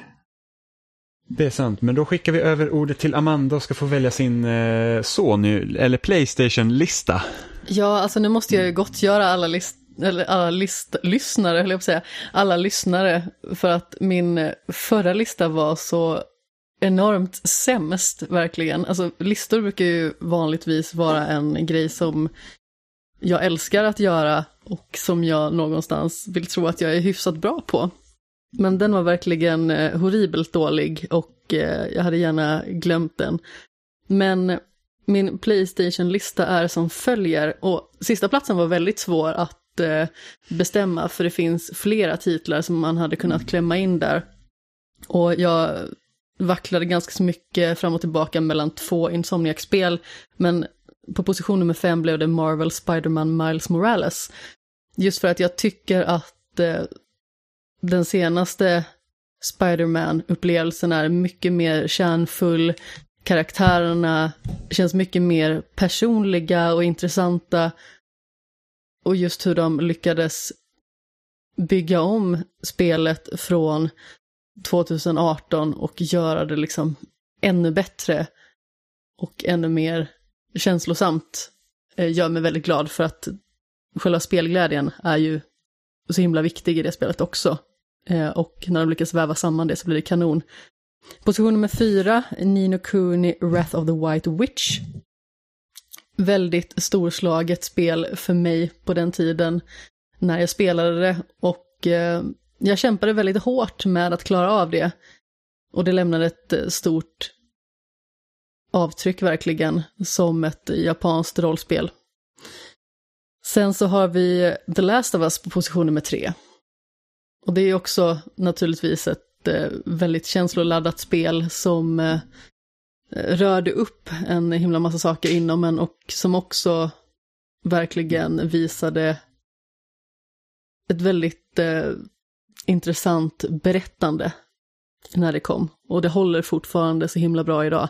Det är sant, men då skickar vi över ordet till Amanda och ska få välja sin eh, Sony eller Playstation-lista. Ja, alltså nu måste jag ju gottgöra alla, list, eller alla list, lyssnare, höll jag på att säga, alla lyssnare, för att min förra lista var så enormt sämst, verkligen. Alltså listor brukar ju vanligtvis vara en grej som jag älskar att göra och som jag någonstans vill tro att jag är hyfsat bra på. Men den var verkligen eh, horribelt dålig och eh, jag hade gärna glömt den. Men min Playstation-lista är som följer. Och sista platsen var väldigt svår att bestämma för det finns flera titlar som man hade kunnat klämma in där. Och jag vacklade ganska så mycket fram och tillbaka mellan två Insomniac-spel. Men på position nummer fem blev det Marvel Spider-Man Miles Morales. Just för att jag tycker att eh, den senaste Spider-Man-upplevelsen är mycket mer kärnfull, karaktärerna känns mycket mer personliga och intressanta. Och just hur de lyckades bygga om spelet från 2018 och göra det liksom ännu bättre och ännu mer känslosamt eh, gör mig väldigt glad för att själva spelglädjen är ju så himla viktig i det spelet också. Eh, och när de lyckas väva samman det så blir det kanon. Position nummer fyra, Nino Kuni Wrath of the White Witch. Väldigt storslaget spel för mig på den tiden när jag spelade det och eh, jag kämpade väldigt hårt med att klara av det. Och det lämnade ett eh, stort avtryck verkligen som ett japanskt rollspel. Sen så har vi The Last of Us på position nummer tre. Och det är också naturligtvis ett eh, väldigt känsloladdat spel som eh, rörde upp en himla massa saker inom en och som också verkligen visade ett väldigt eh, intressant berättande när det kom. Och det håller fortfarande så himla bra idag.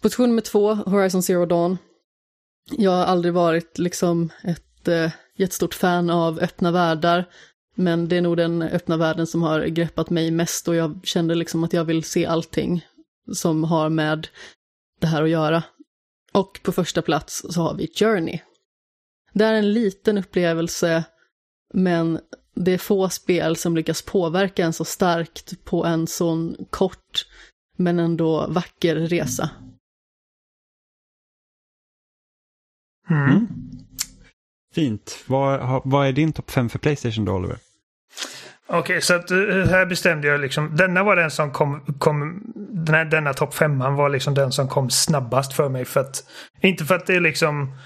Position nummer två, Horizon Zero Dawn. Jag har aldrig varit liksom ett eh, jättestort fan av öppna världar, men det är nog den öppna världen som har greppat mig mest och jag kände liksom att jag vill se allting som har med det här att göra. Och på första plats så har vi Journey. Det är en liten upplevelse, men det är få spel som lyckas påverka en så starkt på en sån kort men ändå vacker resa. Mm. Fint. Vad, vad är din topp 5 för Playstation då, Oliver? Okej, okay, så att, eh, här bestämde jag liksom. Denna var den som kom. kom den här, denna topp femman var liksom den som kom snabbast för mig. För att, inte för att det liksom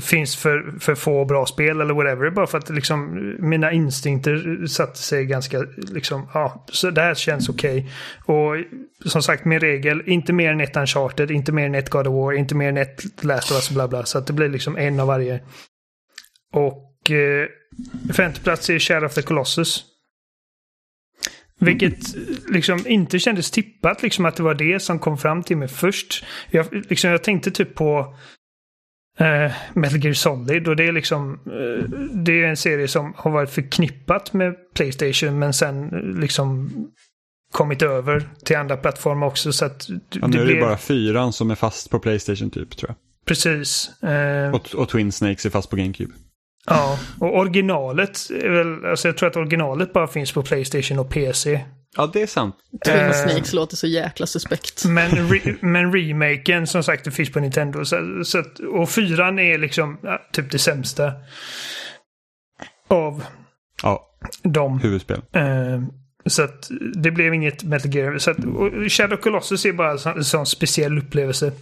finns för, för få bra spel eller whatever. Bara för att liksom mina instinkter satte sig ganska liksom, ja, så det här känns okej. Okay. Och som sagt, min regel, inte mer än ett Uncharted, inte mer än ett God of War, inte mer än ett Last of Us, bla bla. Så att det blir liksom en av varje. Och eh, femte plats är Shadow of the Colossus. Vilket liksom inte kändes tippat liksom att det var det som kom fram till mig först. Jag, liksom, jag tänkte typ på uh, Metal Gear Solid och det är liksom uh, det är en serie som har varit förknippat med Playstation men sen liksom kommit över till andra plattformar också så att ja, nu är det bara fyran som är fast på Playstation typ tror jag. Precis. Uh... Och, och Twin Snakes är fast på GameCube. Ja, och originalet är väl, alltså jag tror att originalet bara finns på Playstation och PC. Ja, det är sant. Twin uh, Snakes låter så jäkla suspekt. Men, re, men remaken som sagt det finns på Nintendo. Så, så att, och fyran är liksom ja, typ det sämsta. Av ja, de. Huvudspel. Uh, så att det blev inget Metal Gear. Så att, Shadow Colossus är bara en sån, sån speciell upplevelse.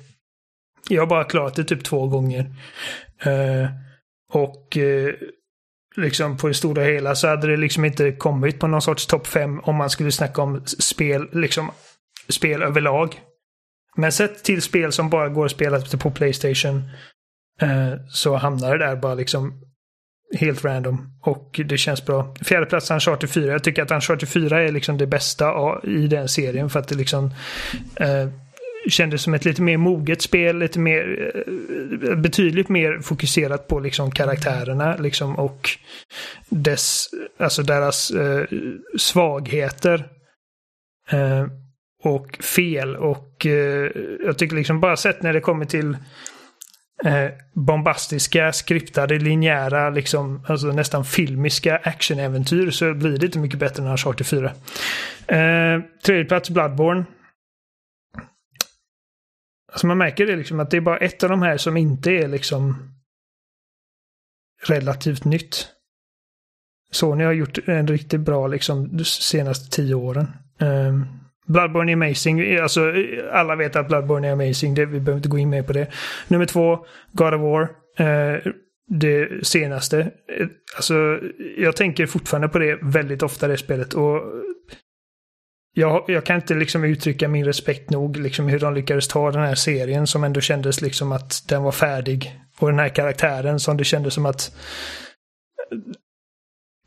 Jag har bara klarat det typ två gånger. Uh, och eh, liksom på det stora hela så hade det liksom inte kommit på någon sorts topp 5 om man skulle snacka om spel, liksom spel överlag. Men sett till spel som bara går att spela på Playstation eh, så hamnar det där bara liksom helt random. Och det känns bra. Fjärde plats Uncharted 4. Jag tycker att Uncharted 4 är liksom det bästa i den serien för att det liksom eh, kändes som ett lite mer moget spel, lite mer, eh, betydligt mer fokuserat på liksom karaktärerna liksom och dess, alltså deras eh, svagheter. Eh, och fel och eh, jag tycker liksom bara sett när det kommer till eh, bombastiska, skriptade, linjära, liksom, alltså nästan filmiska actionäventyr så blir det inte mycket bättre än Uncharted 4. Eh, tredje plats Bloodborne. Alltså man märker det liksom att det är bara ett av de här som inte är liksom relativt nytt. Sony har gjort en riktigt bra liksom de senaste tio åren. Um, Bloodborne är amazing. Alltså, alla vet att Bloodborne är amazing. Det, vi behöver inte gå in mer på det. Nummer två, God of War. Uh, det senaste. Alltså, jag tänker fortfarande på det väldigt ofta, det spelet. Och jag, jag, kan inte liksom uttrycka min respekt nog, liksom hur de lyckades ta den här serien som ändå kändes liksom att den var färdig. Och den här karaktären som det kändes som att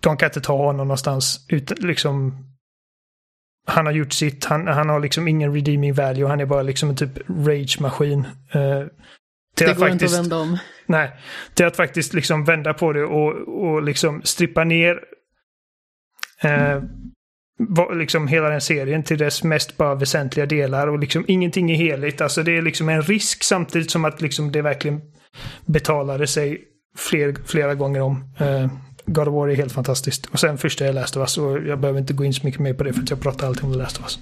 de kan inte ta honom någonstans. Utan, liksom, han har gjort sitt, han, han har liksom ingen redeeming value, han är bara liksom en typ rage-maskin. Uh, det går faktiskt, inte att vända om. Nej, till att faktiskt liksom vända på det och, och liksom strippa ner uh, liksom hela den serien till dess mest bara väsentliga delar och liksom ingenting är heligt. Alltså det är liksom en risk samtidigt som att liksom det verkligen betalade sig fler, flera gånger om. Uh, God of War är helt fantastiskt. Och sen första är Last of Us och jag behöver inte gå in så mycket mer på det för att jag pratar alltid om Last of Us.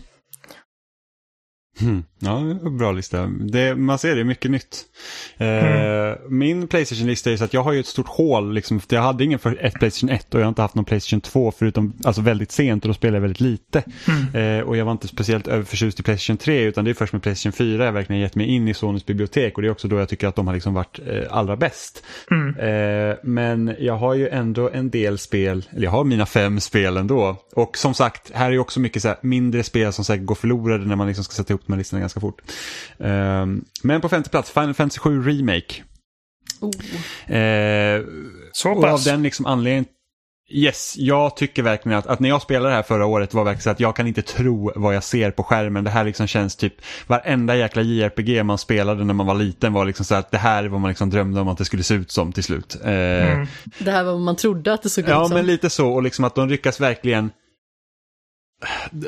Mm. Ja, bra lista. Det, man ser det, mycket nytt. Mm. min Playstation-lista är så att jag har ju ett stort hål. Liksom, jag hade ingen för ett Playstation 1 och jag har inte haft någon Playstation 2 förutom alltså väldigt sent och då spelade jag väldigt lite. Mm. Eh, och jag var inte speciellt överförtjust i Playstation 3 utan det är först med Playstation 4 jag verkligen gett mig in i Sonys bibliotek och det är också då jag tycker att de har liksom varit eh, allra bäst. Mm. Eh, men jag har ju ändå en del spel, eller jag har mina fem spel ändå. Och som sagt, här är ju också mycket så mindre spel som säkert går förlorade när man liksom ska sätta ihop här listorna ganska fort. Um, men på femte plats, Final Fantasy 7 Remake. Oh. Uh, så pass? Och av den liksom anledningen Yes, jag tycker verkligen att, att när jag spelade det här förra året var verkligen så att jag kan inte tro vad jag ser på skärmen. Det här liksom känns typ, varenda jäkla JRPG man spelade när man var liten var liksom så att det här är vad man liksom drömde om att det skulle se ut som till slut. Eh, mm. Det här var vad man trodde att det såg ja, ut som. Ja, men lite så och liksom att de lyckas verkligen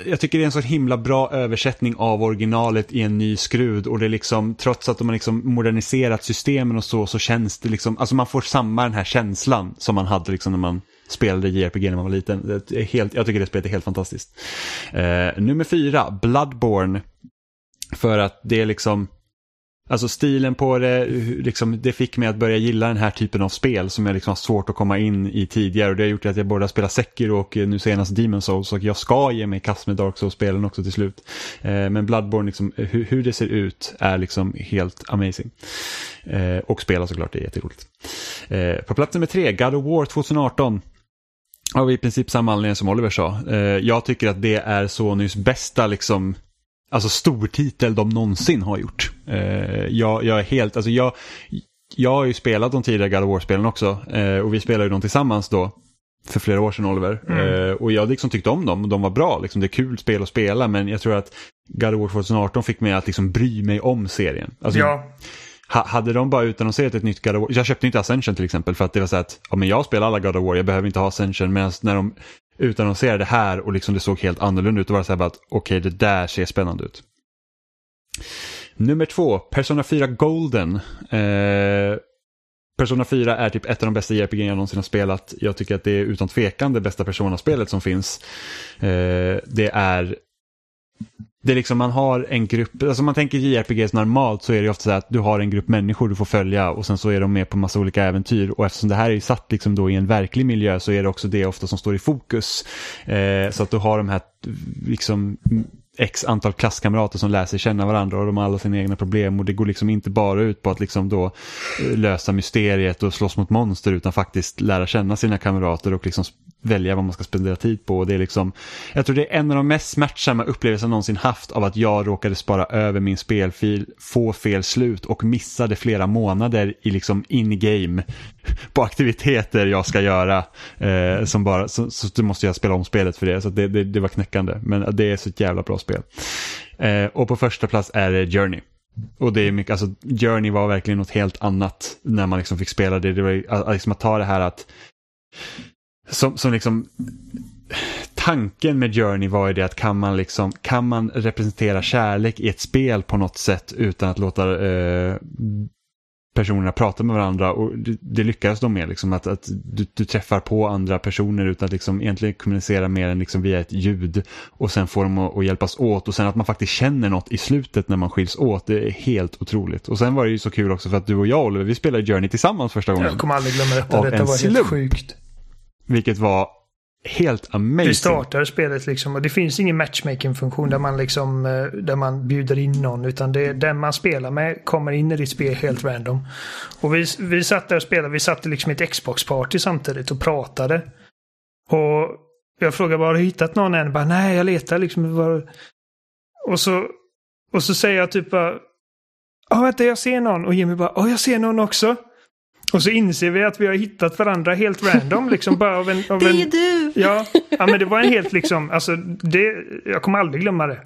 jag tycker det är en så himla bra översättning av originalet i en ny skrud och det är liksom, trots att de har liksom moderniserat systemen och så, så känns det liksom, alltså man får samma den här känslan som man hade liksom när man spelade JRPG när man var liten. Det är helt, jag tycker det spelet är helt fantastiskt. Eh, nummer fyra, Bloodborne. För att det är liksom, Alltså stilen på det, liksom, det fick mig att börja gilla den här typen av spel som jag liksom har svårt att komma in i tidigare. Och det har gjort att jag både har spelat Sekiro och eh, nu senast Demon Souls. Och jag ska ge mig kast med Dark Souls-spelen också till slut. Eh, men Bloodborne, liksom, hur, hur, det ser ut är liksom helt amazing. Eh, och spela såklart, det är jätteroligt. Eh, på plats nummer tre, God of War 2018. Av i princip samma anledning som Oliver sa. Eh, jag tycker att det är Sonys bästa liksom alltså stortitel de någonsin har gjort. Eh, jag, jag, är helt, alltså jag, jag har ju spelat de tidigare God of War-spelen också eh, och vi spelade ju dem tillsammans då för flera år sedan Oliver. Mm. Eh, och jag liksom tyckte om dem, de var bra, liksom, det är kul spel att spela men jag tror att God of War 2018 fick mig att liksom bry mig om serien. Alltså, ja. ha, hade de bara utannonserat ett nytt God of War, jag köpte inte Ascension till exempel för att det var så att ja, men jag spelar alla God of War, jag behöver inte ha Ascension medan när de utannonserade här och liksom det såg helt annorlunda ut. och var så här bara att okej, okay, det där ser spännande ut. Nummer två, Persona 4 Golden. Eh, Persona 4 är typ ett av de bästa JRPG jag någonsin har spelat. Jag tycker att det är utan tvekan det bästa Persona-spelet som finns. Eh, det är det är liksom man har en grupp, alltså man tänker JRPGs normalt så är det ofta så att du har en grupp människor du får följa och sen så är de med på massa olika äventyr och eftersom det här är satt liksom då i en verklig miljö så är det också det ofta som står i fokus. Eh, så att du har de här liksom x antal klasskamrater som lär sig känna varandra och de har alla sina egna problem och det går liksom inte bara ut på att liksom då eh, lösa mysteriet och slåss mot monster utan faktiskt lära känna sina kamrater och liksom välja vad man ska spendera tid på. Och det är liksom, jag tror det är en av de mest smärtsamma upplevelser jag någonsin haft av att jag råkade spara över min spelfil, få fel slut och missade flera månader i liksom in-game på aktiviteter jag ska göra. Eh, som bara, så, så du måste jag spela om spelet för det, så det, det, det var knäckande. Men det är så ett jävla bra spel. Eh, och på första plats är det Journey. Och det är mycket, alltså Journey var verkligen något helt annat när man liksom fick spela det. Det var liksom att ta det här att som, som liksom tanken med Journey var ju det att kan man, liksom, kan man representera kärlek i ett spel på något sätt utan att låta eh, personerna prata med varandra och det, det lyckades de med. Liksom, att, att du, du, träffar på andra personer utan att liksom egentligen kommunicera mer än liksom via ett ljud och sen får dem att, att, hjälpas åt och sen att man faktiskt känner något i slutet när man skiljs åt. Det är helt otroligt. Och sen var det ju så kul också för att du och jag Oliver, vi spelade Journey tillsammans första gången. Jag kommer aldrig glömma detta, detta var helt sjukt. Vilket var helt amazing. Du startar spelet liksom och det finns ingen matchmaking-funktion där man liksom eh, där man bjuder in någon utan det är den man spelar med kommer in i ditt spel helt random. Och vi, vi satt där och spelade, vi satt liksom i ett Xbox-party samtidigt och pratade. Och jag frågade bara, har du hittat någon än? Bara, Nej, jag letar liksom. Och så, och så säger jag typ bara, ja vänta jag ser någon. Och Jimmy bara, ja jag ser någon också. Och så inser vi att vi har hittat varandra helt random. Liksom bara av en, av Det är en, du! ja, ja, men det var en helt liksom, alltså det, jag kommer aldrig glömma det.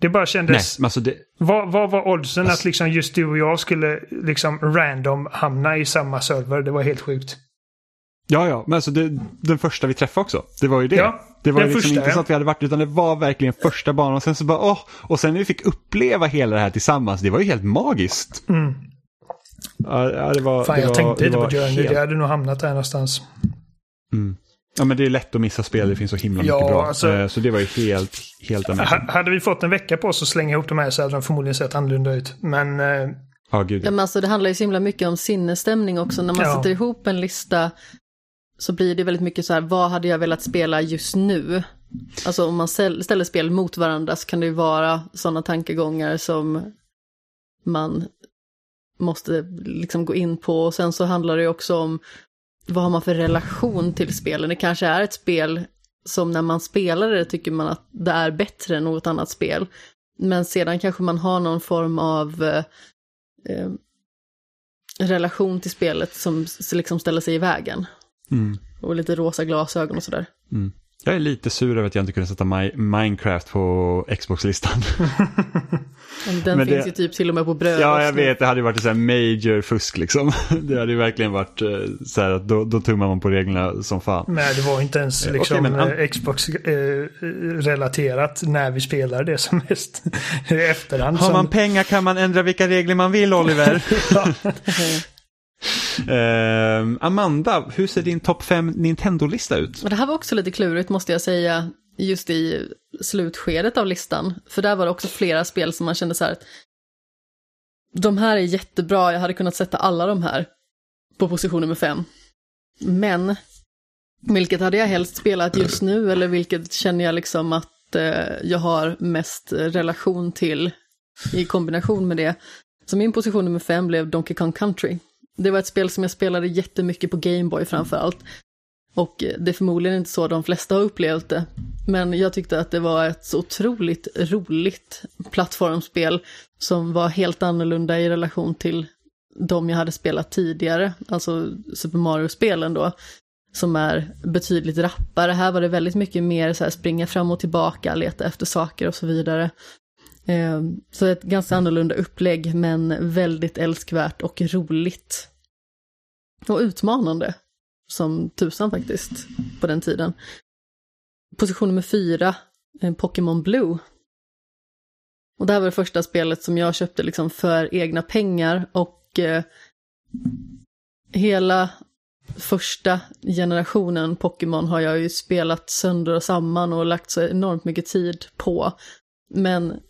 Det bara Nej, kändes, men alltså det, vad, vad var oddsen Alltså- att liksom just du och jag skulle liksom random hamna i samma server? Det var helt sjukt. ja, ja, men alltså det, den första vi träffade också. Det var ju det. Ja, det var ju liksom första, inte ja. så att vi hade varit, utan det var verkligen första banan. Och sen så bara, åh, och sen när vi fick uppleva hela det här tillsammans, det var ju helt magiskt. Mm. Ja, det var, Fan, det jag var, tänkte inte på Journey. helt- Det hade nog hamnat där någonstans. Mm. Ja, men det är lätt att missa spel, det finns så himla Ja, mycket bra. alltså- Eh, så det var ju helt, helt amazing. Ha- Hade vi fått en vecka på oss att slänga ihop de här så hade de förmodligen sett annorlunda ut. Men eh, Ja, gud. Ja, men alltså, det handlar ju så himla mycket om sinnesstämning också. När man Ja. sätter ihop en lista så blir det väldigt mycket så här, vad hade jag velat spela just nu? Alltså om man ställ- ställer spel mot varandra så kan det ju vara sådana tankegångar som man måste liksom gå in på. Och sen så handlar det ju också om vad har man för relation till spelen. Det kanske är ett spel som när man spelar det tycker man att det är bättre än något annat spel. Men sedan kanske man har någon form av eh, eh, relation till spelet som liksom ställer sig i vägen. Mm. Och lite rosa glasögon och sådär. Mm. Jag är lite sur över att jag inte kunde sätta Mi- Minecraft på Xbox-listan. Den Men det- finns ju typ till och med på bröd. ja, jag vet. Det hade ju varit så här major fusk liksom. Det hade ju verkligen varit eh, så här att då, då tummar man på reglerna som fan. nej, det var inte ens Eh, liksom, okej, men- eh, Xbox-relaterat när vi spelade det som mest i efterhand. Har som, man pengar kan man ändra vilka regler man vill, Oliver. Uh, Amanda, hur ser din topp 5 Nintendo-lista ut? Det här var också lite klurigt måste jag säga, just i slutskedet av listan. För där var det också flera spel som man kände så här de här är jättebra, jag hade kunnat sätta alla de här på position nummer fem. Men vilket hade jag helst spelat just nu eller vilket känner jag liksom att eh, jag har mest relation till i kombination med det. Så min position nummer fem blev Donkey Kong Country. Det var ett spel som jag spelade jättemycket på Gameboy framför allt. Och eh, det är förmodligen inte så de flesta har upplevt det. Men jag tyckte att det var ett så otroligt roligt plattformsspel som var helt annorlunda i relation till de jag hade spelat tidigare, alltså Super Mario-spelen då, som är betydligt rappare. Här var det väldigt mycket mer så här springa fram och tillbaka, leta efter saker och så vidare. Eh, så ett ganska annorlunda upplägg, men väldigt älskvärt och roligt. Och utmanande, som tusan faktiskt, på den tiden. Position nummer fyra, eh, Pokémon Blue. Och det här var det första spelet som jag köpte liksom för egna pengar och eh, hela första generationen Pokémon har jag ju spelat sönder och samman och lagt så enormt mycket tid på. Men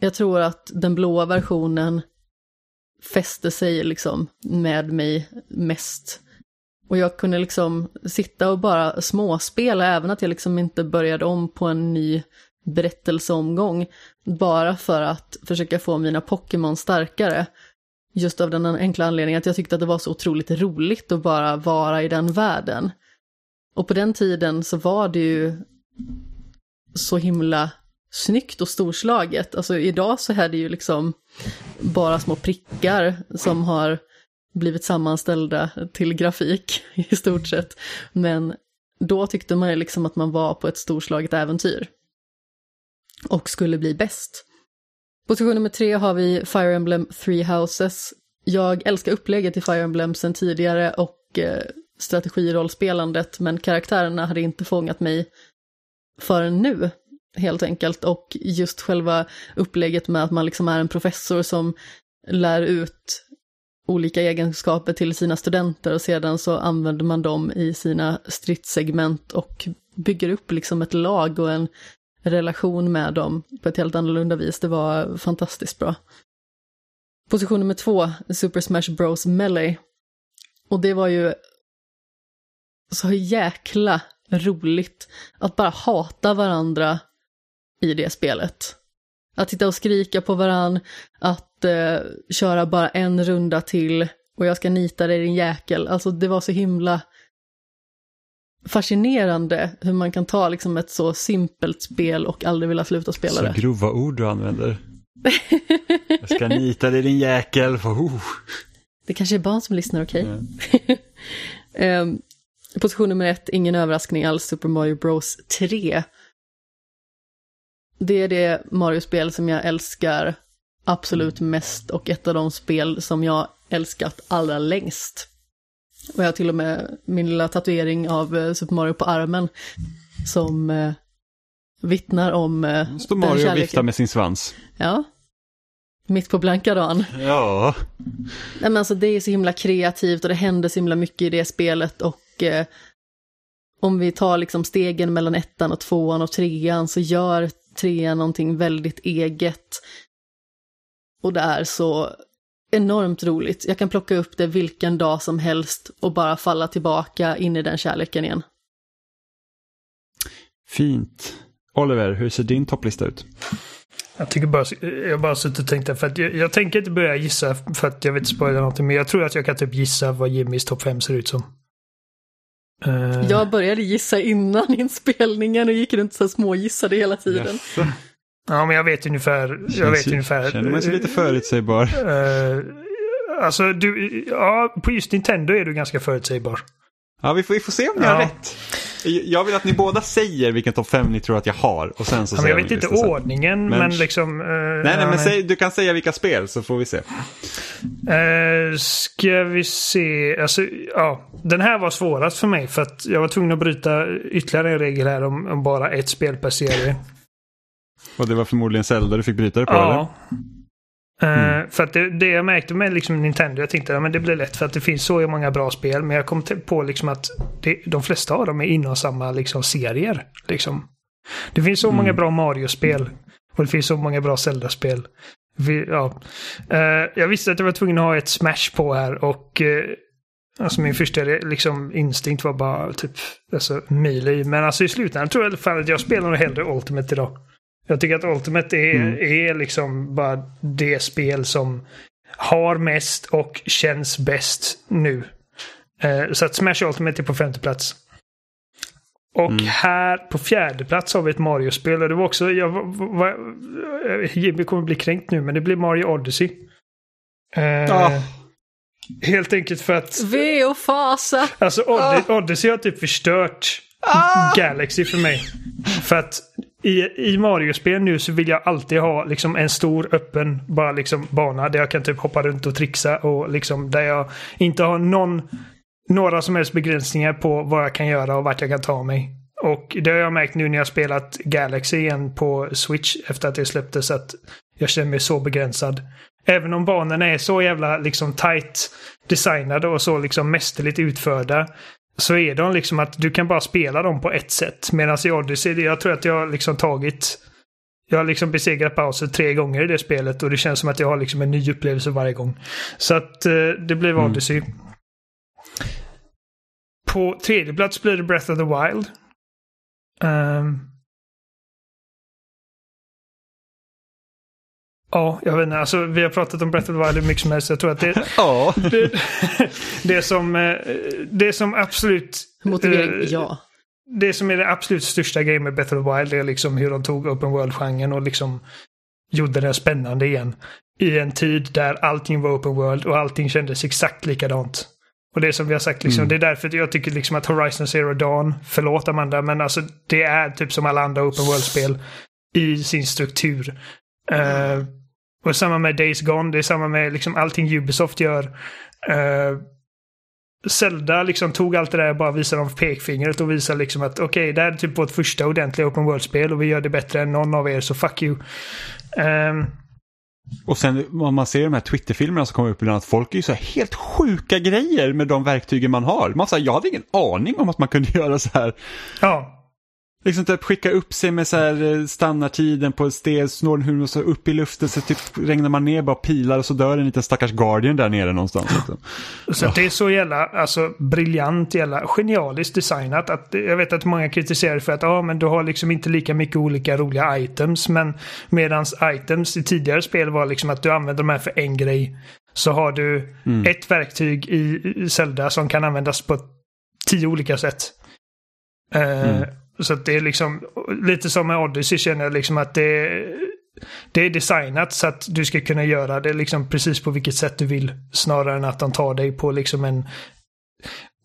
jag tror att den blåa versionen fäste sig liksom med mig mest. Och jag kunde liksom sitta och bara småspela, även att jag liksom inte började om på en ny berättelseomgång, bara för att försöka få mina Pokémon starkare. Just av den enkla anledningen att jag tyckte att det var så otroligt roligt att bara vara i den världen. Och på den tiden så var det ju så himla snyggt och storslaget. Alltså idag så är det ju liksom bara små prickar som har blivit sammanställda till grafik i stort sett. Men då tyckte man ju liksom att man var på ett storslaget äventyr. Och skulle bli bäst. Position nummer tre har vi Fire Emblem Three Houses. Jag älskar upplägget i Fire Emblem sen tidigare och eh, strategirollspelandet, men karaktärerna hade inte fångat mig förrän nu, helt enkelt. Och just själva upplägget med att man liksom är en professor som lär ut olika egenskaper till sina studenter och sedan så använder man dem i sina stridssegment och bygger upp liksom ett lag och en relation med dem på ett helt annorlunda vis. Det var fantastiskt bra. Position nummer två, Super Smash Bros Melee. Och det var ju så jäkla roligt att bara hata varandra i det spelet. Att sitta och skrika på varann, att eh, köra bara en runda till och jag ska nita dig din jäkel. Alltså det var så himla fascinerande hur man kan ta liksom ett så simpelt spel och aldrig vilja sluta spela Så det. grova ord du använder. Jag ska nita dig din jäkel. Oh. Det kanske är barn som lyssnar, okej? Ja. Ehm, position nummer ett, ingen överraskning alls, Super Mario Bros 3. Det är det Mario-spel som jag älskar absolut mest och ett av de spel som jag älskat allra längst. Och jag har till och med min lilla tatuering av eh, Super Mario på armen som eh, vittnar om eh, Står Mario och kärleken. viftar med sin svans. Ja. Mitt på blanka dagen. Ja. Nej, men alltså, det är så himla kreativt och det händer så himla mycket i det spelet och eh, om vi tar liksom stegen mellan ettan och tvåan och trean så gör trean någonting väldigt eget. Och det är så enormt roligt. Jag kan plocka upp det vilken dag som helst och bara falla tillbaka in i den kärleken igen. Fint. Oliver, hur ser din topplista ut? Jag tycker bara, jag har bara suttit och tänkt för att jag, jag tänker inte börja gissa för att jag vill inte spoila någonting, men jag tror att jag kan typ gissa vad Jimmys topp 5 ser ut som. Eh, Jag började gissa innan inspelningen och gick runt så smågissade hela tiden. Jaså? Ja, men jag vet ungefär. Jag vet ju- ungefär. Känner man sig lite förutsägbar? Eh, alltså, du, ja, på just Nintendo är du ganska förutsägbar. Ja, vi får, vi får se om ni har Ja. rätt. Jag vill att ni båda säger vilken topp 5 ni tror att jag har. Och sen så Ja, men jag vet inte ordningen, Men- men, liksom... eh, Nej, nej, men säg, du kan säga vilka spel så får vi se. Eh, ska vi se. Alltså, ja. Den här var svårast för mig för att jag var tvungen att bryta ytterligare en regel här om, om bara ett spel per serie. Och det var förmodligen Zelda du fick bryta det på, ja. eller? Eh, För att det, det jag märkte med liksom Nintendo, jag tänkte att ja, det blir lätt för att det finns så många bra spel. Men jag kom på liksom att det, de flesta av dem är inom samma liksom, serier. Liksom. Det finns så många bra Mario-spel. Och det finns så många bra Zelda-spel. Ja. Eh, jag visste att jag var tvungen att ha ett Smash på här och eh, alltså min första liksom, instinkt var bara typ alltså, Melee. Men alltså i slutändan tror jag i alla fall att jag spelar hellre Ultimate idag. Jag tycker att Ultimate är, Mm. är liksom bara det spel som har mest och känns bäst nu. Eh, så att Smash Ultimate är på femte plats. Och Mm. här på fjärde plats har vi ett Mario-spel. Och det var också, jag, var, var, Jimmy kommer bli kränkt nu, men det blir Mario Odyssey. Eh, Ja. Helt enkelt för att Ve och fasa! Alltså Oddy- Odyssey har typ förstört Galaxy för mig. För att i, i Mario-spel nu så vill jag alltid ha liksom en stor öppen bara liksom bana där jag kan typ hoppa runt och trixa och liksom där jag inte har någon några som helst begränsningar på vad jag kan göra och vart jag kan ta mig. Och det har jag märkt nu när jag spelat Galaxy igen på Switch efter att det släpptes att jag känner mig så begränsad. Även om banorna är så jävla liksom tight designade och så liksom mästerligt utförda så är de liksom att du kan bara spela dem på ett sätt. Medan i Odyssey, jag tror att jag har liksom tagit jag har liksom besegrat Bowser tre gånger i det spelet och det känns som att jag har liksom en ny upplevelse varje gång. Så att eh, det blev Mm. Odyssey. På tredje plats blir det Breath of the Wild. Ehm. Ja, jag vet inte. Alltså, vi har pratat om Breath of the Wild mycket som helst. Jag tror att det, Ja. det, det, som, eh, det som absolut... Motivering, eh, ja. det som är det absolut största grejen med Breath of the Wild är liksom hur de tog Open World-genren och liksom gjorde den spännande igen. I en tid där allting var Open World och allting kändes exakt likadant. Och det som vi har sagt, liksom, Mm. det är därför jag tycker liksom att Horizon Zero Dawn, förlåt Amanda, men alltså det är typ som alla andra Open World-spel i sin struktur. Eh, och samma med Days Gone, det är samma med liksom allting Ubisoft gör. Uh, Zelda liksom tog allt det där och bara visade dem pekfingret och visade liksom att okej, det här är typ vårt första ordentliga Open World-spel och vi gör det bättre än någon av er, så fuck you. Ehm, Och sen om man ser de här Twitter-filmerna som kommer upp ibland, att folk är ju så här helt sjuka grejer med de verktygen man har. Man säger, jag hade ingen aning om att man kunde göra så här. ja. Liksom typ skicka upp sig med så här eh, standardtiden på steg, snåren och så upp i luften så typ regnar man ner bara pilar och så dör en liten stackars Guardian där nere någonstans. Liksom. Så det är så jävla alltså, briljant, jävla genialiskt designat. Att, jag vet att många kritiserar för att ah, men du har liksom inte lika mycket olika roliga items. Men medans items i tidigare spel var liksom att du använder de här för en grej. Så har du mm. ett verktyg i Zelda som kan användas på tio olika sätt. Uh, Så det är liksom lite som med Odyssey känner jag liksom att det, det är designat så att du ska kunna göra det liksom precis på vilket sätt du vill. Snarare än att de tar dig på liksom en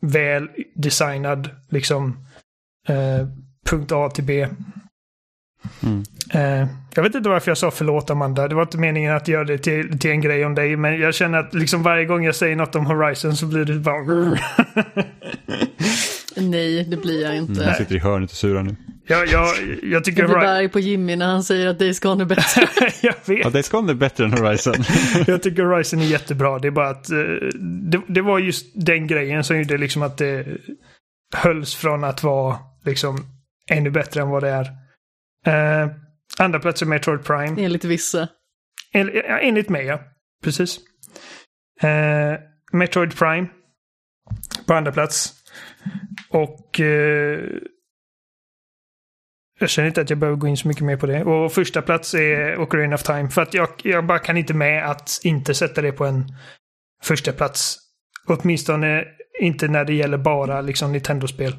väl designad liksom eh, punkt A till B. Mm. Eh, jag vet inte varför jag sa förlåt Amanda. Det var inte meningen att göra det till, till en grej om dig. Men jag känner att liksom varje gång jag säger något om Horizon så blir det bara... Nej, det blir jag inte. Mm, jag sitter i hörnet och surar nu. Jag, jag, jag tycker... Jag blir arg på Jimmy när han säger att Days Gone är bättre. jag vet. Ja, Days Gone är bättre än Horizon. jag tycker Horizon är jättebra. Det är bara att uh, det, det, var just den grejen som gjorde liksom att det hölls från att vara liksom ännu bättre än vad det är. Uh, andra plats är Metroid Prime. Enligt vissa. En, enligt mig, ja. Precis. Uh, Metroid Prime. På andra plats. Och eh, jag känner inte att jag behöver gå in så mycket mer på det. Och första plats är Ocarina of Time. För att jag, jag bara kan inte med att inte sätta det på en första plats. Åtminstone inte när det gäller bara liksom Nintendo-spel.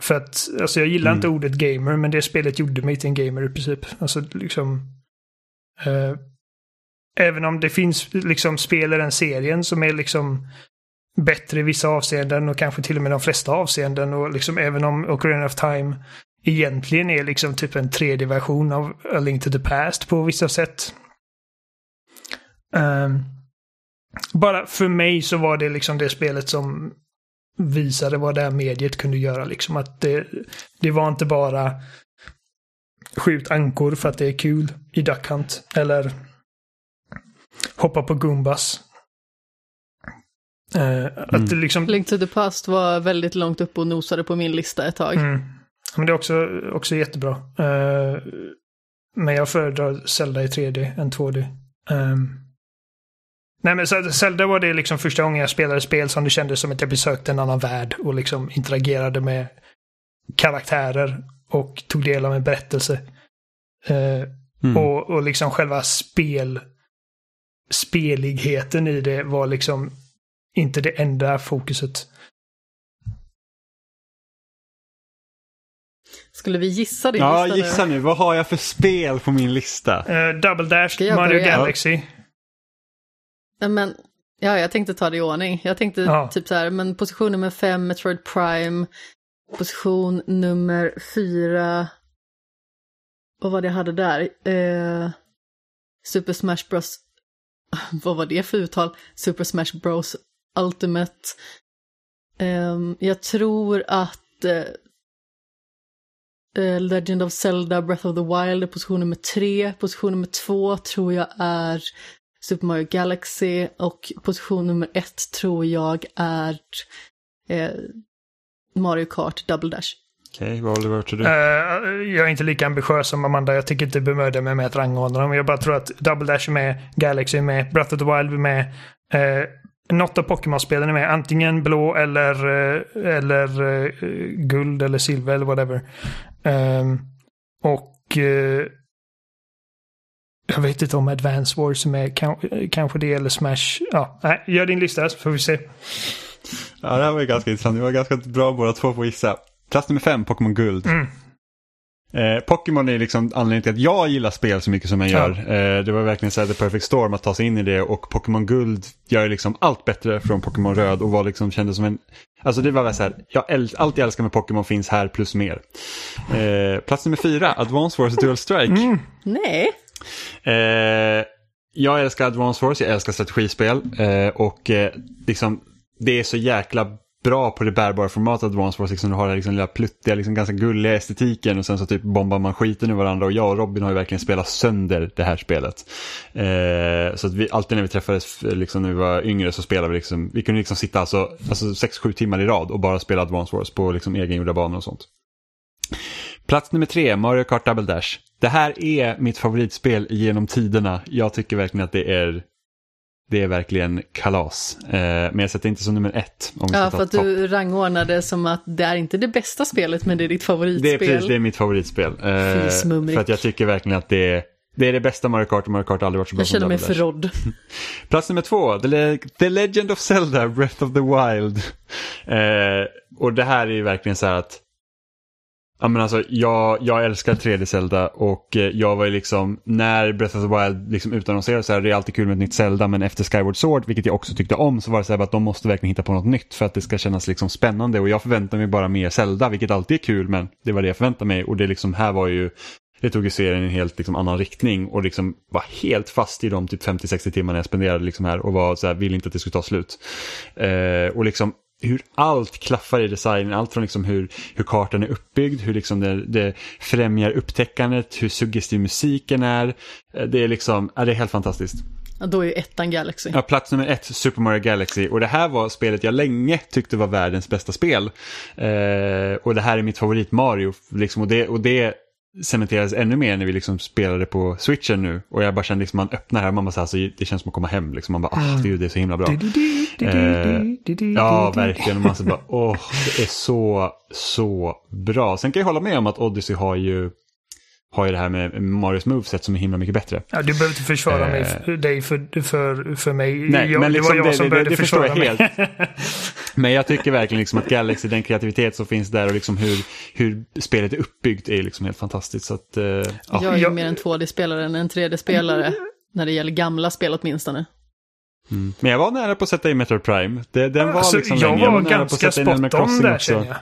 För att, alltså jag gillar mm. inte ordet gamer, men det spelet gjorde mig till en gamer i princip. Alltså liksom... Eh, även om det finns liksom spel i den serien som är liksom bättre i vissa avseenden och kanske till och med de flesta avseenden. Och liksom även om Ocarina of Time egentligen är liksom typ en tredje version av A Link to the Past på vissa sätt. Um, bara för mig så var det liksom det spelet som visade vad det här mediet kunde göra. Liksom att det, det var inte bara skjut ankor för att det är kul i Duck Hunt. Eller hoppa på Gumbas. Uh, att mm. liksom... Link to the Past var väldigt långt upp och nosade på min lista ett tag. Mm. Men det är också, också jättebra. Uh, men jag föredrar Zelda i 3D än 2D. Um, ehm, nej men Zelda var det liksom första gången jag spelade spel som det kändes som att jag besökte en annan värld och liksom interagerade med karaktärer och tog del av en berättelse. Uh, mm. och, och liksom själva spel speligheten i det var liksom inte det enda fokuset. Skulle vi gissa din ja, lista nu? Ja, gissa nu. Vad har jag för spel på min lista? Uh, Double Dash, Mario börja? Galaxy. Ja, men, ja, jag tänkte ta det i ordning. Jag tänkte ja. typ så här, men position nummer fem, Metroid Prime. Position nummer fyra. Vad var det jag hade där? Uh, Super Smash Bros. Vad var det för uttal? Super Smash Bros Ultimate. Um, jag tror att uh, Legend of Zelda Breath of the Wild är position nummer tre. Position nummer två tror jag är Super Mario Galaxy och position nummer ett tror jag är uh, Mario Kart Double Dash. Okej, okay, vad Oliver tror du? Uh, jag är inte lika ambitiös som Amanda. Jag tycker inte bemöda mig med att rangordna dem. Jag bara tror att Double Dash är med, Galaxy är med, Breath of the Wild är med, uh, något av Pokémon-spelen är med. Antingen blå eller, eh, eller uh, guld eller silver eller whatever. Um, och uh, jag vet inte om Advance Wars är med. kanske det eller Smash. Ja, nej, gör din lista så får vi se. Ja, det här var ju ganska intressant. Vi var ganska bra båda två på att gissa. Plats nummer fem, Pokémon Guld. Mm. Eh, Pokémon är liksom anledningen till att jag gillar spel så mycket som jag gör. Ja. Eh, det var verkligen så här, the perfect storm att ta sig in i det och Pokémon Guld gör liksom allt bättre från Pokémon Röd och var liksom kändes som en... Alltså det var så här, jag allt jag älskar med Pokémon finns här plus mer. Eh, plats nummer fyra, Advance Wars Dual Strike. Mm. Nej. Eh, jag älskar Advance Wars, jag älskar strategispel eh, och eh, liksom det är så jäkla bra på det bärbara formatet Advance Wars. Liksom, du har den liksom, lilla pluttiga, liksom, ganska gulliga estetiken och sen så typ bombar man skiten ur varandra. Och jag och Robin har ju verkligen spelat sönder det här spelet. Eh, så att vi, alltid när vi träffades eh, liksom, när vi var yngre så spelade vi liksom, vi kunde liksom sitta alltså, alltså 6-7 timmar i rad och bara spela Advance Wars på liksom, egengjorda banor och sånt. Plats nummer tre, Mario Kart Double Dash. Det här är mitt favoritspel genom tiderna. Jag tycker verkligen att det är det är verkligen kalas. Eh, men jag sätter inte som nummer ett. Om Ja, för att ta topp. du rangordnar det som att det är inte det bästa spelet, men det är ditt Det favoritspel. är precis, det är mitt favoritspel. Eh, Fy, smumrik. för att jag tycker verkligen att det är, det är det bästa Mario Kart och Mario Kart har aldrig varit så bra Jag känner mig förrådd. Plats nummer två, The, Le- The Legend of Zelda, Breath of the Wild. Eh, och det här är ju verkligen så här att Ja, men alltså, jag, jag älskar 3D Zelda och eh, jag var ju liksom, när Breath of the Wild liksom utannonserades så här, det är alltid kul med ett nytt Zelda, men efter Skyward Sword, vilket jag också tyckte om, så var det så här att de måste verkligen hitta på något nytt för att det ska kännas liksom spännande och jag förväntar mig bara mer Zelda, vilket alltid är kul, men det var det jag förväntade mig och det liksom här var ju det tog ju serien i en helt liksom, annan riktning och liksom var helt fast i de typ 50-60 timmarna jag spenderade liksom här och var så här, ville inte att det skulle ta slut. Eh, och liksom hur allt klaffar i designen, allt från liksom hur, hur kartan är uppbyggd, hur liksom det, det främjar upptäckandet, hur suggestiv musiken är. Eh, Det är liksom, ja, det är helt fantastiskt. Ja, då är ju ettan Galaxy. Ja, plats nummer ett, Super Mario Galaxy. Och det här var spelet jag länge tyckte var världens bästa spel. Eh, och det här är mitt favorit Mario. Liksom, och, det, och det cementerades ännu mer när vi liksom spelade på switchen nu. Och jag bara kände liksom man öppnar här och man bara så här, så det känns som att komma hem. Liksom. Man bara, ah, det, det är så himla bra. Eh, Ja, verkligen. Och man så bara, åh, det är så, så bra. Sen kan jag hålla med om att Odyssey har ju, har ju det här med Marios moveset som är himla mycket bättre. Ja, du behöver inte försvara Eh. mig för, dig för, för, för mig. Nej, jag, men liksom det var jag som det, det, började det förstår försvara jag mig. helt. Men jag tycker verkligen liksom att Galaxy, den kreativitet som finns där och liksom hur, hur spelet är uppbyggt är liksom helt fantastiskt. Så att, eh, ja. Jag är ju Jag- mer en 2D-spelare än en 3D-spelare. När det gäller gamla spel åtminstone. Mm. Men jag var nära på att sätta in Metroid Prime. Det, den var Alltså, liksom jag länge. var nära på att ganska sätta in Animal spot on där också. känner jag.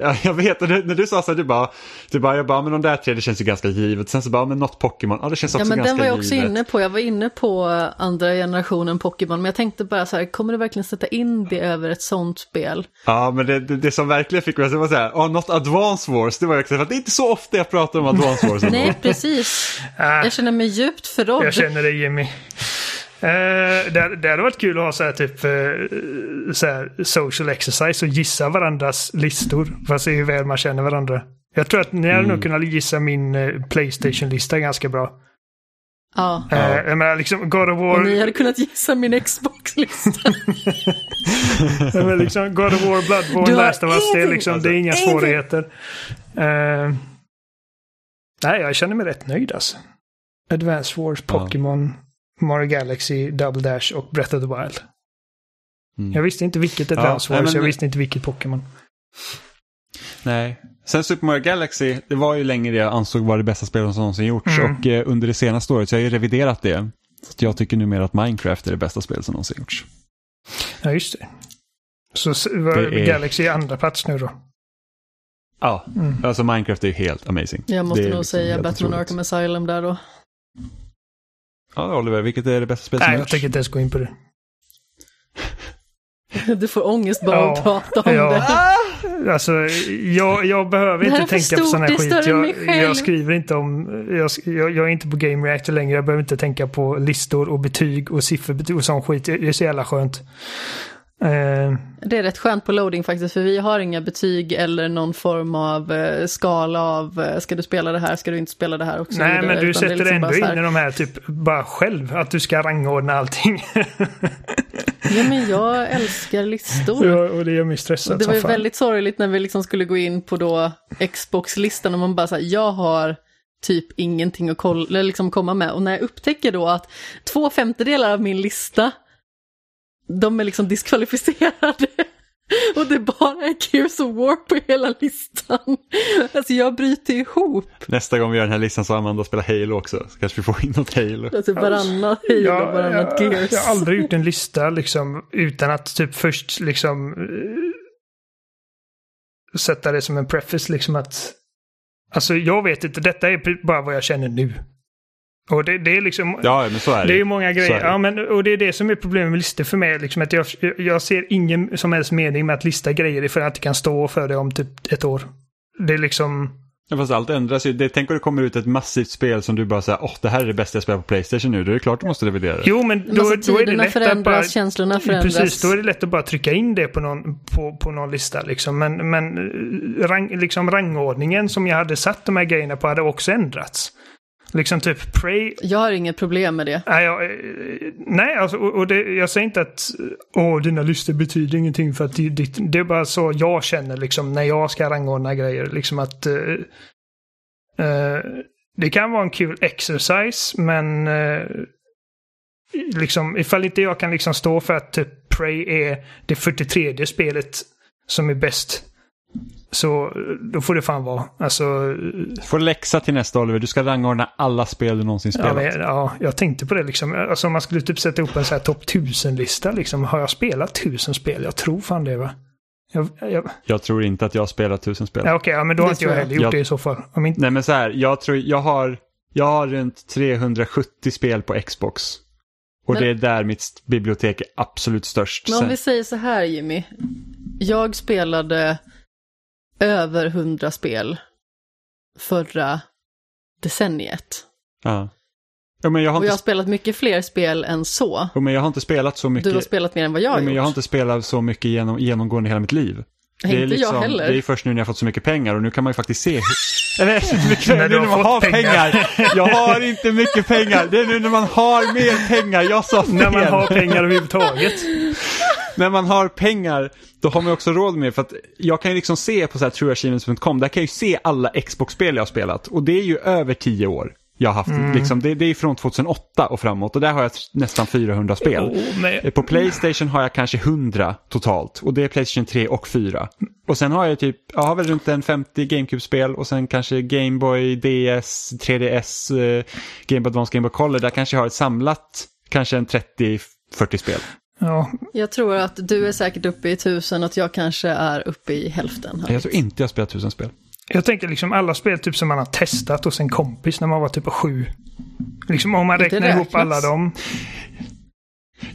Ja, jag vet, och när du sa så här, du bara, du bara, jag bara, men de där tre, det känns ju ganska givet. Sen så bara, men något Pokémon, ja det känns också Ja men ganska den var jag också givet. inne på. Jag var inne på andra generationen Pokémon. Men jag tänkte bara så här, kommer du verkligen sätta in det över ett sånt spel? Ja, men det, det, det som verkligen fick mig att det var så här, ja, något Advance Wars, det var också för det är inte så ofta jag pratar om Advance Wars. Nej, precis. Jag känner mig djupt förrådd. jag känner dig Jimmy. Uh, det, det hade varit kul att ha så här typ eh, så här social exercise och gissa varandras listor. För att se hur väl man känner varandra. Jag tror att ni hade Mm. nog kunnat gissa min eh, Playstation-lista ganska bra. Ja. Uh, Ja. jag menar liksom God of War. Och ni hade kunnat gissa min Xbox-lista. Ja, men liksom God of War, Bloodborne, Last of Us, det är, liksom, det är inga Alltså, svårigheter. Eh, nej, jag känner mig rätt nöjd alltså. Advance Wars, Ja. Mario Galaxy, Double Dash och Breath of the Wild. Mm. Jag visste inte vilket Ja, Advance nej, Wars, men- jag visste inte vilket Pokémon. Nej. Sen Super Mario Galaxy, det var ju länge det jag ansåg var det bästa spelet som någonsin gjorts. Mm. Och eh, under det senaste året så har jag ju reviderat det. Så att jag tycker numera att Minecraft är det bästa spelet som någonsin gjorts. Ja, just det. Så var Det är- Galaxy är andra plats nu då. Ja, Mm. alltså Minecraft är ju helt amazing. Jag måste Det nog liksom säga Batman. Arkham Asylum där då. Ja, Oliver, vilket är det bästa spelet som Nej, jag tänker inte ens gå in på det. Du får ångest bara Ja, att prata om ja. det. Alltså, jag, jag behöver inte tänka på sån här stort, skit. Jag, jag skriver inte om... Jag, jag, jag är inte på Game Reactor längre. Jag behöver inte tänka på listor och betyg och sifferbetyg och sån skit. Det är så jävla skönt. Eh, Det är rätt skönt på loading faktiskt, för vi har inga betyg eller någon form av eh, skala av eh, ska du spela det här, ska du inte spela det här och så nej, vidare, men du sätter liksom ändå så in i de här typ bara själv. Att du ska rangordna allting. Ja, men jag älskar listor. ja, och det gör mig stressad Det var ju väldigt sorgligt när vi liksom skulle gå in på då Xbox-listan och man bara säger jag har typ ingenting att kolla, liksom komma med. Och när jag upptäcker då att två femtedelar av min lista, de är liksom diskvalificerade. Och det bara är Gears of War på hela listan. Alltså jag bryter ihop. Nästa gång vi gör den här listan så Amanda spelar Halo också. Så kanske vi får in något Halo. Alltså varannat Halo, Jag, varannat jag, Gears. jag har aldrig gjort en lista liksom utan att typ först liksom eh, sätta det som en preface liksom att Alltså jag vet inte, detta är bara vad jag känner nu. Och det, det är liksom Ja, men så är det. Det är ju många grejer. Ja, men, och det är det som är problemet med listor för mig. Liksom att jag, jag ser ingen som helst mening med att lista grejer för att det kan stå för det om typ ett år. Det är liksom... Ja, fast allt ändras ju. Det, tänk om det kommer ut ett massivt spel som du bara säger, åh det här är det bästa jag spelar på Playstation nu. Då är det klart du måste revidera det. Jo, men då, Alltså, då är det lätt att bara... känslorna förändras. Precis, då är det lätt att bara trycka in det på någon, på, på någon lista. Liksom. Men, men eh, rang, liksom rangordningen som jag hade satt de här grejerna på hade också ändrats. Liksom typ Prey Jag har inget problem med det. Nej, jag, eh, nej alltså, och, och det, jag säger inte att åh, dina listor betyder ingenting för att det, det, det är bara så jag känner liksom när jag ska rangordna grejer. Liksom att eh, eh, det kan vara en kul exercise, men eh, liksom ifall inte jag kan liksom stå för att typ Prey är det 43 spelet som är bäst. Så då får det fan vara. Alltså, Får läxa till nästa Oliver, du ska rangordna alla spel du någonsin Ja, spelat. men, ja, jag tänkte på det liksom. Alltså om man skulle typ sätta ihop en så här topp 1000-lista liksom. Har jag spelat tusen spel? Jag tror fan det va? Jag, jag, Jag tror inte att jag har spelat tusen spel. ja, Okej, ja, men då har inte jag heller gjort Jag- det i så fall. Om inte, Nej men så här, jag tror, jag har, jag har runt 370 spel på Xbox. Och Men- det är där mitt bibliotek är absolut störst. Men om Sen- vi säger så här Jimmy. Jag spelade över hundra spel förra decenniet. ja. Ja, men jag har Och inte, jag har spelat mycket fler spel än så. ja, men jag har inte spelat så mycket. Du har spelat mer än vad jag har ja, gjort. men jag har inte spelat så mycket genom, genomgående hela mitt liv. inte är liksom, jag heller. Det är först nu när jag fått så mycket pengar och nu kan man ju faktiskt se. Eller När nu när har man har pengar. Jag har inte mycket pengar. Det är nu när man har mer pengar. Jag sa fel. när man har pengar överhuvudtaget. när man har pengar, då har man också råd med för att jag kan ju liksom se på så här trueachievements.com, där kan jag ju se alla Xbox-spel jag har spelat och det är ju över tio år jag har haft, Mm. liksom, det, det är från 2008 och framåt och där har jag nästan 400 spel. Oh, På Playstation har jag kanske 100 totalt och det är Playstation 3 och 4. Och sen har jag typ, jag har väl runt en 50 GameCube-spel och sen kanske Game Boy, DS, 3DS, eh, Game Boy Advance, Game Boy Color. Där kanske jag har ett samlat, kanske en 30-40 spel. Ja, Jag tror att du är säkert uppe i tusen och att jag kanske är uppe i hälften. Jag tror inte jag har spelat tusen spel. jag tänker liksom alla spel typ som man har testat hos en kompis när man var typ sju. Liksom om man räknar ihop alla dem.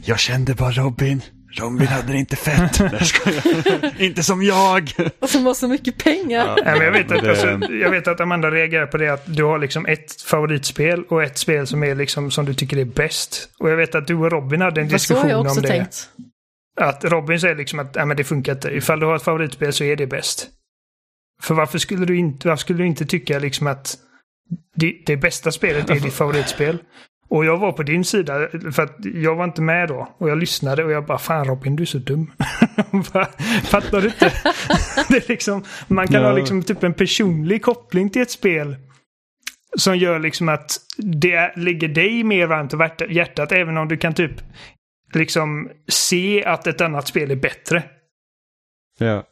Jag kände bara Robin. Robin hade det inte fett. Inte som jag. Som har så mycket pengar. Nej, men jag, vet att, Det- alltså, jag vet att Amanda reagerar på det att du har liksom ett favoritspel och ett spel som är liksom som du tycker är bäst. Och jag vet att du och Robin hade en Fast så har diskussion jag också om det. tänkt. Att Robin säger liksom att ja, men det funkar inte. Ifall du har ett favoritspel så är det bäst. För varför skulle du inte, varför skulle du inte tycka liksom att det, det bästa spelet är ditt favoritspel? Och jag var på din sida, för att jag var inte med då. Och jag lyssnade och jag bara, fan Robin, du är så dum. Fattar du inte? det är liksom, man kan Ja. ha liksom typ en personlig koppling till ett spel. Som gör liksom att det ligger dig mer varmt om hjärtat- hjärtat, även om du kan typ liksom se att ett annat spel är bättre. Ja.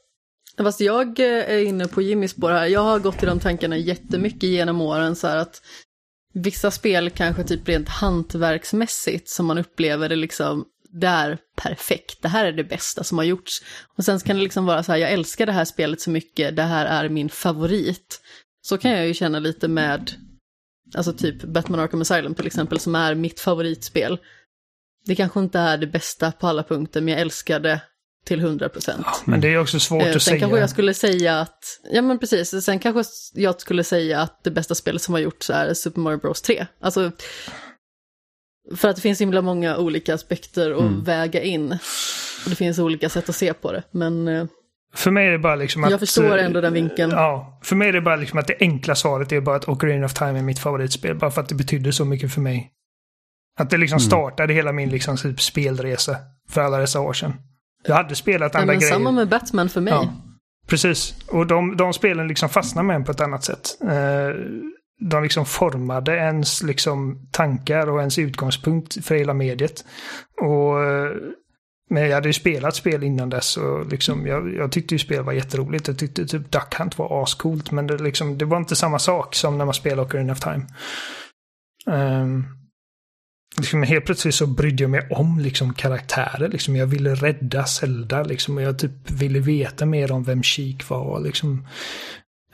Fast jag eh, är inne på Jimmys spår här. Jag har gått i de tankarna jättemycket genom åren så här att vissa spel kanske typ rent hantverksmässigt som man upplever det liksom, det är perfekt, det här är det bästa som har gjorts. Och sen så kan det liksom vara så här, jag älskar det här spelet så mycket, det här är min favorit. Så kan jag ju känna lite med, alltså typ Batman Arkham Asylum till exempel, som är mitt favoritspel. Det kanske inte är det bästa på alla punkter, men jag älskar det till 100 procent. Men det är också svårt Eh, att Sen säga. kanske jag skulle säga att, ja men precis, sen kanske jag skulle säga att det bästa spelet som har gjorts är Super Mario Bros 3. Alltså, för att det finns himla många olika aspekter att Mm. väga in. Och det finns olika sätt att se på det. Men eh, För mig är det bara liksom att... jag förstår ändå den vinkeln. Ja, för mig är det bara liksom att det enkla svaret är bara att Ocarina of Time är mitt favoritspel. Bara för att det betydde så mycket för mig. Att det liksom Mm. startade hela min liksom typ spelresa för alla dessa år sedan. Jag hade spelat Ja, andra men grejer. samma med Batman för mig. Ja, precis. Och de, de spelen liksom fastnar med en på ett annat sätt. Eh, de liksom formade ens liksom tankar och ens utgångspunkt för hela mediet. Och, eh, men jag hade ju spelat spel innan dess och liksom, jag, jag tyckte ju spel var jätteroligt. Jag tyckte typ Duck Hunt var ascoolt men det, liksom, det var inte samma sak som när man spelade Ocarina of Time. Um, liksom helt plötsligt så brydde jag mig om liksom karaktärer. Liksom jag ville rädda Zelda liksom, och jag typ ville veta mer om vem Sheik var. Liksom.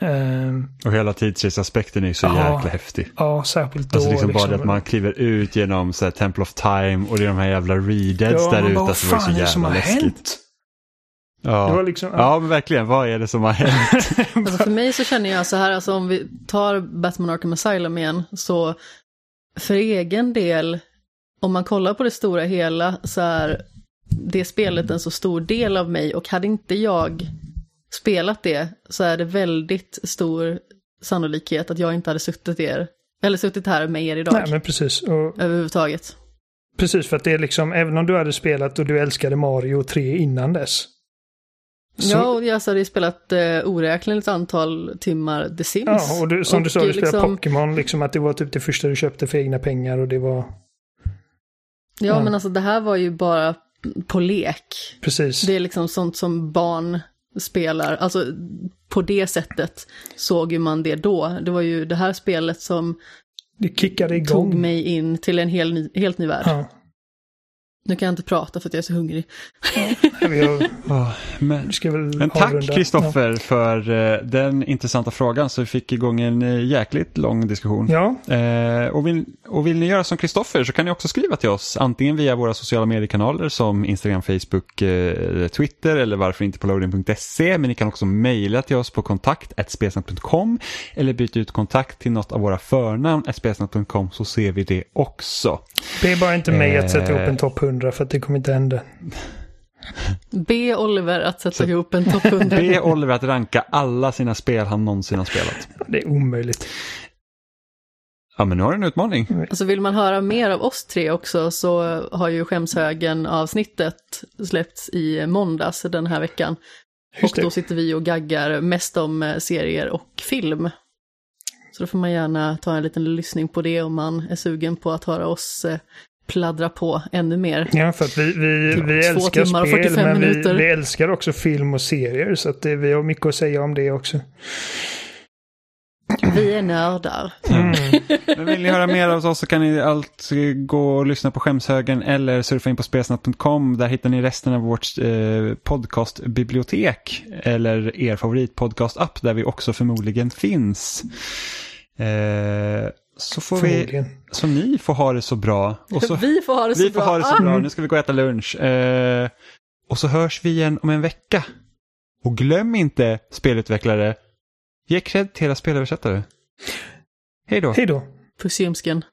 Ehm, Och hela tidsresaspekten är ju så Ja. jäkla häftig. ja, särskilt då. Alltså liksom bara det liksom. att man kliver ut genom så här, Temple of Time och det är de här jävla readheads Ja, där ute bara, som var vad så fan är det som jävla har läskigt. hänt? Ja. Det var liksom, ja, men verkligen. Vad är det som har hänt? Alltså för mig så känner jag så här, alltså om vi tar Batman Arkham Asylum igen, så för egen del, om man kollar på det stora hela, så är det spelet en så stor del av mig och hade inte jag spelat det så är det väldigt stor sannolikhet att jag inte hade suttit, er, eller suttit här med er idag Nej, men precis. Och, överhuvudtaget. precis, för att det är liksom, även om du hade spelat och du älskade Mario 3 innan dess. Så, Ja, och jag hade ju spelat eh, oräkneligt antal timmar The Sims. ja, och du, som du Och, sa, du spelade liksom- Pokémon, liksom att det var typ det första du köpte för egna pengar och det var... Ja, men alltså det här var ju bara på lek. Precis. Det är liksom sånt som barn spelar. Alltså på det sättet såg ju man det då. Det var ju det här spelet som Det kickade igång. tog mig in till en hel ny, helt ny värld. Ja. Nu kan jag inte prata för att jag är så hungrig. Men, ska väl men tack. Kristoffer för eh, den intressanta frågan så vi fick igång en eh, jäkligt lång diskussion. Ja, Eh, och, vill, och vill ni göra som Kristoffer så kan ni också skriva till oss antingen via våra sociala mediekanaler som Instagram, Facebook, eh, Twitter eller varför inte på loading.se men ni kan också mejla till oss på kontakt spesnat.com eller byta ut kontakt till något av våra förnamn spesnat.com så ser vi det också. be bara inte mig att sätta ihop en topp 100 för att det kommer inte hända. Be Oliver att sätta ihop en topp 100. Be Oliver att ranka alla sina spel han någonsin har spelat. Det är omöjligt. Ja men nu har du en utmaning. Alltså vill man höra mer av oss tre också så har ju Skämshögen avsnittet släppts i måndags den här veckan. Just och då det. sitter vi och gaggar mest om eh, serier och film. Så då får man gärna ta en liten lyssning på det om man är sugen på att höra oss eh, pladdra på ännu mer. Ja, för att vi, vi, Typ vi älskar spel, 45 men vi, minuter. vi älskar också film och serier. Så att det, vi har mycket att säga om det också. Vi är nördar. Mm. Men vill ni höra mer av oss så kan ni alltid gå och lyssna på Skämshögen eller surfa in på spesnat.com. Där hittar ni resten av vårt eh, podcastbibliotek eller er favoritpodcast-app där vi också förmodligen finns. Eh, så får vi, så ni får ha det så bra. Och så, vi får ha det så vi får bra. ha det så Ah! bra. Nu ska vi gå och äta lunch. Eh, och så hörs vi igen om en vecka. Och glöm inte, spelutvecklare, ge cred till era spelöversättare. Hej då. Hej då. Puss i ljumsken.